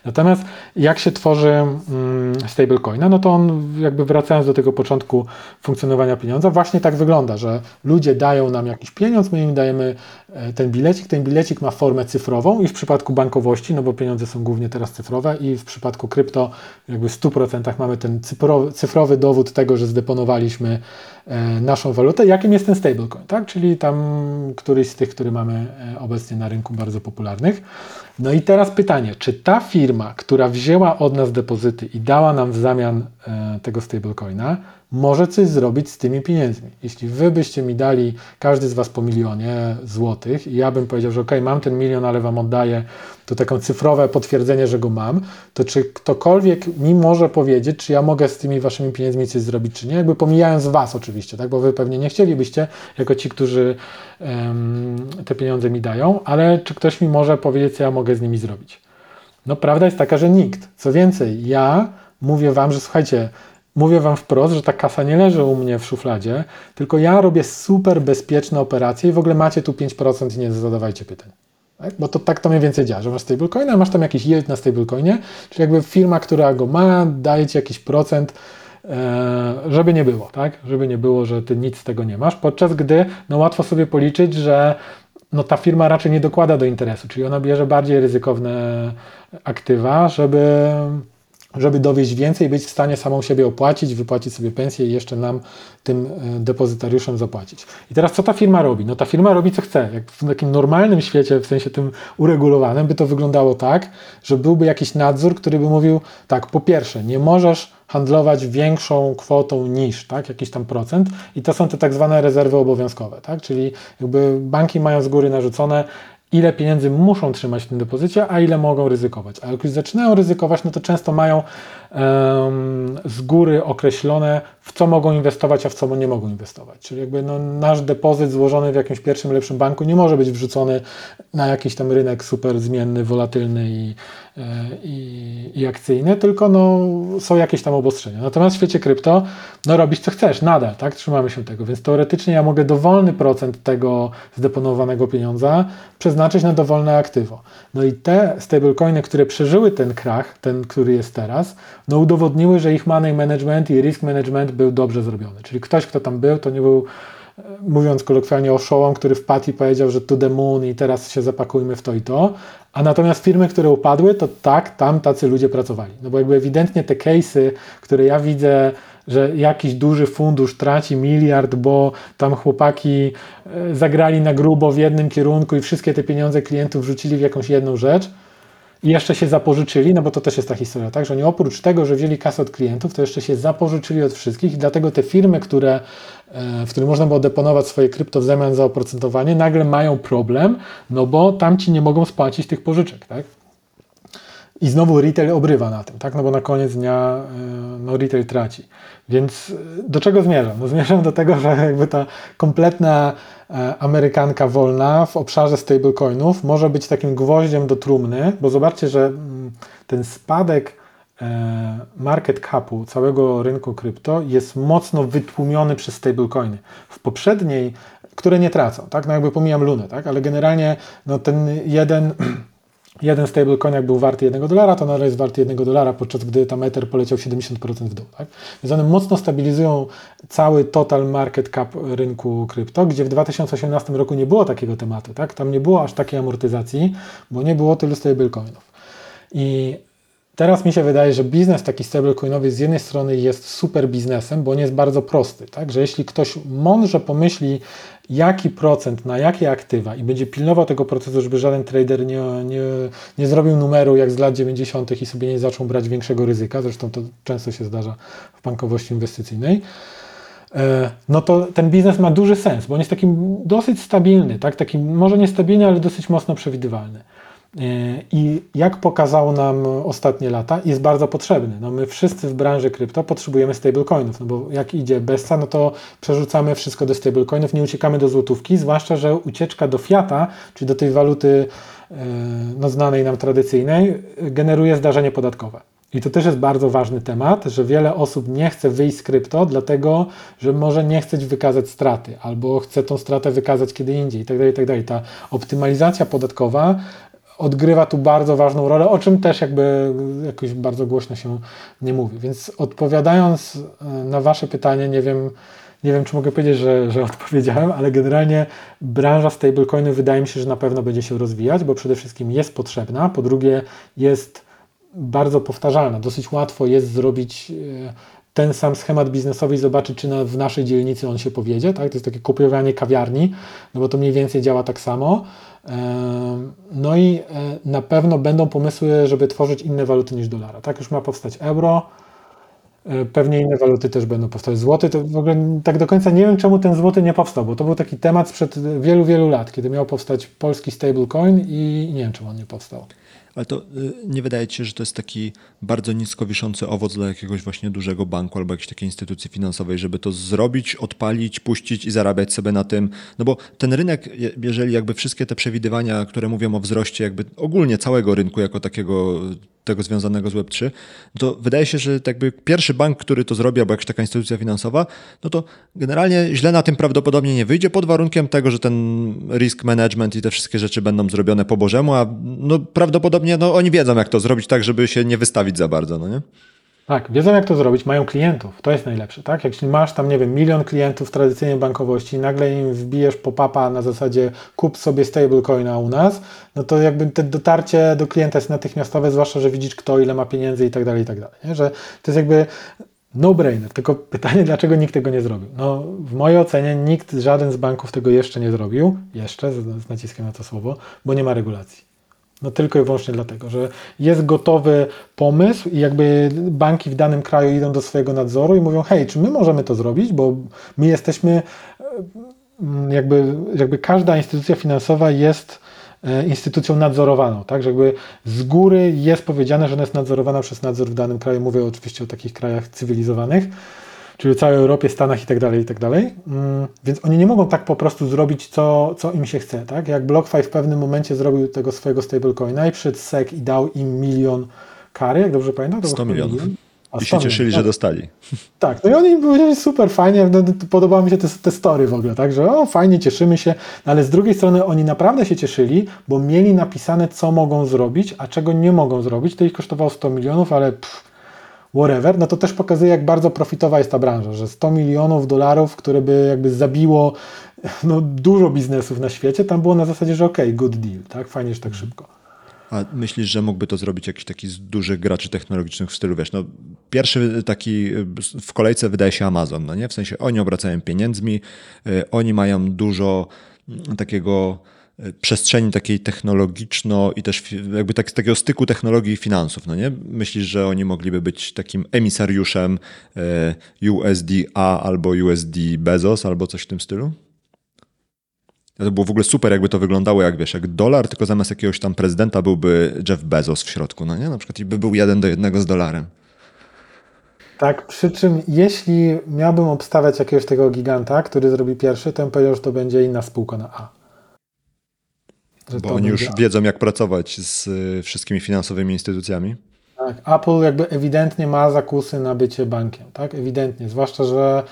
Natomiast jak się tworzy mm, stablecoina, no to on jakby wracając do tego początku funkcjonowania pieniądza, właśnie tak wygląda, że ludzie dają nam jakiś pieniądz, my im dajemy e, ten bilecik, ten bilecik ma formę cyfrową i w przypadku bankowości, no bo pieniądze są głównie teraz cyfrowe i w przypadku krypto jakby w 100% mamy ten cyfrowy, cyfrowy dowód tego, że zdeponowaliśmy e, naszą walutę, jakim jest ten stablecoin, tak? czyli tam któryś z tych, który mamy e, obecnie na rynku bardzo popularnych. No i teraz pytanie, czy ta firma, która wzięła od nas depozyty i dała nam w zamian e, tego stablecoina, może coś zrobić z tymi pieniędzmi. Jeśli wy byście mi dali, każdy z was po milionie złotych i ja bym powiedział, że ok, mam ten milion, ale wam oddaję to taką cyfrowe potwierdzenie, że go mam, to czy ktokolwiek mi może powiedzieć, czy ja mogę z tymi waszymi pieniędzmi coś zrobić, czy nie? Jakby pomijając was oczywiście, tak? bo wy pewnie nie chcielibyście, jako ci, którzy um, te pieniądze mi dają, ale czy ktoś mi może powiedzieć, co ja mogę z nimi zrobić? No prawda jest taka, że nikt. Co więcej, ja mówię wam, że słuchajcie, Mówię Wam wprost, że ta kasa nie leży u mnie w szufladzie, tylko ja robię super bezpieczne operacje i w ogóle macie tu 5% i nie zadawajcie pytań. Tak? Bo to tak to mniej więcej działa, że masz stablecoina, masz tam jakiś yield na stablecoinie, czyli jakby firma, która go ma, daje Ci jakiś procent, e, żeby nie było, tak? Żeby nie było, że Ty nic z tego nie masz, podczas gdy no łatwo sobie policzyć, że no ta firma raczej nie dokłada do interesu, czyli ona bierze bardziej ryzykowne aktywa, żeby żeby dowieść więcej, być w stanie samą siebie opłacić, wypłacić sobie pensję i jeszcze nam, tym e, depozytariuszem zapłacić. I teraz co ta firma robi? No ta firma robi co chce. Jak w takim normalnym świecie, w sensie tym uregulowanym, by to wyglądało tak, że byłby jakiś nadzór, który by mówił tak, po pierwsze, nie możesz handlować większą kwotą niż, tak, jakiś tam procent i to są te tak zwane rezerwy obowiązkowe, tak, czyli jakby banki mają z góry narzucone, ile pieniędzy muszą trzymać w tym depozycie, a ile mogą ryzykować. A jak już zaczynają ryzykować, no to często mają z góry określone, w co mogą inwestować, a w co nie mogą inwestować. Czyli jakby no, nasz depozyt złożony w jakimś pierwszym, lepszym banku nie może być wrzucony na jakiś tam rynek super zmienny, wolatylny i, e, i, i akcyjny, tylko no, są jakieś tam obostrzenia. Natomiast w świecie krypto no, robisz co chcesz, nadal, tak? Trzymamy się tego, więc teoretycznie ja mogę dowolny procent tego zdeponowanego pieniądza przeznaczyć na dowolne aktywo. No i te stablecoiny, które przeżyły ten krach, ten, który jest teraz, no udowodniły, że ich money management i risk management był dobrze zrobiony. Czyli ktoś, kto tam był, to nie był, e, mówiąc kolokwialnie, oszołom, który wpadł i powiedział, że to the moon i teraz się zapakujmy w to i to. A natomiast firmy, które upadły, to tak, tam tacy ludzie pracowali. No bo jakby ewidentnie te case'y, które ja widzę, że jakiś duży fundusz traci miliard, bo tam chłopaki e, zagrali na grubo w jednym kierunku i wszystkie te pieniądze klientów wrzucili w jakąś jedną rzecz, i jeszcze się zapożyczyli, no bo to też jest ta historia, tak, że oni oprócz tego, że wzięli kasę od klientów, to jeszcze się zapożyczyli od wszystkich i dlatego te firmy, które, e, w których można było deponować swoje krypto w zamian za oprocentowanie, nagle mają problem, no bo tamci nie mogą spłacić tych pożyczek, tak. I znowu retail obrywa na tym, tak? No bo na koniec dnia e, no, retail traci. Więc e, do czego zmierzam? No zmierzam do tego, że jakby ta kompletna amerykanka wolna w obszarze stablecoinów może być takim gwoździem do trumny, bo zobaczcie, że mm, ten spadek market capu całego rynku krypto jest mocno wytłumiony przez stablecoiny. W poprzedniej, które nie tracą, tak? No jakby pomijam Lunę, tak? Ale generalnie no ten jeden jeden stablecoin jak był warty 1 dolara, to nadal jest warty 1 dolara, podczas gdy tam Ether poleciał 70% w dół. Tak? Więc one mocno stabilizują cały total market cap rynku krypto, gdzie w 2018 roku nie było takiego tematu. Tak? Tam nie było aż takiej amortyzacji, bo nie było tylu stablecoinów. I Teraz mi się wydaje, że biznes taki stablecoinowy z jednej strony jest super biznesem, bo on jest bardzo prosty, tak? że jeśli ktoś mądrze pomyśli, jaki procent na jakie aktywa i będzie pilnował tego procesu, żeby żaden trader nie, nie, nie zrobił numeru jak z lat 90. i sobie nie zaczął brać większego ryzyka, zresztą to często się zdarza w bankowości inwestycyjnej, e, no to ten biznes ma duży sens, bo on jest taki dosyć stabilny, tak? taki może nie stabilny, ale dosyć mocno przewidywalny. I jak pokazało nam ostatnie lata, jest bardzo potrzebny. No my wszyscy w branży krypto potrzebujemy stablecoinów, no bo jak idzie besta, no to przerzucamy wszystko do stablecoinów, nie uciekamy do złotówki, zwłaszcza, że ucieczka do fiata, czyli do tej waluty e, no, znanej nam tradycyjnej, generuje zdarzenie podatkowe. I to też jest bardzo ważny temat, że wiele osób nie chce wyjść z krypto, dlatego że może nie chce wykazać straty, albo chce tą stratę wykazać kiedy indziej, itd. itd. Ta optymalizacja podatkowa odgrywa tu bardzo ważną rolę, o czym też jakby jakoś bardzo głośno się nie mówi. Więc odpowiadając e, na Wasze pytanie, nie wiem, nie wiem czy mogę powiedzieć, że, że odpowiedziałem, ale generalnie branża stablecoinu wydaje mi się, że na pewno będzie się rozwijać, bo przede wszystkim jest potrzebna, po drugie jest bardzo powtarzalna. Dosyć łatwo jest zrobić e, ten sam schemat biznesowy i zobaczyć, czy na, w naszej dzielnicy on się powiedzie. Tak? To jest takie kopiowanie kawiarni, no bo to mniej więcej działa tak samo. No i e, na pewno będą pomysły, żeby tworzyć inne waluty niż dolara. Tak już ma powstać euro, e, pewnie inne waluty też będą powstawać. Złoty to w ogóle tak do końca nie wiem, czemu ten złoty nie powstał, bo to był taki temat sprzed wielu, wielu lat, kiedy miał powstać polski stablecoin i nie wiem, czemu on nie powstał. Ale to y, nie wydaje ci się, że to jest taki bardzo nisko wiszący owoc dla jakiegoś właśnie dużego banku albo jakiejś takiej instytucji finansowej, żeby to zrobić, odpalić, puścić i zarabiać sobie na tym. No bo ten rynek, jeżeli jakby wszystkie te przewidywania, które mówią o wzroście jakby ogólnie całego rynku jako takiego tego związanego z Web3, to wydaje się, że jakby pierwszy bank, który to zrobi, albo jakaś taka instytucja finansowa, no to generalnie źle na tym prawdopodobnie nie wyjdzie pod warunkiem tego, że ten risk management i te wszystkie rzeczy będą zrobione po Bożemu, a no prawdopodobnie no, oni wiedzą, jak to zrobić tak, żeby się nie wystawić za bardzo, no nie? Tak, wiedzą jak to zrobić, mają klientów, to jest najlepsze, tak? Jak masz tam, nie wiem, milion klientów w tradycyjnej bankowości nagle im wbijesz pop-upa na zasadzie kup sobie stablecoina u nas, no to jakby te dotarcie do klienta jest natychmiastowe, zwłaszcza, że widzisz kto, ile ma pieniędzy i tak dalej, i tak dalej. Że to jest jakby no-brainer, tylko pytanie, dlaczego nikt tego nie zrobił? No, w mojej ocenie nikt, żaden z banków tego jeszcze nie zrobił, jeszcze, z naciskiem na to słowo, bo nie ma regulacji. No tylko i wyłącznie dlatego, że jest gotowy pomysł i jakby banki w danym kraju idą do swojego nadzoru i mówią, hej, czy my możemy to zrobić, bo my jesteśmy, e, jakby, jakby każda instytucja finansowa jest e, instytucją nadzorowaną, tak, że jakby z góry jest powiedziane, że ona jest nadzorowana przez nadzór w danym kraju, mówię oczywiście o takich krajach cywilizowanych, czyli całej Europie, Stanach i tak dalej, i tak dalej. Mm, więc oni nie mogą tak po prostu zrobić, co, co im się chce, tak? Jak BlockFi w pewnym momencie zrobił tego swojego stablecoina i przyszedł SEC i dał im milion kary, jak dobrze pamiętam? To 100 milionów. Milion? I się cieszyli, tak. że dostali. Tak, no i oni powiedzieli super, fajnie, no, podobały mi się te, te story w ogóle, tak, że o fajnie, cieszymy się, no, ale z drugiej strony oni naprawdę się cieszyli, bo mieli napisane, co mogą zrobić, a czego nie mogą zrobić, to ich kosztowało 100 milionów, ale pff, whatever, no to też pokazuje, jak bardzo profitowa jest ta branża, że 100 milionów dolarów, które by jakby zabiło no, dużo biznesów na świecie, tam było na zasadzie, że ok, good deal, tak, fajnie, że tak szybko. A myślisz, że mógłby to zrobić jakiś taki z dużych graczy technologicznych w stylu, wiesz, no pierwszy taki w kolejce wydaje się Amazon, no nie? W sensie oni obracają pieniędzmi, y, oni mają dużo takiego przestrzeni takiej technologiczno i też jakby tak, takiego styku technologii i finansów, no nie? Myślisz, że oni mogliby być takim emisariuszem e, USDA albo USD Bezos albo coś w tym stylu? To było w ogóle super, jakby to wyglądało, jak wiesz, jak dolar, tylko zamiast jakiegoś tam prezydenta byłby Jeff Bezos w środku, no nie? Na przykład i by był jeden do jednego z dolarem. Tak, przy czym jeśli miałbym obstawiać jakiegoś tego giganta, który zrobi pierwszy, to bym powiedział, że to będzie inna spółka na A. Bo oni już wiedzą, jak pracować z y, wszystkimi finansowymi instytucjami. Tak, Apple jakby ewidentnie ma zakusy na bycie bankiem, tak? Ewidentnie, zwłaszcza, że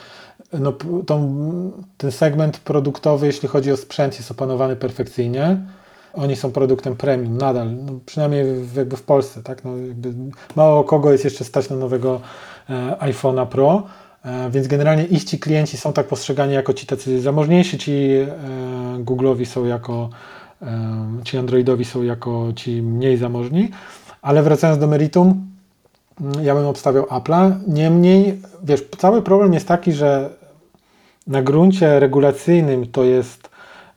no, tą, ten segment produktowy, jeśli chodzi o sprzęt, jest opanowany perfekcyjnie. Oni są produktem premium nadal, no przynajmniej w, jakby w Polsce, tak? No mało kogo jest jeszcze stać na nowego e, iPhone'a Pro, e, więc generalnie ich ci klienci są tak postrzegani jako ci tacy zamożniejsi, ci e, Google'owi są jako, ci Androidowi są jako ci mniej zamożni, ale wracając do meritum, mm, ja bym obstawiał Apple'a. Niemniej, wiesz, cały problem jest taki, że na gruncie regulacyjnym to jest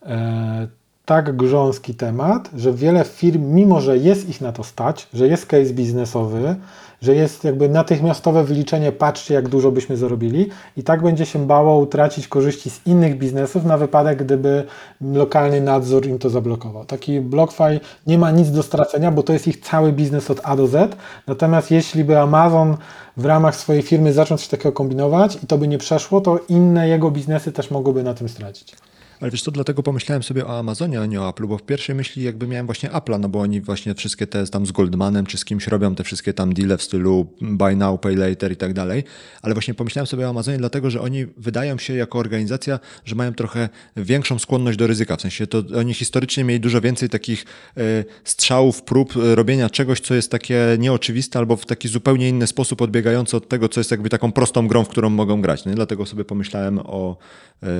e, tak grząski temat, że wiele firm, mimo że jest ich na to stać, że jest case biznesowy, że jest jakby natychmiastowe wyliczenie, patrzcie jak dużo byśmy zarobili i tak będzie się bało utracić korzyści z innych biznesów na wypadek, gdyby lokalny nadzór im to zablokował. Taki BlockFi nie ma nic do stracenia, bo to jest ich cały biznes od A do Z, natomiast jeśli by Amazon w ramach swojej firmy zaczął coś takiego kombinować i to by nie przeszło, to inne jego biznesy też mogłyby na tym stracić. Ale wiesz co, dlatego pomyślałem sobie o Amazonie, a nie o Apple'u, bo w pierwszej myśli jakby miałem właśnie Apple'a, no bo oni właśnie wszystkie te tam z Goldmanem czy z kimś robią te wszystkie tam deale w stylu buy now, pay later i tak dalej, ale właśnie pomyślałem sobie o Amazonie dlatego, że oni wydają się jako organizacja, że mają trochę większą skłonność do ryzyka, w sensie to oni historycznie mieli dużo więcej takich y, strzałów, prób e, robienia czegoś, co jest takie nieoczywiste albo w taki zupełnie inny sposób odbiegający od tego, co jest jakby taką prostą grą, w którą mogą grać, nie? dlatego sobie pomyślałem o,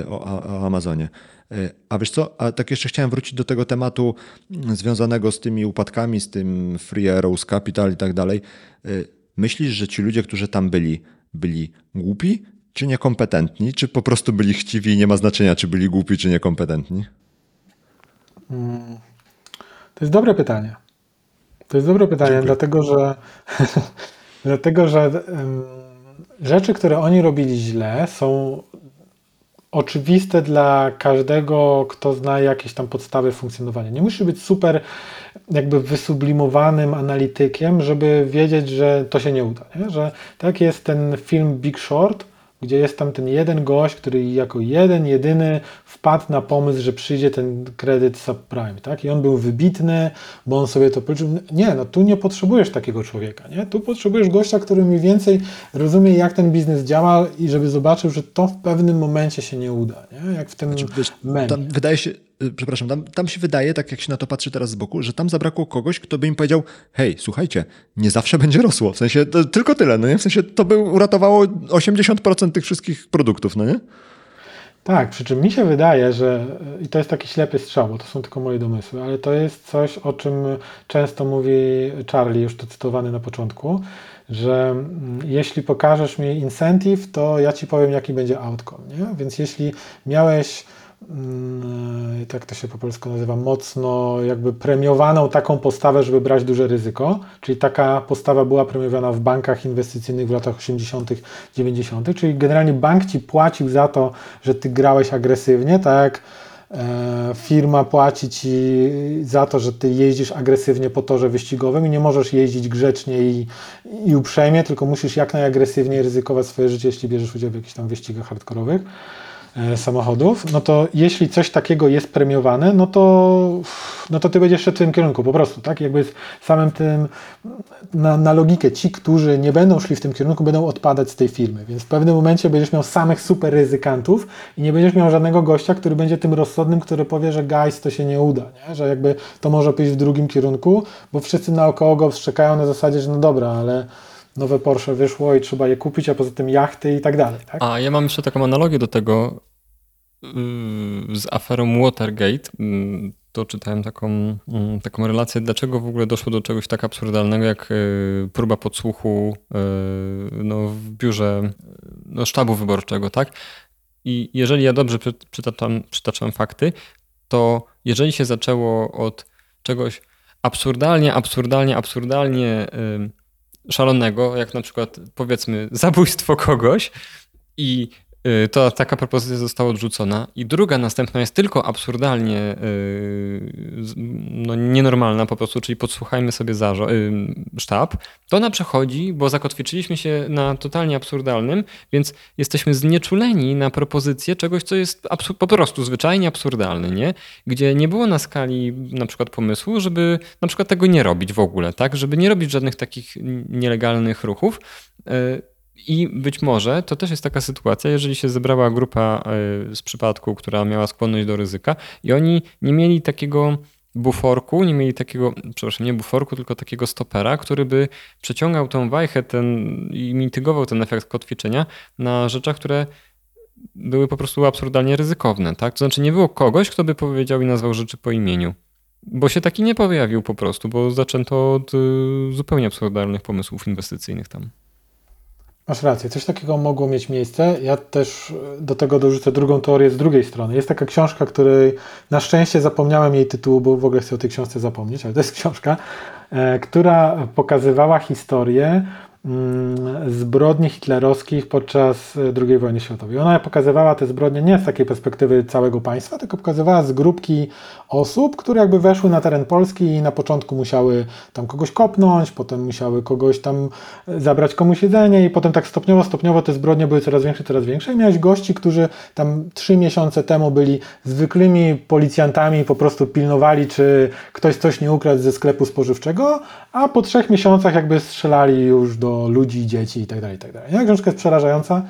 o, o Amazonie. E, a wiesz co, a tak jeszcze chciałem wrócić do tego tematu związanego z tymi upadkami, z tym Free Arrows Capital i tak dalej. E, myślisz, że ci ludzie, którzy tam byli, byli głupi czy niekompetentni, czy po prostu byli chciwi i nie ma znaczenia, czy byli głupi, czy niekompetentni? Hmm. To jest dobre pytanie. To jest dobre pytanie, Dziękuję. dlatego że, dlatego, że um, rzeczy, które oni robili źle, są oczywiste dla każdego, kto zna jakieś tam podstawy funkcjonowania. Nie musisz być super jakby wysublimowanym analitykiem, żeby wiedzieć, że to się nie uda. Nie? Że tak jest ten film Big Short, gdzie jest tam ten jeden gość, który jako jeden, jedyny wpadł na pomysł, że przyjdzie ten kredyt subprime, tak? I on był wybitny, bo on sobie to policzył. Nie, no tu nie potrzebujesz takiego człowieka, nie? Tu potrzebujesz gościa, który mniej więcej rozumie, jak ten biznes działa i żeby zobaczył, że to w pewnym momencie się nie uda, nie? Jak w tym znaczy, wiesz, wydaje się, przepraszam, tam, tam się wydaje, tak jak się na to patrzy teraz z boku, że tam zabrakło kogoś, kto by im powiedział, hej, słuchajcie, nie zawsze będzie rosło, w sensie tylko tyle, no nie? W sensie to by uratowało 80% tych wszystkich produktów, no nie? Tak, przy czym mi się wydaje, że i to jest taki ślepy strzał, bo to są tylko moje domysły, ale to jest coś, o czym często mówi Charlie, już to cytowany na początku, że mm, jeśli pokażesz mi incentive, to ja ci powiem, jaki będzie outcome. Nie? Więc jeśli miałeś Mm, jak to się po polsku nazywa, mocno jakby premiowaną taką postawę, żeby brać duże ryzyko. Czyli taka postawa była premiowana w bankach inwestycyjnych w latach 80., 90., czyli generalnie bank ci płacił za to, że ty grałeś agresywnie, tak e, firma płaci ci za to, że ty jeździsz agresywnie po torze wyścigowym i nie możesz jeździć grzecznie i, i uprzejmie, tylko musisz jak najagresywniej ryzykować swoje życie, jeśli bierzesz udział w jakichś tam wyścigach hardkorowych. E, samochodów, no to jeśli coś takiego jest premiowane, no to, no to ty będziesz szedł w tym kierunku po prostu, tak? Jakby samym tym, na, na logikę, ci, którzy nie będą szli w tym kierunku, będą odpadać z tej firmy, więc w pewnym momencie będziesz miał samych super ryzykantów i nie będziesz miał żadnego gościa, który będzie tym rozsądnym, który powie, że guys, to się nie uda, nie? że jakby to może pójść w drugim kierunku, bo wszyscy naokoło go szczekają na zasadzie, że no dobra, ale nowe Porsche wyszło i trzeba je kupić, a poza tym jachty i tak dalej. Tak? A ja mam jeszcze taką analogię do tego yy, z aferą Watergate. Yy, to czytałem taką, yy, taką relację, dlaczego w ogóle doszło do czegoś tak absurdalnego, jak próba podsłuchu no, w biurze no, sztabu wyborczego, tak? I jeżeli ja dobrze przytaczam, przytaczam fakty, to jeżeli się zaczęło od czegoś absurdalnie, absurdalnie, absurdalnie szalonego, jak na przykład powiedzmy zabójstwo kogoś i to taka propozycja została odrzucona. I druga, następna jest tylko absurdalnie y, no, nienormalna po prostu, czyli podsłuchajmy sobie zarzo- y, sztab. To ona przechodzi, bo zakotwiczyliśmy się na totalnie absurdalnym, więc jesteśmy znieczuleni na propozycję czegoś, co jest po prostu zwyczajnie absurdalne, nie? Gdzie nie było na skali na przykład pomysłu, żeby na przykład tego nie robić w ogóle, tak? Żeby nie robić żadnych takich nielegalnych ruchów i być może to też jest taka sytuacja, jeżeli się zebrała grupa e, z przypadku, która miała skłonność do ryzyka i oni nie mieli takiego buforku, nie mieli takiego, przepraszam, nie buforku, tylko takiego stopera, który by przeciągał tą wajchę ten, i mitygował ten efekt kotwiczenia na rzeczach, które były po prostu absurdalnie ryzykowne. Tak? To znaczy nie było kogoś, kto by powiedział i nazwał rzeczy po imieniu. Bo się taki nie pojawił po prostu, bo zaczęto od y, zupełnie absurdalnych pomysłów inwestycyjnych tam. Masz rację, coś takiego mogło mieć miejsce. Ja też do tego dorzucę drugą teorię z drugiej strony. Jest taka książka, której na szczęście zapomniałem jej tytułu, bo w ogóle chcę o tej książce zapomnieć, ale to jest książka, e, która pokazywała historię zbrodni hitlerowskich podczas e, II wojny światowej. Ona pokazywała te zbrodnie nie z takiej perspektywy całego państwa, tylko pokazywała z grupki osób, które jakby weszły na teren Polski i na początku musiały tam kogoś kopnąć, potem musiały kogoś tam e, zabrać komuś jedzenie i potem tak stopniowo, stopniowo te zbrodnie były coraz większe, coraz większe i miałeś gości, którzy tam trzy miesiące temu byli zwykłymi policjantami, po prostu pilnowali, czy ktoś coś nie ukradł ze sklepu spożywczego, a po trzech miesiącach jakby strzelali już do ludzi, dzieci itd. Tak itd. Tak ja, książka jest przerażająca,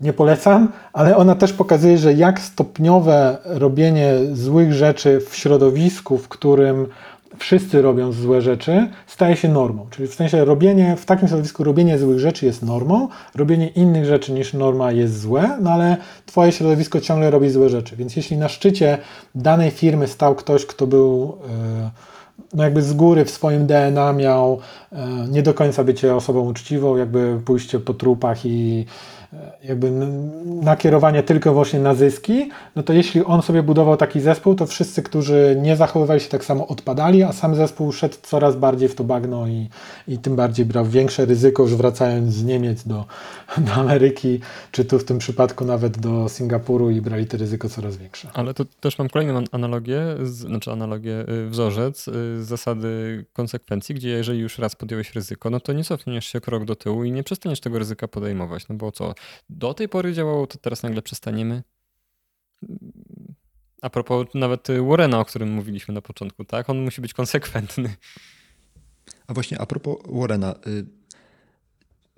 nie polecam, ale ona też pokazuje, że jak stopniowe robienie złych rzeczy w środowisku, w którym wszyscy robią złe rzeczy, staje się normą. Czyli w sensie robienie, w takim środowisku robienie złych rzeczy jest normą, robienie innych rzeczy niż norma jest złe, no ale twoje środowisko ciągle robi złe rzeczy. Więc jeśli na szczycie danej firmy stał ktoś, kto był... Yy, no jakby z góry w swoim DNA miał e, nie do końca bycie osobą uczciwą, jakby pójście po trupach i jakby nakierowanie tylko właśnie na zyski, no to jeśli on sobie budował taki zespół, to wszyscy, którzy nie zachowywali się tak samo odpadali, a sam zespół szedł coraz bardziej w to bagno i, i tym bardziej brał większe ryzyko, już wracając z Niemiec do, do Ameryki, czy tu w tym przypadku nawet do Singapuru i brali to ryzyko coraz większe. Ale to też mam kolejną analogię, znaczy analogię, y, wzorzec y, zasady konsekwencji, gdzie jeżeli już raz podjąłeś ryzyko, no to nie cofniesz się krok do tyłu i nie przestaniesz tego ryzyka podejmować, no bo co, do tej pory działało, to teraz nagle przestaniemy. A propos nawet Warrena, o którym mówiliśmy na początku, tak? On musi być konsekwentny. A właśnie a propos Warrena, y,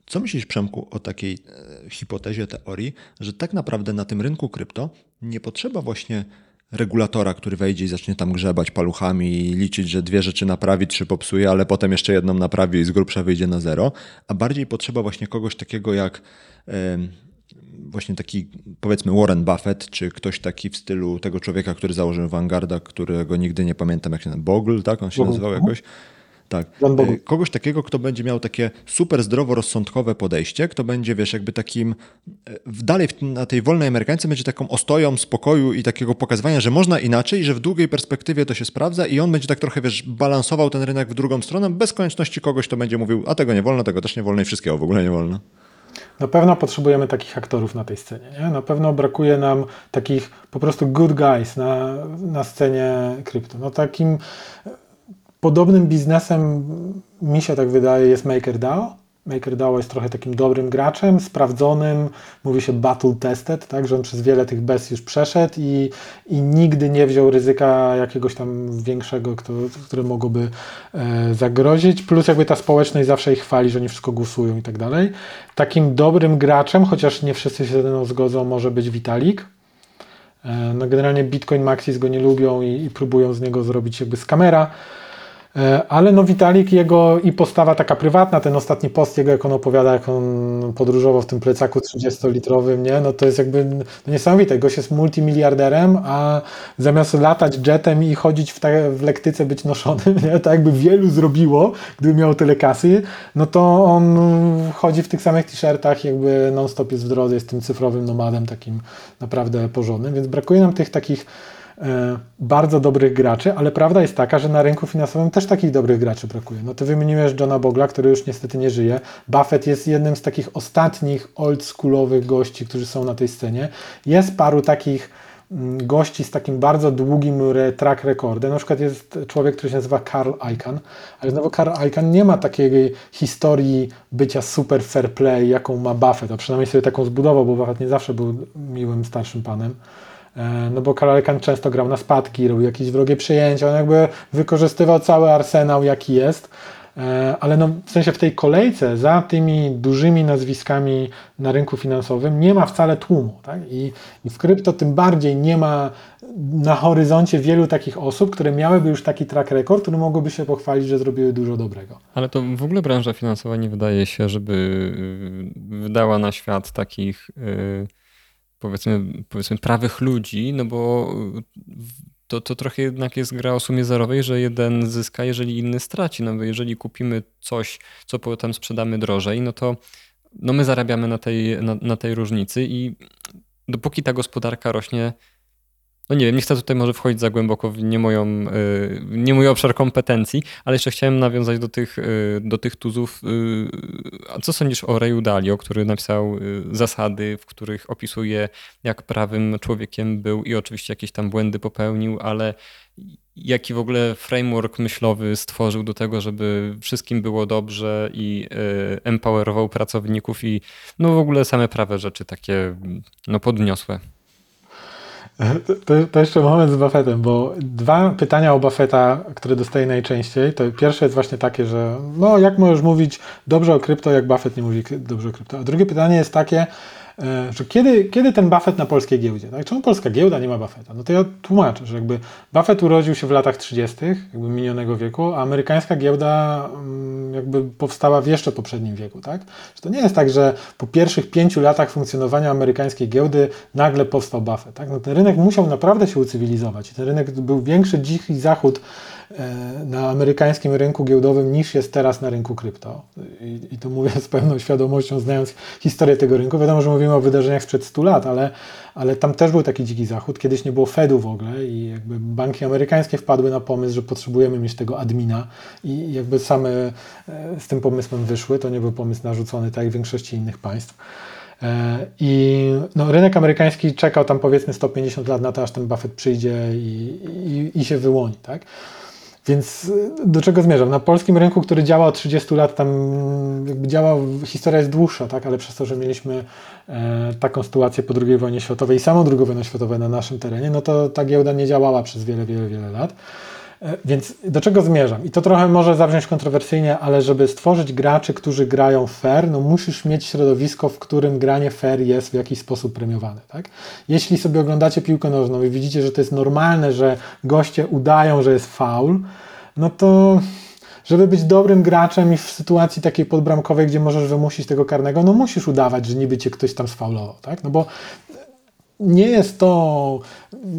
co myślisz, Przemku, o takiej e, hipotezie, teorii, że tak naprawdę na tym rynku krypto nie potrzeba właśnie regulatora, który wejdzie i zacznie tam grzebać paluchami i liczyć, że dwie rzeczy naprawi, trzy popsuje, ale potem jeszcze jedną naprawi i z grubsza wyjdzie na zero, a bardziej potrzeba właśnie kogoś takiego jak właśnie taki powiedzmy Warren Buffett, czy ktoś taki w stylu tego człowieka, który założył Vanguarda, którego nigdy nie pamiętam jak się nazywa, Bogle, tak? On się Bogle. nazywał jakoś? Tak. E, kogoś takiego, kto będzie miał takie super zdroworozsądkowe podejście, kto będzie, wiesz, jakby takim e, dalej na tej wolnej amerykance będzie taką ostoją spokoju i takiego pokazywania, że można inaczej, że w długiej perspektywie to się sprawdza i on będzie tak trochę, wiesz, balansował ten rynek w drugą stronę, bez konieczności kogoś, kto będzie mówił, a tego nie wolno, tego też nie wolno i wszystkiego w ogóle nie wolno. Na pewno potrzebujemy takich aktorów na tej scenie. Nie? Na pewno brakuje nam takich po prostu good guys na, na scenie krypto. No takim podobnym biznesem mi się tak wydaje jest MakerDAO MakerDAO jest trochę takim dobrym graczem, sprawdzonym, mówi się battle tested, tak, że on przez wiele tych bez już przeszedł i, i nigdy nie wziął ryzyka jakiegoś tam większego, kto, które mogłoby e, zagrozić, plus jakby ta społeczność zawsze ich chwali, że nie wszystko głosują i tak dalej. Takim dobrym graczem, chociaż nie wszyscy się ze mną zgodzą, może być Vitalik. E, no generalnie Bitcoin Maxis go nie lubią i, i próbują z niego zrobić jakby z kamera. E, ale no Witalik, jego i postawa taka prywatna, ten ostatni post jego, jak on opowiada, jak on podróżował w tym plecaku 30-litrowym, nie? No to jest jakby no niesamowite. Gość jest multimiliarderem, a zamiast latać jetem i chodzić w, te, w lektyce, być noszonym, nie? tak jakby wielu zrobiło, gdyby miał tyle kasy, no to on chodzi w tych samych t-shirtach, jakby non-stop jest w drodze, jest tym cyfrowym nomadem takim naprawdę porządnym, więc brakuje nam tych takich bardzo dobrych graczy, ale prawda jest taka, że na rynku finansowym też takich dobrych graczy brakuje. No ty wymieniłeś Johna Bogla, który już niestety nie żyje. Buffett jest jednym z takich ostatnich oldschoolowych gości, którzy są na tej scenie. Jest paru takich mm, gości z takim bardzo długim track recordem. Na przykład jest człowiek, który się nazywa Carl Icahn, ale znowu Carl Icahn nie ma takiej historii bycia super fair play, jaką ma Buffett, a przynajmniej sobie taką zbudował, bo Buffett nie zawsze był miłym starszym panem. E, no bo Karalekan często grał na spadki, robił jakieś wrogie przyjęcia, on jakby wykorzystywał cały arsenał jaki jest. E, ale no, w sensie w tej kolejce za tymi dużymi nazwiskami na rynku finansowym nie ma wcale tłumu. Tak? I, I w krypto tym bardziej nie ma na horyzoncie wielu takich osób, które miałyby już taki track record, który mogłyby się pochwalić, że zrobiły dużo dobrego. Ale to w ogóle branża finansowa nie wydaje się, żeby y, wydała na świat takich y, powiedzmy, powiedzmy prawych ludzi, no bo to, to trochę jednak jest gra o sumie zerowej, że jeden zyska, jeżeli inny straci. No bo jeżeli kupimy coś, co potem sprzedamy drożej, no to no my zarabiamy na tej, na, na tej różnicy i dopóki ta gospodarka rośnie no nie wiem, nie chcę tutaj może wchodzić za głęboko w nie, moją, y, nie mój obszar kompetencji, ale jeszcze chciałem nawiązać do tych, y, do tych tuzów. Y, a co sądzisz o Rayu Dalio, który napisał zasady, w których opisuje, jak prawym człowiekiem był i oczywiście jakieś tam błędy popełnił, ale jaki w ogóle framework myślowy stworzył do tego, żeby wszystkim było dobrze i empowerował pracowników i no w ogóle same prawe rzeczy takie no podniosłe. To, to, jeszcze moment z Buffettem, bo dwa pytania o Buffetta, które dostaję najczęściej, to pierwsze jest właśnie takie, że no jak możesz mówić dobrze o krypto, jak Buffett nie mówi dobrze o krypto. A drugie pytanie jest takie, że kiedy, kiedy ten Buffett na polskiej giełdzie? Tak? Czemu polska giełda nie ma Buffetta? No to ja tłumaczę, że jakby Buffett urodził się w latach 30. jakby minionego wieku, a amerykańska giełda mm, jakby powstała w jeszcze poprzednim wieku. Tak? Że to nie jest tak, że po pierwszych pięciu latach funkcjonowania amerykańskiej giełdy nagle powstał Buffett. Tak? No ten rynek musiał naprawdę się ucywilizować. Ten rynek był większy dziki zachód E, na amerykańskim rynku giełdowym niż jest teraz na rynku krypto. I, I to mówię z pełną świadomością, znając historię tego rynku. Wiadomo, że mówimy o wydarzeniach sprzed 100 lat, ale, ale tam też był taki dziki zachód. Kiedyś nie było Fedu w ogóle i jakby banki amerykańskie wpadły na pomysł, że potrzebujemy mieć tego admina i jakby same e, z tym pomysłem wyszły. To nie był pomysł narzucony tak jak w większości innych państw. E, I no, rynek amerykański czekał tam powiedzmy 150 lat na to, aż ten Buffett przyjdzie i, i, i się wyłoni. Tak? Więc y, do czego zmierzam? Na polskim rynku, który działa od 30 lat, tam jakby działa, historia jest dłuższa, tak? ale przez to, że mieliśmy e, taką sytuację po II wojnie światowej i samą II wojnę światową na naszym terenie, no to ta giełda nie działała przez wiele, wiele, wiele lat. E, więc do czego zmierzam? I to trochę może zabrzmieć kontrowersyjnie, ale żeby stworzyć graczy, którzy grają fair, no musisz mieć środowisko, w którym granie fair jest w jakiś sposób premiowane. Tak? Jeśli sobie oglądacie piłkę nożną i widzicie, że to jest normalne, że goście udają, że jest faul, no to żeby być dobrym graczem i w sytuacji takiej podbramkowej, gdzie możesz wymusić tego karnego, no musisz udawać, że niby cię ktoś tam sfaulował, tak? No bo nie jest to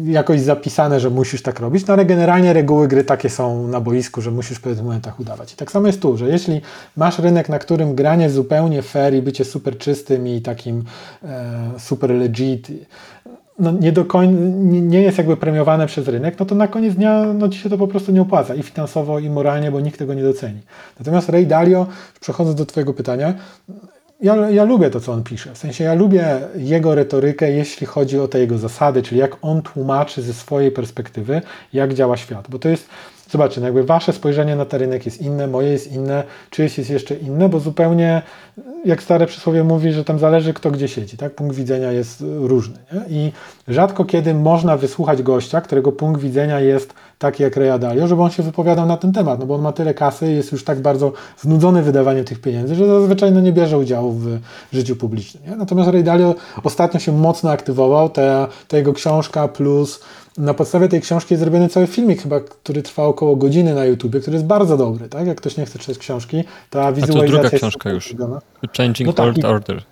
jakoś zapisane, że musisz tak robić, no ale generalnie reguły gry takie są na boisku, że musisz w pewnych momentach udawać. I tak samo jest tu, że jeśli masz rynek, na którym granie zupełnie fair i bycie super czystym i takim e, super legit, no nie, do koń, nie, jest jakby premiowane przez rynek, no to na koniec dnia no ci się to po prostu nie opłaca i finansowo, i moralnie, bo nikt tego nie doceni. Natomiast Ray Dalio, przechodząc do Twojego pytania, ja, ja lubię to, co on pisze. W sensie ja lubię jego retorykę, jeśli chodzi o te jego zasady, czyli jak on tłumaczy ze swojej perspektywy, jak działa świat. Bo to jest, zobaczcie, no jakby wasze spojrzenie na ten rynek jest inne, moje jest inne, czyjeś jest jeszcze inne, bo zupełnie, jak stare przysłowie mówi, że tam zależy kto gdzie siedzi, tak? Punkt widzenia jest różny. Nie? I rzadko kiedy można wysłuchać gościa, którego punkt widzenia jest taki jak Ray Dalio, żeby on się wypowiadał na ten temat, no bo on ma tyle kasy jest już tak bardzo znudzony wydawaniem tych pieniędzy, że zazwyczaj no, nie bierze udziału w życiu publicznym. Nie? Natomiast Ray Dalio ostatnio się mocno aktywował, ta, ta jego książka plus na podstawie tej książki jest zrobiony cały filmik chyba, który trwa około godziny na YouTubie, który jest bardzo dobry, tak? Jak ktoś nie chce czytać książki, ta wizualizacja... A to druga książka już. Changing no tak, World Order.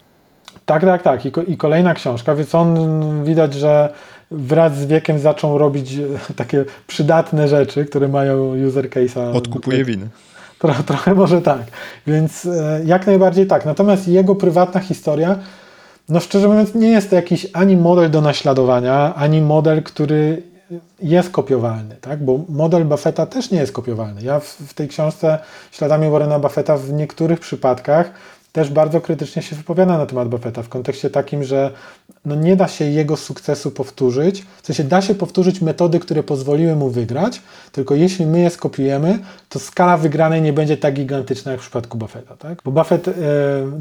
Tak, tak, tak. I, I, kolejna książka, więc on widać, że wraz z wiekiem zaczął robić e, takie przydatne rzeczy, które mają user case'a. Odkupuje winy. Trochę, trochę może tak. Więc e, jak najbardziej tak. Natomiast jego prywatna historia, no szczerze mówiąc, nie jest to jakiś ani model do naśladowania, ani model, który jest kopiowalny, tak? bo model Buffetta też nie jest kopiowalny. Ja w, w tej książce Śladami Warrena Buffetta w niektórych przypadkach też bardzo krytycznie się wypowiada na temat Buffetta w kontekście takim, że no nie da się jego sukcesu powtórzyć. W sensie da się powtórzyć metody, które pozwoliły mu wygrać, tylko jeśli my je skopiujemy, to skala wygranej nie będzie tak gigantyczna jak w przypadku Buffetta. Tak? Bo Buffett e,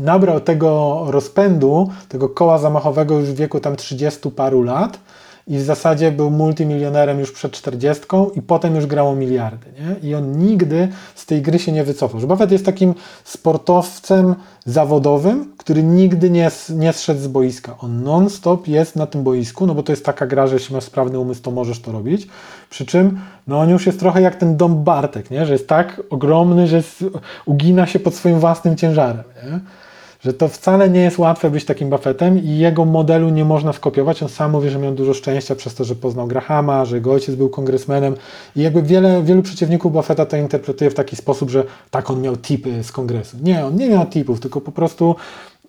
nabrał tego rozpędu, tego koła zamachowego już w wieku tam 30 paru lat i w zasadzie był multimilionerem już przed 40 i potem już grało miliardy. Nie? I on nigdy z tej gry się nie wycofał. Że Buffett jest takim sportowcem zawodowym, który nigdy nie, nie zszedł z boiska. On non-stop jest na tym boisku, no bo to jest taka gra, że jeśli masz sprawny umysł, to możesz to robić. Przy czym no on już jest trochę jak ten dom Bartek, nie? że jest tak ogromny, że jest, ugina się pod swoim własnym ciężarem. Nie? Że to wcale nie jest łatwe być takim Buffettem i jego modelu nie można skopiować. On sam mówi, że miał dużo szczęścia przez to, że poznał Grahama, że jego ojciec był kongresmenem i jakby wiele, wielu przeciwników Buffetta to interpretuje w taki sposób, że tak on miał tipy z kongresu. Nie, on nie miał tipów, tylko po prostu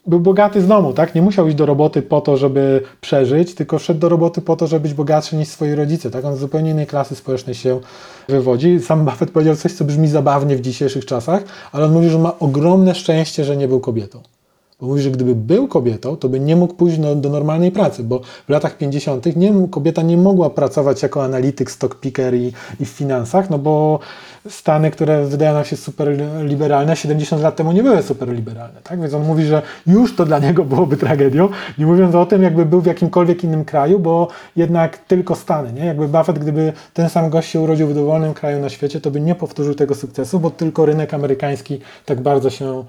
był bogaty z domu, tak? Nie musiał iść do roboty po to, żeby przeżyć, tylko szedł do roboty po to, żeby być bogatszy niż swoi rodzice, tak? On z zupełnie innej klasy społecznej się wywodzi. Sam Buffett powiedział coś, co brzmi zabawnie w dzisiejszych czasach, ale on mówi, że ma ogromne szczęście, że nie był kobietą. Bo mówi, że gdyby był kobietą, to by nie mógł pójść do, do normalnej pracy, bo w latach 50. Nie, kobieta nie mogła pracować jako analityk, stock picker i, i w finansach, no bo Stany, które wydają nam się super liberalne, 70 lat temu nie były super liberalne. Tak? Więc on mówi, że już to dla niego byłoby tragedią, nie mówiąc o tym, jakby był w jakimkolwiek innym kraju, bo jednak tylko Stany. Nie? Jakby Buffett, gdyby ten sam gość się urodził w dowolnym kraju na świecie, to by nie powtórzył tego sukcesu, bo tylko rynek amerykański tak bardzo się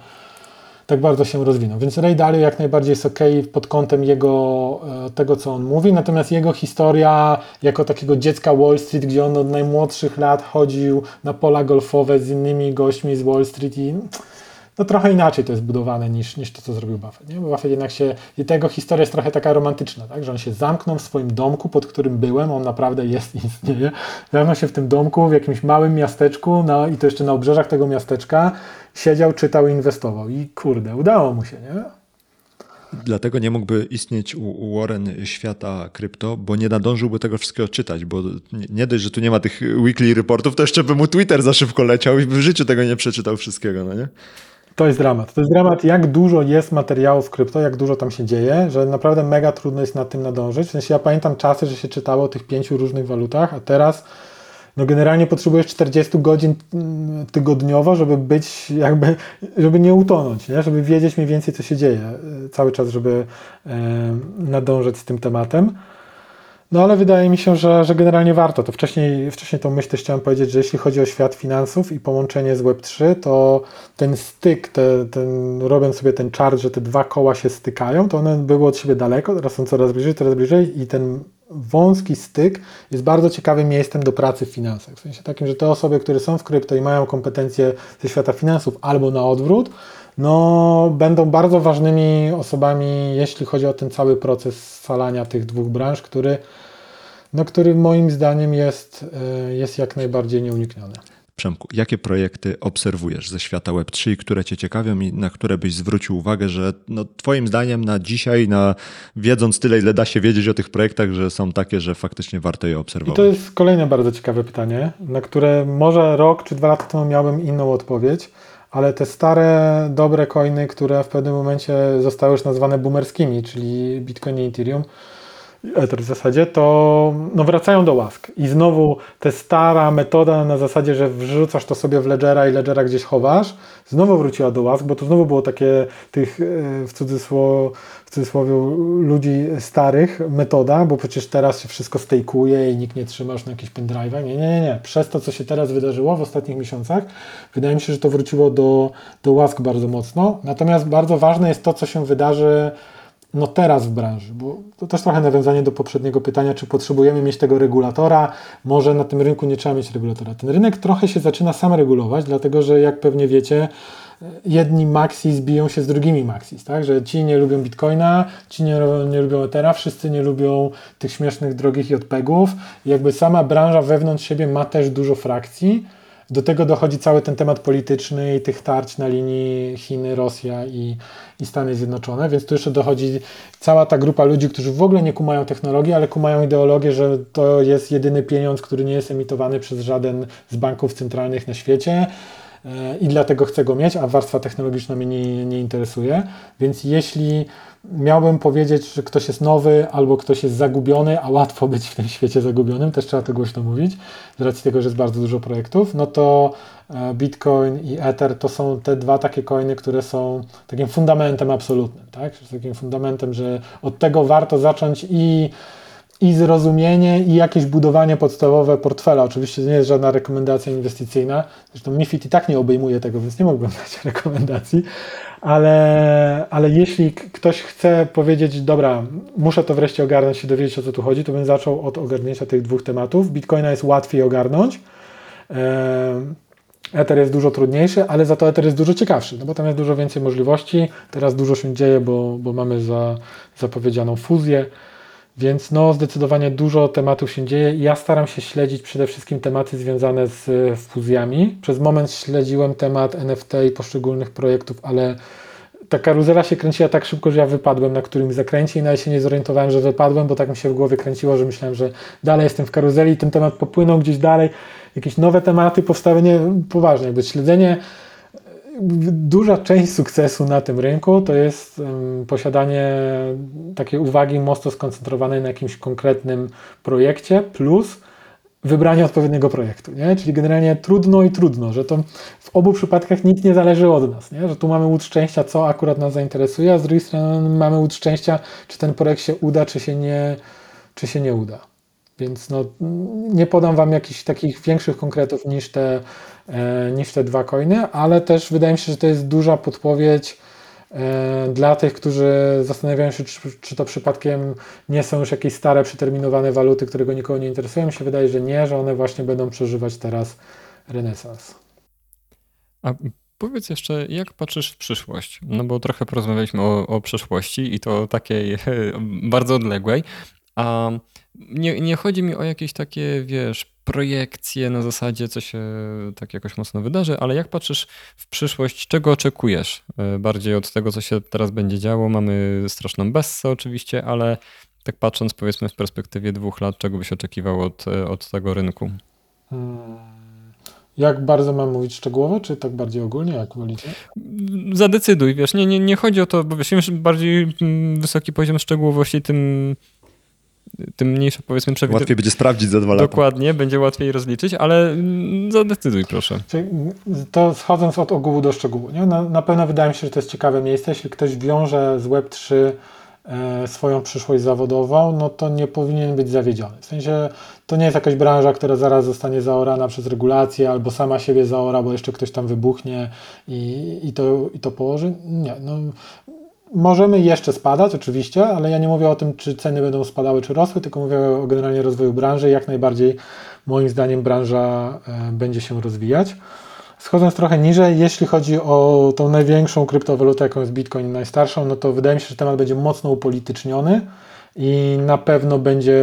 tak bardzo się rozwinął. Więc Ray Dalio jak najbardziej jest ok pod kątem jego, e, tego, co on mówi, natomiast jego historia jako takiego dziecka Wall Street, gdzie on od najmłodszych lat chodził na pola golfowe z innymi gośćmi z Wall Street i no trochę inaczej to jest budowane niż, niż to, co zrobił Buffett. Nie? Bo Buffett jednak się, i tego historia jest trochę taka romantyczna, tak? że on się zamknął w swoim domku, pod którym byłem, on naprawdę jest, istnieje. Zamknął się w tym domku, w jakimś małym miasteczku no, i to jeszcze na obrzeżach tego miasteczka siedział, czytał i inwestował. I kurde, udało mu się, nie? Dlatego nie mógłby istnieć u Warren świata krypto, bo nie nadążyłby tego wszystkiego czytać, bo nie dość, że tu nie ma tych weekly reportów, to jeszcze by mu Twitter za szybko leciał i by w życiu tego nie przeczytał wszystkiego, no nie? To jest dramat. To jest dramat, jak dużo jest materiałów krypto, jak dużo tam się dzieje, że naprawdę mega trudno jest nad tym nadążyć. W sensie ja pamiętam czasy, że się czytało o tych pięciu różnych walutach, a teraz no generalnie potrzebujesz 40 godzin mm, tygodniowo, żeby być jakby, żeby nie utonąć, nie? żeby wiedzieć mniej więcej, co się dzieje e, cały czas, żeby e, nadążać z tym tematem. No ale wydaje mi się, że, że generalnie warto. To wcześniej, wcześniej tą myśl też chciałem powiedzieć, że jeśli chodzi o świat finansów i połączenie z Web3, to ten styk, te, ten, robiąc sobie ten czart, że te dwa koła się stykają, to one były od siebie daleko, teraz są coraz bliżej, coraz bliżej i ten wąski styk jest bardzo ciekawym miejscem do pracy w finansach. W sensie takim, że te osoby, które są w krypto i mają kompetencje ze świata finansów albo na odwrót, no, będą bardzo ważnymi osobami, jeśli chodzi o ten cały proces scalania tych dwóch branż, który, no, który moim zdaniem jest, e, jest jak najbardziej nieunikniony. Przemku, jakie projekty obserwujesz ze świata Web3, które Cię ciekawią i na które byś zwrócił uwagę, że no, Twoim zdaniem na dzisiaj, na, wiedząc tyle, ile da się wiedzieć o tych projektach, że są takie, że faktycznie warto je obserwować? I to jest kolejne bardzo ciekawe pytanie, na które może rok czy dwa lata temu miałbym inną odpowiedź, ale te stare, dobre coiny, które w pewnym momencie zostały już nazwane boomerskimi, czyli Bitcoin i Ethereum, Ether w zasadzie, to no wracają do łask. I znowu ta stara metoda na zasadzie, że wrzucasz to sobie w Ledgera i Ledgera gdzieś chowasz, znowu wróciła do łask, bo to znowu było takie tych e, w cudzysłowie, w cudzysłowie ludzi starych metoda, bo przecież teraz się wszystko stejkuje i nikt nie trzymasz na jakichś pendrive'ach. Nie, nie, nie, nie. Przez to, co się teraz wydarzyło w ostatnich miesiącach, wydaje mi się, że to wróciło do, do łask bardzo mocno. Natomiast bardzo ważne jest to, co się wydarzy no teraz w branży, bo to też trochę nawiązanie do poprzedniego pytania, czy potrzebujemy mieć tego regulatora, może na tym rynku nie trzeba mieć regulatora. Ten rynek trochę się zaczyna sam regulować, dlatego że jak pewnie wiecie, jedni maxis biją się z drugimi maxis, tak? Że ci nie lubią bitcoina, ci nie, nie lubią Ethera, wszyscy nie lubią tych śmiesznych, drogich JPEGów. Jakby sama branża wewnątrz siebie ma też dużo frakcji, do tego dochodzi cały ten temat polityczny i tych tarć na linii Chiny, Rosja i, i Stany Zjednoczone, więc tu jeszcze dochodzi cała ta grupa ludzi, którzy w ogóle nie kumają technologii, ale kumają ideologię, że to jest jedyny pieniądz, który nie jest emitowany przez żaden z banków centralnych na świecie i dlatego chcę go mieć, a warstwa technologiczna mnie nie, nie interesuje. Więc jeśli miałbym powiedzieć, że ktoś jest nowy albo ktoś jest zagubiony, a łatwo być w tym świecie zagubionym, też trzeba to głośno mówić, z racji tego, że jest bardzo dużo projektów, no to e, Bitcoin i Ether to są te dwa takie coiny, które są takim fundamentem absolutnym, tak? Takim fundamentem, że od tego warto zacząć i i zrozumienie i jakieś budowanie podstawowe portfela. Oczywiście to nie jest żadna rekomendacja inwestycyjna. Zresztą MIFID i tak nie obejmuje tego, więc nie mógłbym dać rekomendacji. Ale, ale jeśli ktoś chce powiedzieć, dobra, muszę to wreszcie ogarnąć i dowiedzieć o co tu chodzi, to bym zaczął od ogarnięcia tych dwóch tematów. Bitcoina jest łatwiej ogarnąć. Ether jest dużo trudniejszy, ale za to Ether jest dużo ciekawszy, no bo tam jest dużo więcej możliwości. Teraz dużo się dzieje, bo, bo mamy za, zapowiedzianą fuzję. Więc no, zdecydowanie dużo tematów się dzieje. Ja staram się śledzić przede wszystkim tematy związane z fuzjami. Przez moment śledziłem temat NFT i poszczególnych projektów, ale ta karuzela się kręciła tak szybko, że ja wypadłem na którymś zakręcie i nawet się nie zorientowałem, że wypadłem, bo tak mi się w głowie kręciło, że myślałem, że dalej jestem w karuzeli i ten temat popłynął gdzieś dalej. Jakieś nowe tematy powstały, nie, poważnie, jakby śledzenie duża część sukcesu na tym rynku to jest posiadanie takiej uwagi mocno skoncentrowanej na jakimś konkretnym projekcie, plus wybranie odpowiedniego projektu, nie? Czyli generalnie trudno i trudno, że to w obu przypadkach nic nie zależy od nas, nie? Że tu mamy łód szczęścia, co akurat nas zainteresuje, a z drugiej strony mamy łód szczęścia, czy ten projekt się uda, czy się nie, czy się nie uda. Więc no, nie podam Wam jakichś takich większych konkretów niż te, e, niż te dwa coiny, ale też wydaje mi się, że to jest duża podpowiedź e, dla tych, którzy zastanawiają się, czy, czy, to przypadkiem nie są już jakieś stare, przeterminowane waluty, które go nikogo nie interesują. Mi się wydaje, że nie, że one właśnie będą przeżywać teraz renesans. A powiedz jeszcze, jak patrzysz w przyszłość? No bo trochę porozmawialiśmy o, o przyszłości i to takiej bardzo odległej. A nie, nie chodzi mi o jakieś takie, wiesz, projekcje na zasadzie, co się tak jakoś mocno wydarzy, ale jak patrzysz w przyszłość, czego oczekujesz e, bardziej od tego, co się teraz będzie działo? Mamy straszną bessę oczywiście, ale tak patrząc powiedzmy w perspektywie dwóch lat, czego byś oczekiwał od, e, od tego rynku? Hmm. Jak bardzo mam mówić szczegółowo, czy tak bardziej ogólnie, jak wolicie? Zadecyduj, wiesz, nie, nie, nie chodzi o to, bo wiesz, im bardziej mm, wysoki poziom szczegółowości, tym tym mniejsza powiedzmy przewidywalność. Łatwiej będzie sprawdzić za dwa lata. Dokładnie, będzie łatwiej rozliczyć, ale zadecyduj proszę. Czyli to schodząc od ogółu do szczegółu. Nie? Na, na pewno wydaje mi się, że to jest ciekawe miejsce. Jeśli ktoś wiąże z Web3 e, swoją przyszłość zawodową, no to nie powinien być zawiedziony. W sensie to nie jest jakaś branża, która zaraz zostanie zaorana przez regulacje albo sama siebie zaora, bo jeszcze ktoś tam wybuchnie i, i, to, i to położy. Nie, no, Możemy jeszcze spadać, oczywiście, ale ja nie mówię o tym, czy ceny będą spadały, czy rosły, tylko mówię o generalnie rozwoju branży. Jak najbardziej, moim zdaniem, branża e, będzie się rozwijać. Schodząc trochę niżej, jeśli chodzi o tą największą kryptowalutę, jaką jest Bitcoin, najstarszą, no to wydaje mi się, że temat będzie mocno upolityczniony i na pewno będzie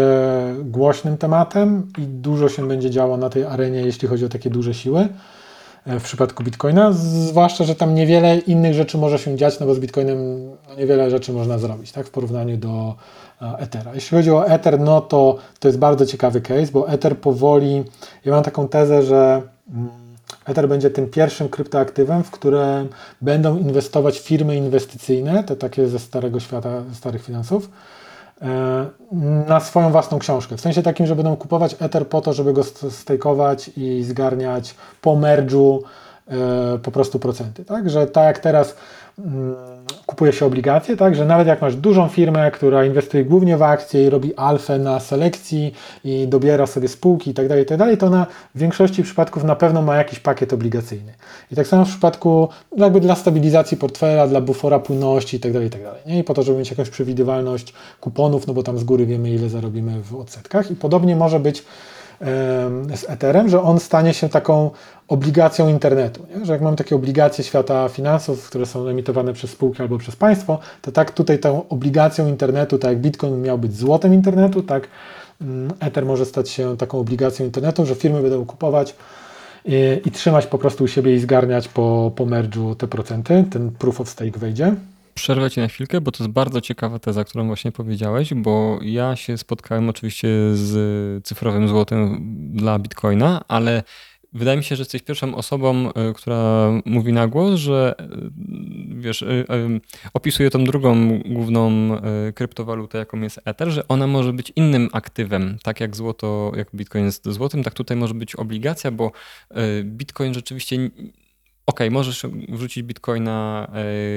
głośnym tematem i dużo się będzie działo na tej arenie, jeśli chodzi o takie duże siły. E, w przypadku Bitcoina, zwłaszcza, że tam niewiele innych rzeczy może się dziać, no bo z Bitcoinem no niewiele rzeczy można zrobić, tak, w porównaniu do e, Ethera. Jeśli chodzi o Ether, no to to jest bardzo ciekawy case, bo Ether powoli, ja mam taką tezę, że mm, Ether będzie tym pierwszym kryptoaktywem, w które będą inwestować firmy inwestycyjne, te takie ze starego świata, starych finansów, na swoją własną książkę. W sensie takim, że będą kupować Ether po to, żeby go stejkować i zgarniać po merge'u e, po prostu procenty. Tak? Że tak jak teraz kupuje się obligacje, tak, że nawet jak masz dużą firmę, która inwestuje głównie w akcje i robi alfę na selekcji i dobiera sobie spółki i tak dalej, tak to ona w większości przypadków na pewno ma jakiś pakiet obligacyjny. I tak samo w przypadku jakby dla stabilizacji portfela, dla bufora płynności i tak dalej, i dalej. Nie? I po to, żeby mieć jakąś przewidywalność kuponów, no bo tam z góry wiemy, ile zarobimy w odsetkach. I podobnie może być z Etherem, że on stanie się taką obligacją internetu. Nie? Że jak mam takie obligacje świata finansów, które są emitowane przez spółki albo przez państwo, to tak tutaj tą obligacją internetu, tak jak Bitcoin miał być złotem internetu, tak mm, Ether może stać się taką obligacją internetu, że firmy będą kupować i, i trzymać po prostu u siebie i zgarniać po, po merge'u te procenty, ten proof of stake wejdzie. Przerwę ci na chwilkę, bo to jest bardzo ciekawa teza, którą właśnie powiedziałeś, bo ja się spotkałem oczywiście z cyfrowym złotem dla Bitcoina, ale wydaje mi się, że jesteś pierwszą osobą, e, która mówi na głos, że e, wiesz, e, opisuje tą drugą główną kryptowalutę, jaką jest Ether, że ona może być innym aktywem, tak jak złoto, jak Bitcoin jest złotym, tak tutaj może być obligacja, bo Bitcoin rzeczywiście okay, możesz wrzucić bitcoina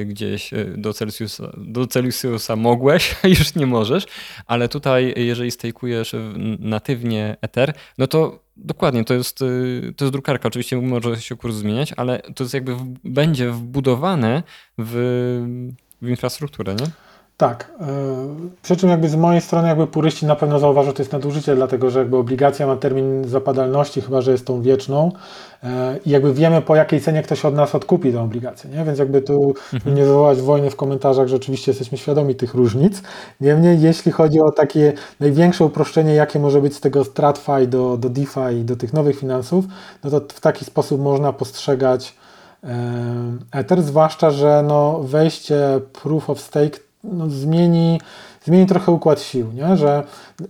y, gdzieś do Celsiusa, do Celsiusa mogłeś, już nie możesz, ale tutaj jeżeli stejkujesz natywnie Ether, no to dokładnie, to jest, to jest drukarka, oczywiście może się kurs zmieniać, ale to jest jakby w, będzie wbudowane w, w infrastrukturę, nie? Tak. E, przy czym jakby z mojej strony jakby puryści na pewno zauważą, że to jest nadużycie, dlatego że jakby obligacja ma termin zapadalności, chyba że jest tą wieczną e, i jakby wiemy po jakiej cenie ktoś od nas odkupi tę obligację, nie? Więc jakby tu mhm. nie wywołać wojny w komentarzach, że oczywiście jesteśmy świadomi tych różnic. Niemniej jeśli chodzi o takie największe uproszczenie, jakie może być z tego TradFi do, do DeFi i do tych nowych finansów, no to w taki sposób można postrzegać e, Ether, zwłaszcza, że no wejście Proof of Stake no, zmieni, zmieni trochę układ sił, nie? że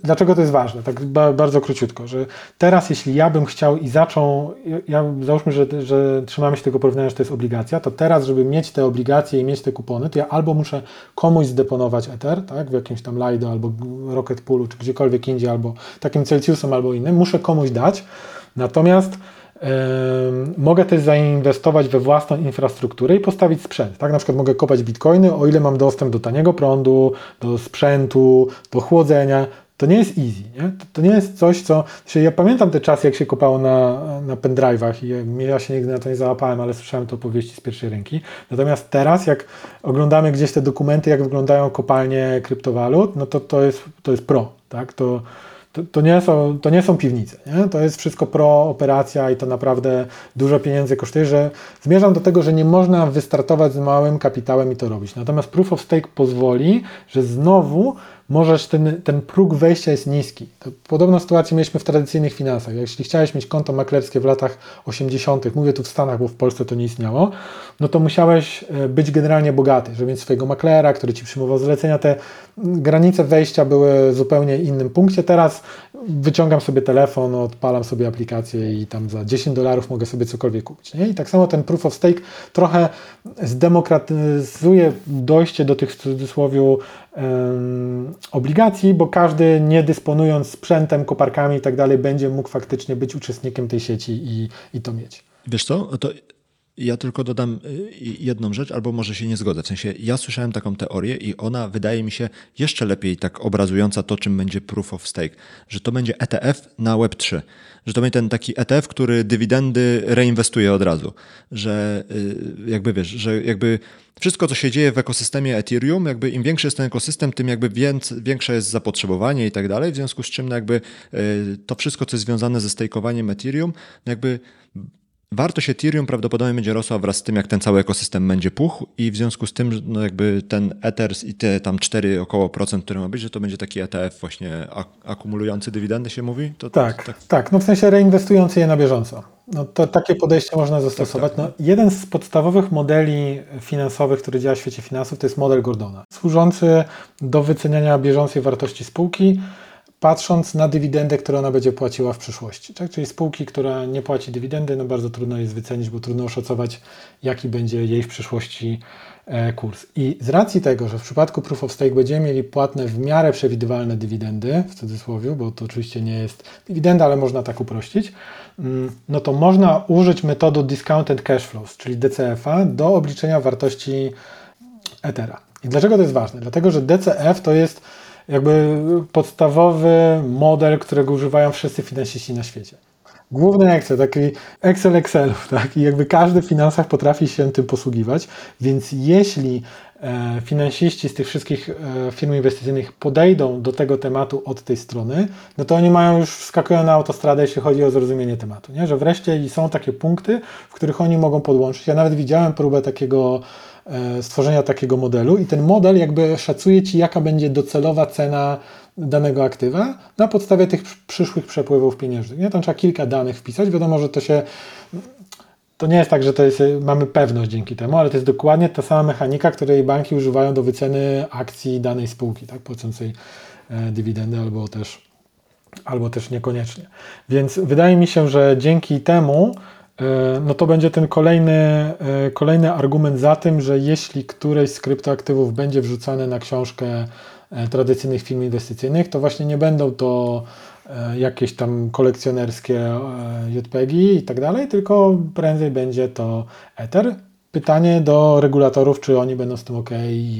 dlaczego to jest ważne, tak bardzo króciutko, że teraz jeśli ja bym chciał i zaczął, ja, załóżmy, że, że trzymamy się tego porównania, że to jest obligacja, to teraz, żeby mieć te obligacje i mieć te kupony, to ja albo muszę komuś zdeponować Ether, tak, w jakimś tam Lido albo Rocket Poolu, czy gdziekolwiek indziej, albo takim Celsiusem albo innym, muszę komuś dać, natomiast Mogę też zainwestować we własną infrastrukturę i postawić sprzęt. Tak, na przykład mogę kopać bitcoiny, o ile mam dostęp do taniego prądu, do sprzętu, do chłodzenia. To nie jest easy, nie? To, nie jest coś, co... Znaczy ja pamiętam te czasy, jak się kopało na, na pendrive'ach i ja się nigdy na to nie załapałem, ale słyszałem to opowieści z pierwszej ręki. Natomiast teraz, jak oglądamy gdzieś te dokumenty, jak wyglądają kopalnie kryptowalut, no to to jest, to jest pro, tak? To, to, nie są, to nie są piwnice. Nie? To jest wszystko pro operacja i to naprawdę dużo pieniędzy kosztuje, że zmierzam do tego, że nie można wystartować z małym kapitałem i to robić. Natomiast Proof of Stake pozwoli, że znowu możesz, ten, ten próg wejścia jest niski. Podobną sytuację mieliśmy w tradycyjnych finansach. Jeśli chciałeś mieć konto maklerskie w latach 80., mówię tu w Stanach, bo w Polsce to nie istniało, no to musiałeś e, być generalnie bogaty, żeby mieć swojego maklera, który ci przyjmował zlecenia. Te granice wejścia były w zupełnie innym punkcie. Teraz wyciągam sobie telefon, odpalam sobie aplikację i tam za 10 dolarów mogę sobie cokolwiek kupić. Nie? I tak samo ten proof of stake trochę zdemokratyzuje dojście do tych w cudzysłowie obligacji, bo każdy nie dysponując sprzętem, koparkami i tak dalej będzie mógł faktycznie być uczestnikiem tej sieci i, i to mieć. Wiesz co, to ja tylko dodam y, jedną rzecz, albo może się nie zgodzę. W sensie ja słyszałem taką teorię i ona wydaje mi się jeszcze lepiej tak obrazująca to, czym będzie proof of stake, że to będzie ETF na Web3, że to będzie ten taki ETF, który dywidendy reinwestuje od razu, że y, jakby wiesz, że jakby wszystko, co się dzieje w ekosystemie Ethereum, jakby im większy jest ten ekosystem, tym jakby większe jest zapotrzebowanie i tak dalej, w związku z czym jakby y, to wszystko, co jest związane ze stakeowaniem Ethereum, jakby Wartość Ethereum prawdopodobnie będzie rosła wraz z tym, jak ten cały ekosystem będzie puchł i w związku z tym, no jakby ten Ethers i te tam 4 około procent, które ma być, że to będzie taki ETF właśnie akumulujący dywidendy się mówi? To, tak, tak, tak, no w sensie reinwestujący je na bieżąco. No to takie podejście można zastosować. Tak, tak. No, jeden z podstawowych modeli finansowych, który działa w świecie finansów, to jest model Gordona, służący do wyceniania bieżącej wartości spółki, patrząc na dywidendę, którą ona będzie płaciła w przyszłości. Tak? Czyli spółki, która nie płaci dywidendy, no bardzo trudno jest wycenić, bo trudno oszacować, jaki będzie jej w przyszłości e, kurs. I z racji tego, że w przypadku Proof of Stake będziemy mieli płatne w miarę przewidywalne dywidendy, w cudzysłowie, bo to oczywiście nie jest dywidenda, ale można tak uprościć, mm, no to można użyć metodu Discounted Cash Flows, czyli DCF-a, do obliczenia wartości Ethera. I dlaczego to jest ważne? Dlatego, że DCF to jest jakby podstawowy model, którego używają wszyscy finansiści na świecie. Główny Excel, taki Excel Excelów, tak? I jakby każdy w finansach potrafi się tym posługiwać, więc jeśli e, finansiści z tych wszystkich e, firm inwestycyjnych podejdą do tego tematu od tej strony, no to oni mają już wskakują na autostradę, jeśli chodzi o zrozumienie tematu, nie? Że wreszcie są takie punkty, w których oni mogą podłączyć. Ja nawet widziałem próbę takiego stworzenia takiego modelu i ten model jakby szacuje Ci, jaka będzie docelowa cena danego aktywa na podstawie tych przyszłych przepływów pieniężnych. Nie? Tam trzeba kilka danych wpisać. Wiadomo, że to się. To nie jest tak, że to jest, mamy pewność dzięki temu, ale to jest dokładnie ta sama mechanika, której banki używają do wyceny akcji danej spółki, tak, płacącej e, dywidendy albo też, albo też niekoniecznie. Więc wydaje mi się, że dzięki temu E, no to będzie ten kolejny, e, kolejny argument za tym, że jeśli któreś z kryptoaktywów będzie wrzucane na książkę e, tradycyjnych firm inwestycyjnych, to właśnie nie będą to e, jakieś tam kolekcjonerskie e, JPEGi i tak dalej, tylko prędzej będzie to Ether. Pytanie do regulatorów, czy oni będą z tym ok,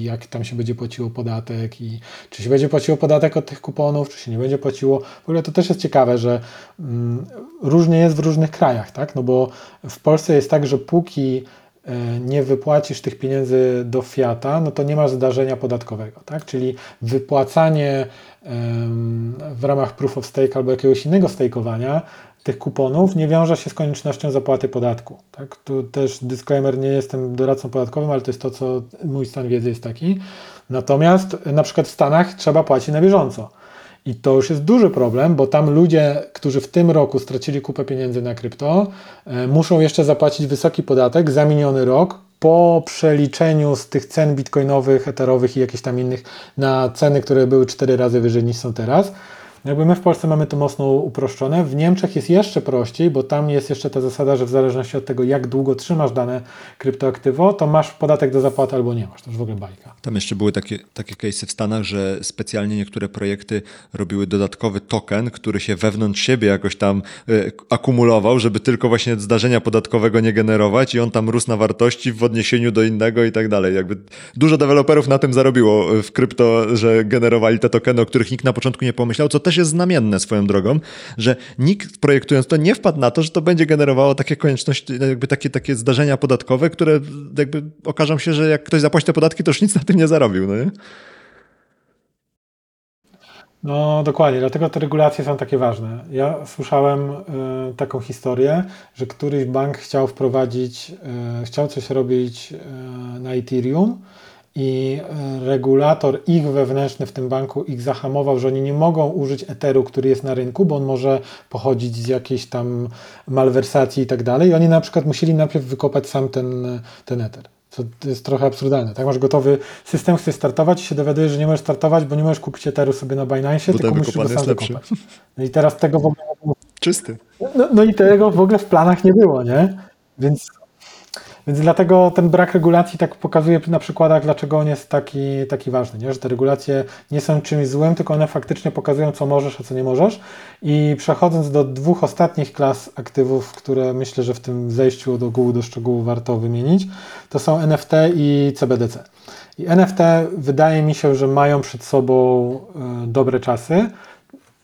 jak tam się będzie płaciło podatek i czy się będzie płaciło podatek od tych kuponów, czy się nie będzie płaciło. W ogóle to też jest ciekawe, że mm, różnie jest w różnych krajach, tak? No bo w Polsce jest tak, że póki e, nie wypłacisz tych pieniędzy do Fiata, no to nie masz zdarzenia podatkowego, tak? Czyli wypłacanie w ramach proof of stake albo jakiegoś innego stakeowania tych kuponów nie wiąże się z koniecznością zapłaty podatku. Tak? Tu też disclaimer, nie jestem doradcą podatkowym, ale to jest to, co mój stan wiedzy jest taki. Natomiast na przykład w Stanach trzeba płacić na bieżąco. I to już jest duży problem, bo tam ludzie, którzy w tym roku stracili kupę pieniędzy na krypto, e, muszą jeszcze zapłacić wysoki podatek za miniony rok po przeliczeniu z tych cen bitcoinowych, eterowych i jakichś tam innych na ceny, które były cztery razy wyżej niż są teraz. Jakby my w Polsce mamy to mocno uproszczone. W Niemczech jest jeszcze prościej, bo tam jest jeszcze ta zasada, że w zależności od tego, jak długo trzymasz dane kryptoaktywo, to masz podatek do zapłaty albo nie masz. To już w ogóle bajka. Tam jeszcze były takie, takie case'y w Stanach, że specjalnie niektóre projekty robiły dodatkowy token, który się wewnątrz siebie jakoś tam y, akumulował, żeby tylko właśnie zdarzenia podatkowego nie generować i on tam rósł na wartości w odniesieniu do innego i tak dalej. Jakby dużo deweloperów na tym zarobiło w krypto, że generowali te tokeny, o których nikt na początku nie pomyślał, co też jest znamienne swoją drogą, że nikt projektując to nie wpadł na to, że to będzie generowało takie konieczności, jakby takie, takie zdarzenia podatkowe, które jakby okażą się, że jak ktoś zapłaci te podatki, to już nic na tym nie zarobił, no nie? No dokładnie, dlatego te regulacje są takie ważne. Ja słyszałem y, taką historię, że któryś bank chciał wprowadzić, y, chciał coś robić y, na Ethereum, i e, regulator ich wewnętrzny w tym banku ich zahamował, że oni nie mogą użyć Etheru, który jest na rynku, bo on może pochodzić z jakiejś tam malwersacji i tak dalej. I oni na przykład musieli najpierw wykopać sam ten, ten Ether. Co jest trochę absurdalne. Tak, masz gotowy system, chcesz startować i się dowiadujesz, że nie możesz startować, bo nie możesz kupić Etheru sobie na Binance, tylko musisz go sam wykopać. No i teraz tego w ogóle... Czysty. No, no i tego w ogóle w planach nie było, nie? Więc więc dlatego ten brak regulacji tak pokazuje na przykładach, dlaczego on jest taki, taki ważny, nie? że te regulacje nie są czymś złym, tylko one faktycznie pokazują, co możesz, a co nie możesz. I przechodząc do dwóch ostatnich klas aktywów, które myślę, że w tym zejściu od ogółu do szczegółu warto wymienić, to są NFT i CBDC. I NFT wydaje mi się, że mają przed sobą e, dobre czasy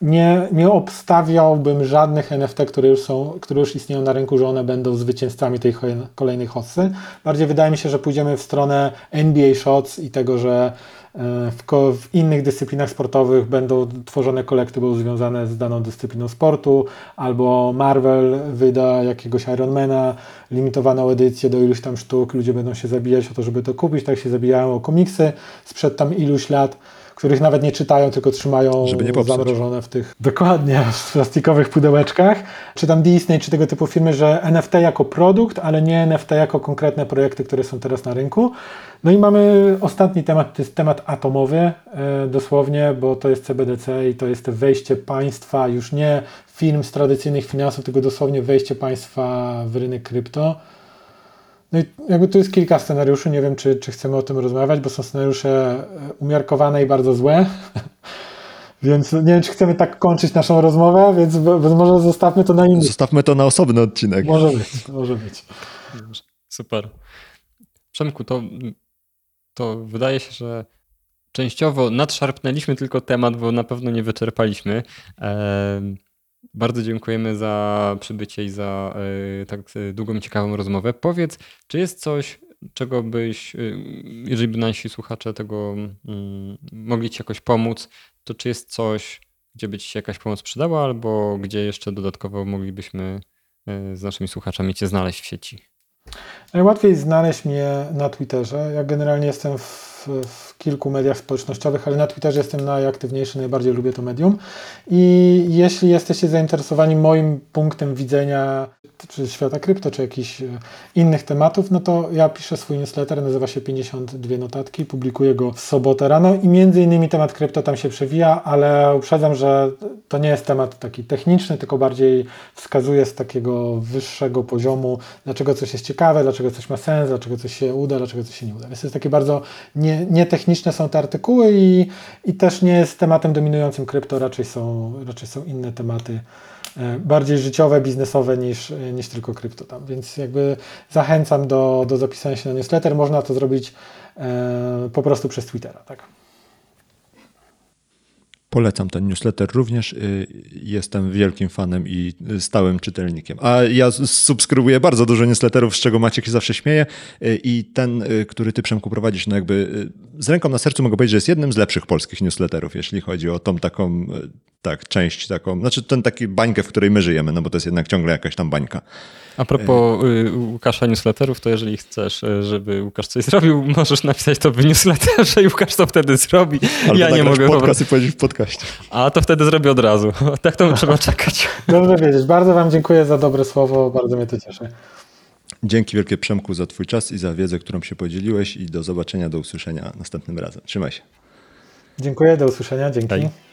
nie, nie obstawiałbym żadnych NFT, które już, są, które już istnieją na rynku, że one będą zwycięzcami tej kolejnej hossy. Bardziej wydaje mi się, że pójdziemy w stronę NBA Shots i tego, że e, w, w, innych dyscyplinach sportowych będą tworzone kolektywy związane z daną dyscypliną sportu, albo Marvel wyda jakiegoś Ironmana, limitowaną edycję do iluś tam sztuk, ludzie będą się zabijać o to, żeby to kupić, tak się zabijają o komiksy sprzed tam iluś lat których nawet nie czytają, tylko trzymają zamrożone w tych dokładnie w plastikowych pudełeczkach. Czy tam Disney, czy tego typu firmy, że NFT jako produkt, ale nie NFT jako konkretne projekty, które są teraz na rynku. No i mamy ostatni temat, to jest temat atomowy e, dosłownie, bo to jest CBDC i to jest wejście państwa, już nie firm z tradycyjnych finansów, tylko dosłownie wejście państwa w rynek krypto. No i jakby tu jest kilka scenariuszy, nie wiem czy, czy chcemy o tym rozmawiać, bo są scenariusze e, umiarkowane i bardzo złe. Więc nie wiem, czy chcemy tak kończyć naszą rozmowę, więc, więc może zostawmy to na inny. Zostawmy to na osobny odcinek. Może być, może być. Super. Przemku, to, to wydaje się, że częściowo nadszarpnęliśmy tylko temat, bo na pewno nie wyczerpaliśmy. Eee, bardzo dziękujemy za przybycie i za y, tak y, długą, ciekawą rozmowę. Powiedz, czy jest coś, czego byś, y, jeżeli by nasi słuchacze tego mm, mogli Ci jakoś pomóc, to czy jest coś, gdzie by Ci się jakaś pomoc przydała, albo gdzie jeszcze dodatkowo moglibyśmy z naszymi słuchaczami Cię znaleźć w sieci? Najłatwiej znaleźć mnie na Twitterze. Ja generalnie jestem w, w, kilku mediach społecznościowych, ale na Twitterze jestem najaktywniejszy, najbardziej lubię to medium. I jeśli jesteście zainteresowani moim punktem widzenia czy świata krypto, czy jakichś e, innych tematów, no to ja piszę swój newsletter, nazywa się 52 notatki, publikuję go w sobotę rano i między innymi temat krypto tam się przewija, ale uprzedzam, że to nie jest temat taki techniczny, tylko bardziej wskazuje z takiego wyższego poziomu, dlaczego coś jest ciekawe, dlaczego coś ma sens, dlaczego coś się uda, dlaczego coś się nie uda. Więc to jest takie bardzo nie, nie techniczne są te artykuły i, i też nie jest tematem dominującym krypto, raczej są, raczej są inne tematy e, bardziej życiowe, biznesowe niż, e, niż tylko krypto tam. Więc jakby zachęcam do, do zapisania się na newsletter. Można to zrobić e, po prostu przez Twittera. Tak? Polecam ten newsletter również. y, Jestem wielkim fanem i stałym czytelnikiem. A ja subskrybuję bardzo dużo newsletterów, z czego Maciek się zawsze śmieje. y, I ten, y, który ty Przemku prowadzisz, no jakby z ręką na sercu mogę powiedzieć, że jest jednym z lepszych polskich newsletterów, jeśli chodzi o tą taką, tak, część taką, znaczy ten taki bańkę, w której my żyjemy, no bo to jest jednak ciągle jakaś tam bańka. A propos y, Łukasza newsletterów, to jeżeli chcesz, y, żeby Łukasz coś zrobił, możesz napisać to w newsletterze i Łukasz to wtedy zrobi. Albo ja nie nagrać mogę po podcast prostu. i powiedzieć w podcaście. A to wtedy zrobię od razu. Tak to trzeba czekać. Dobrze wiedzieć. Bardzo Wam dziękuję za dobre słowo. Bardzo mnie to cieszy. Dzięki wielkie Przemku za twój czas i za wiedzę, którą się podzieliłeś i do zobaczenia, do usłyszenia następnym razem. Trzymaj się. Dziękuję. Do usłyszenia. Dzięki. Hej.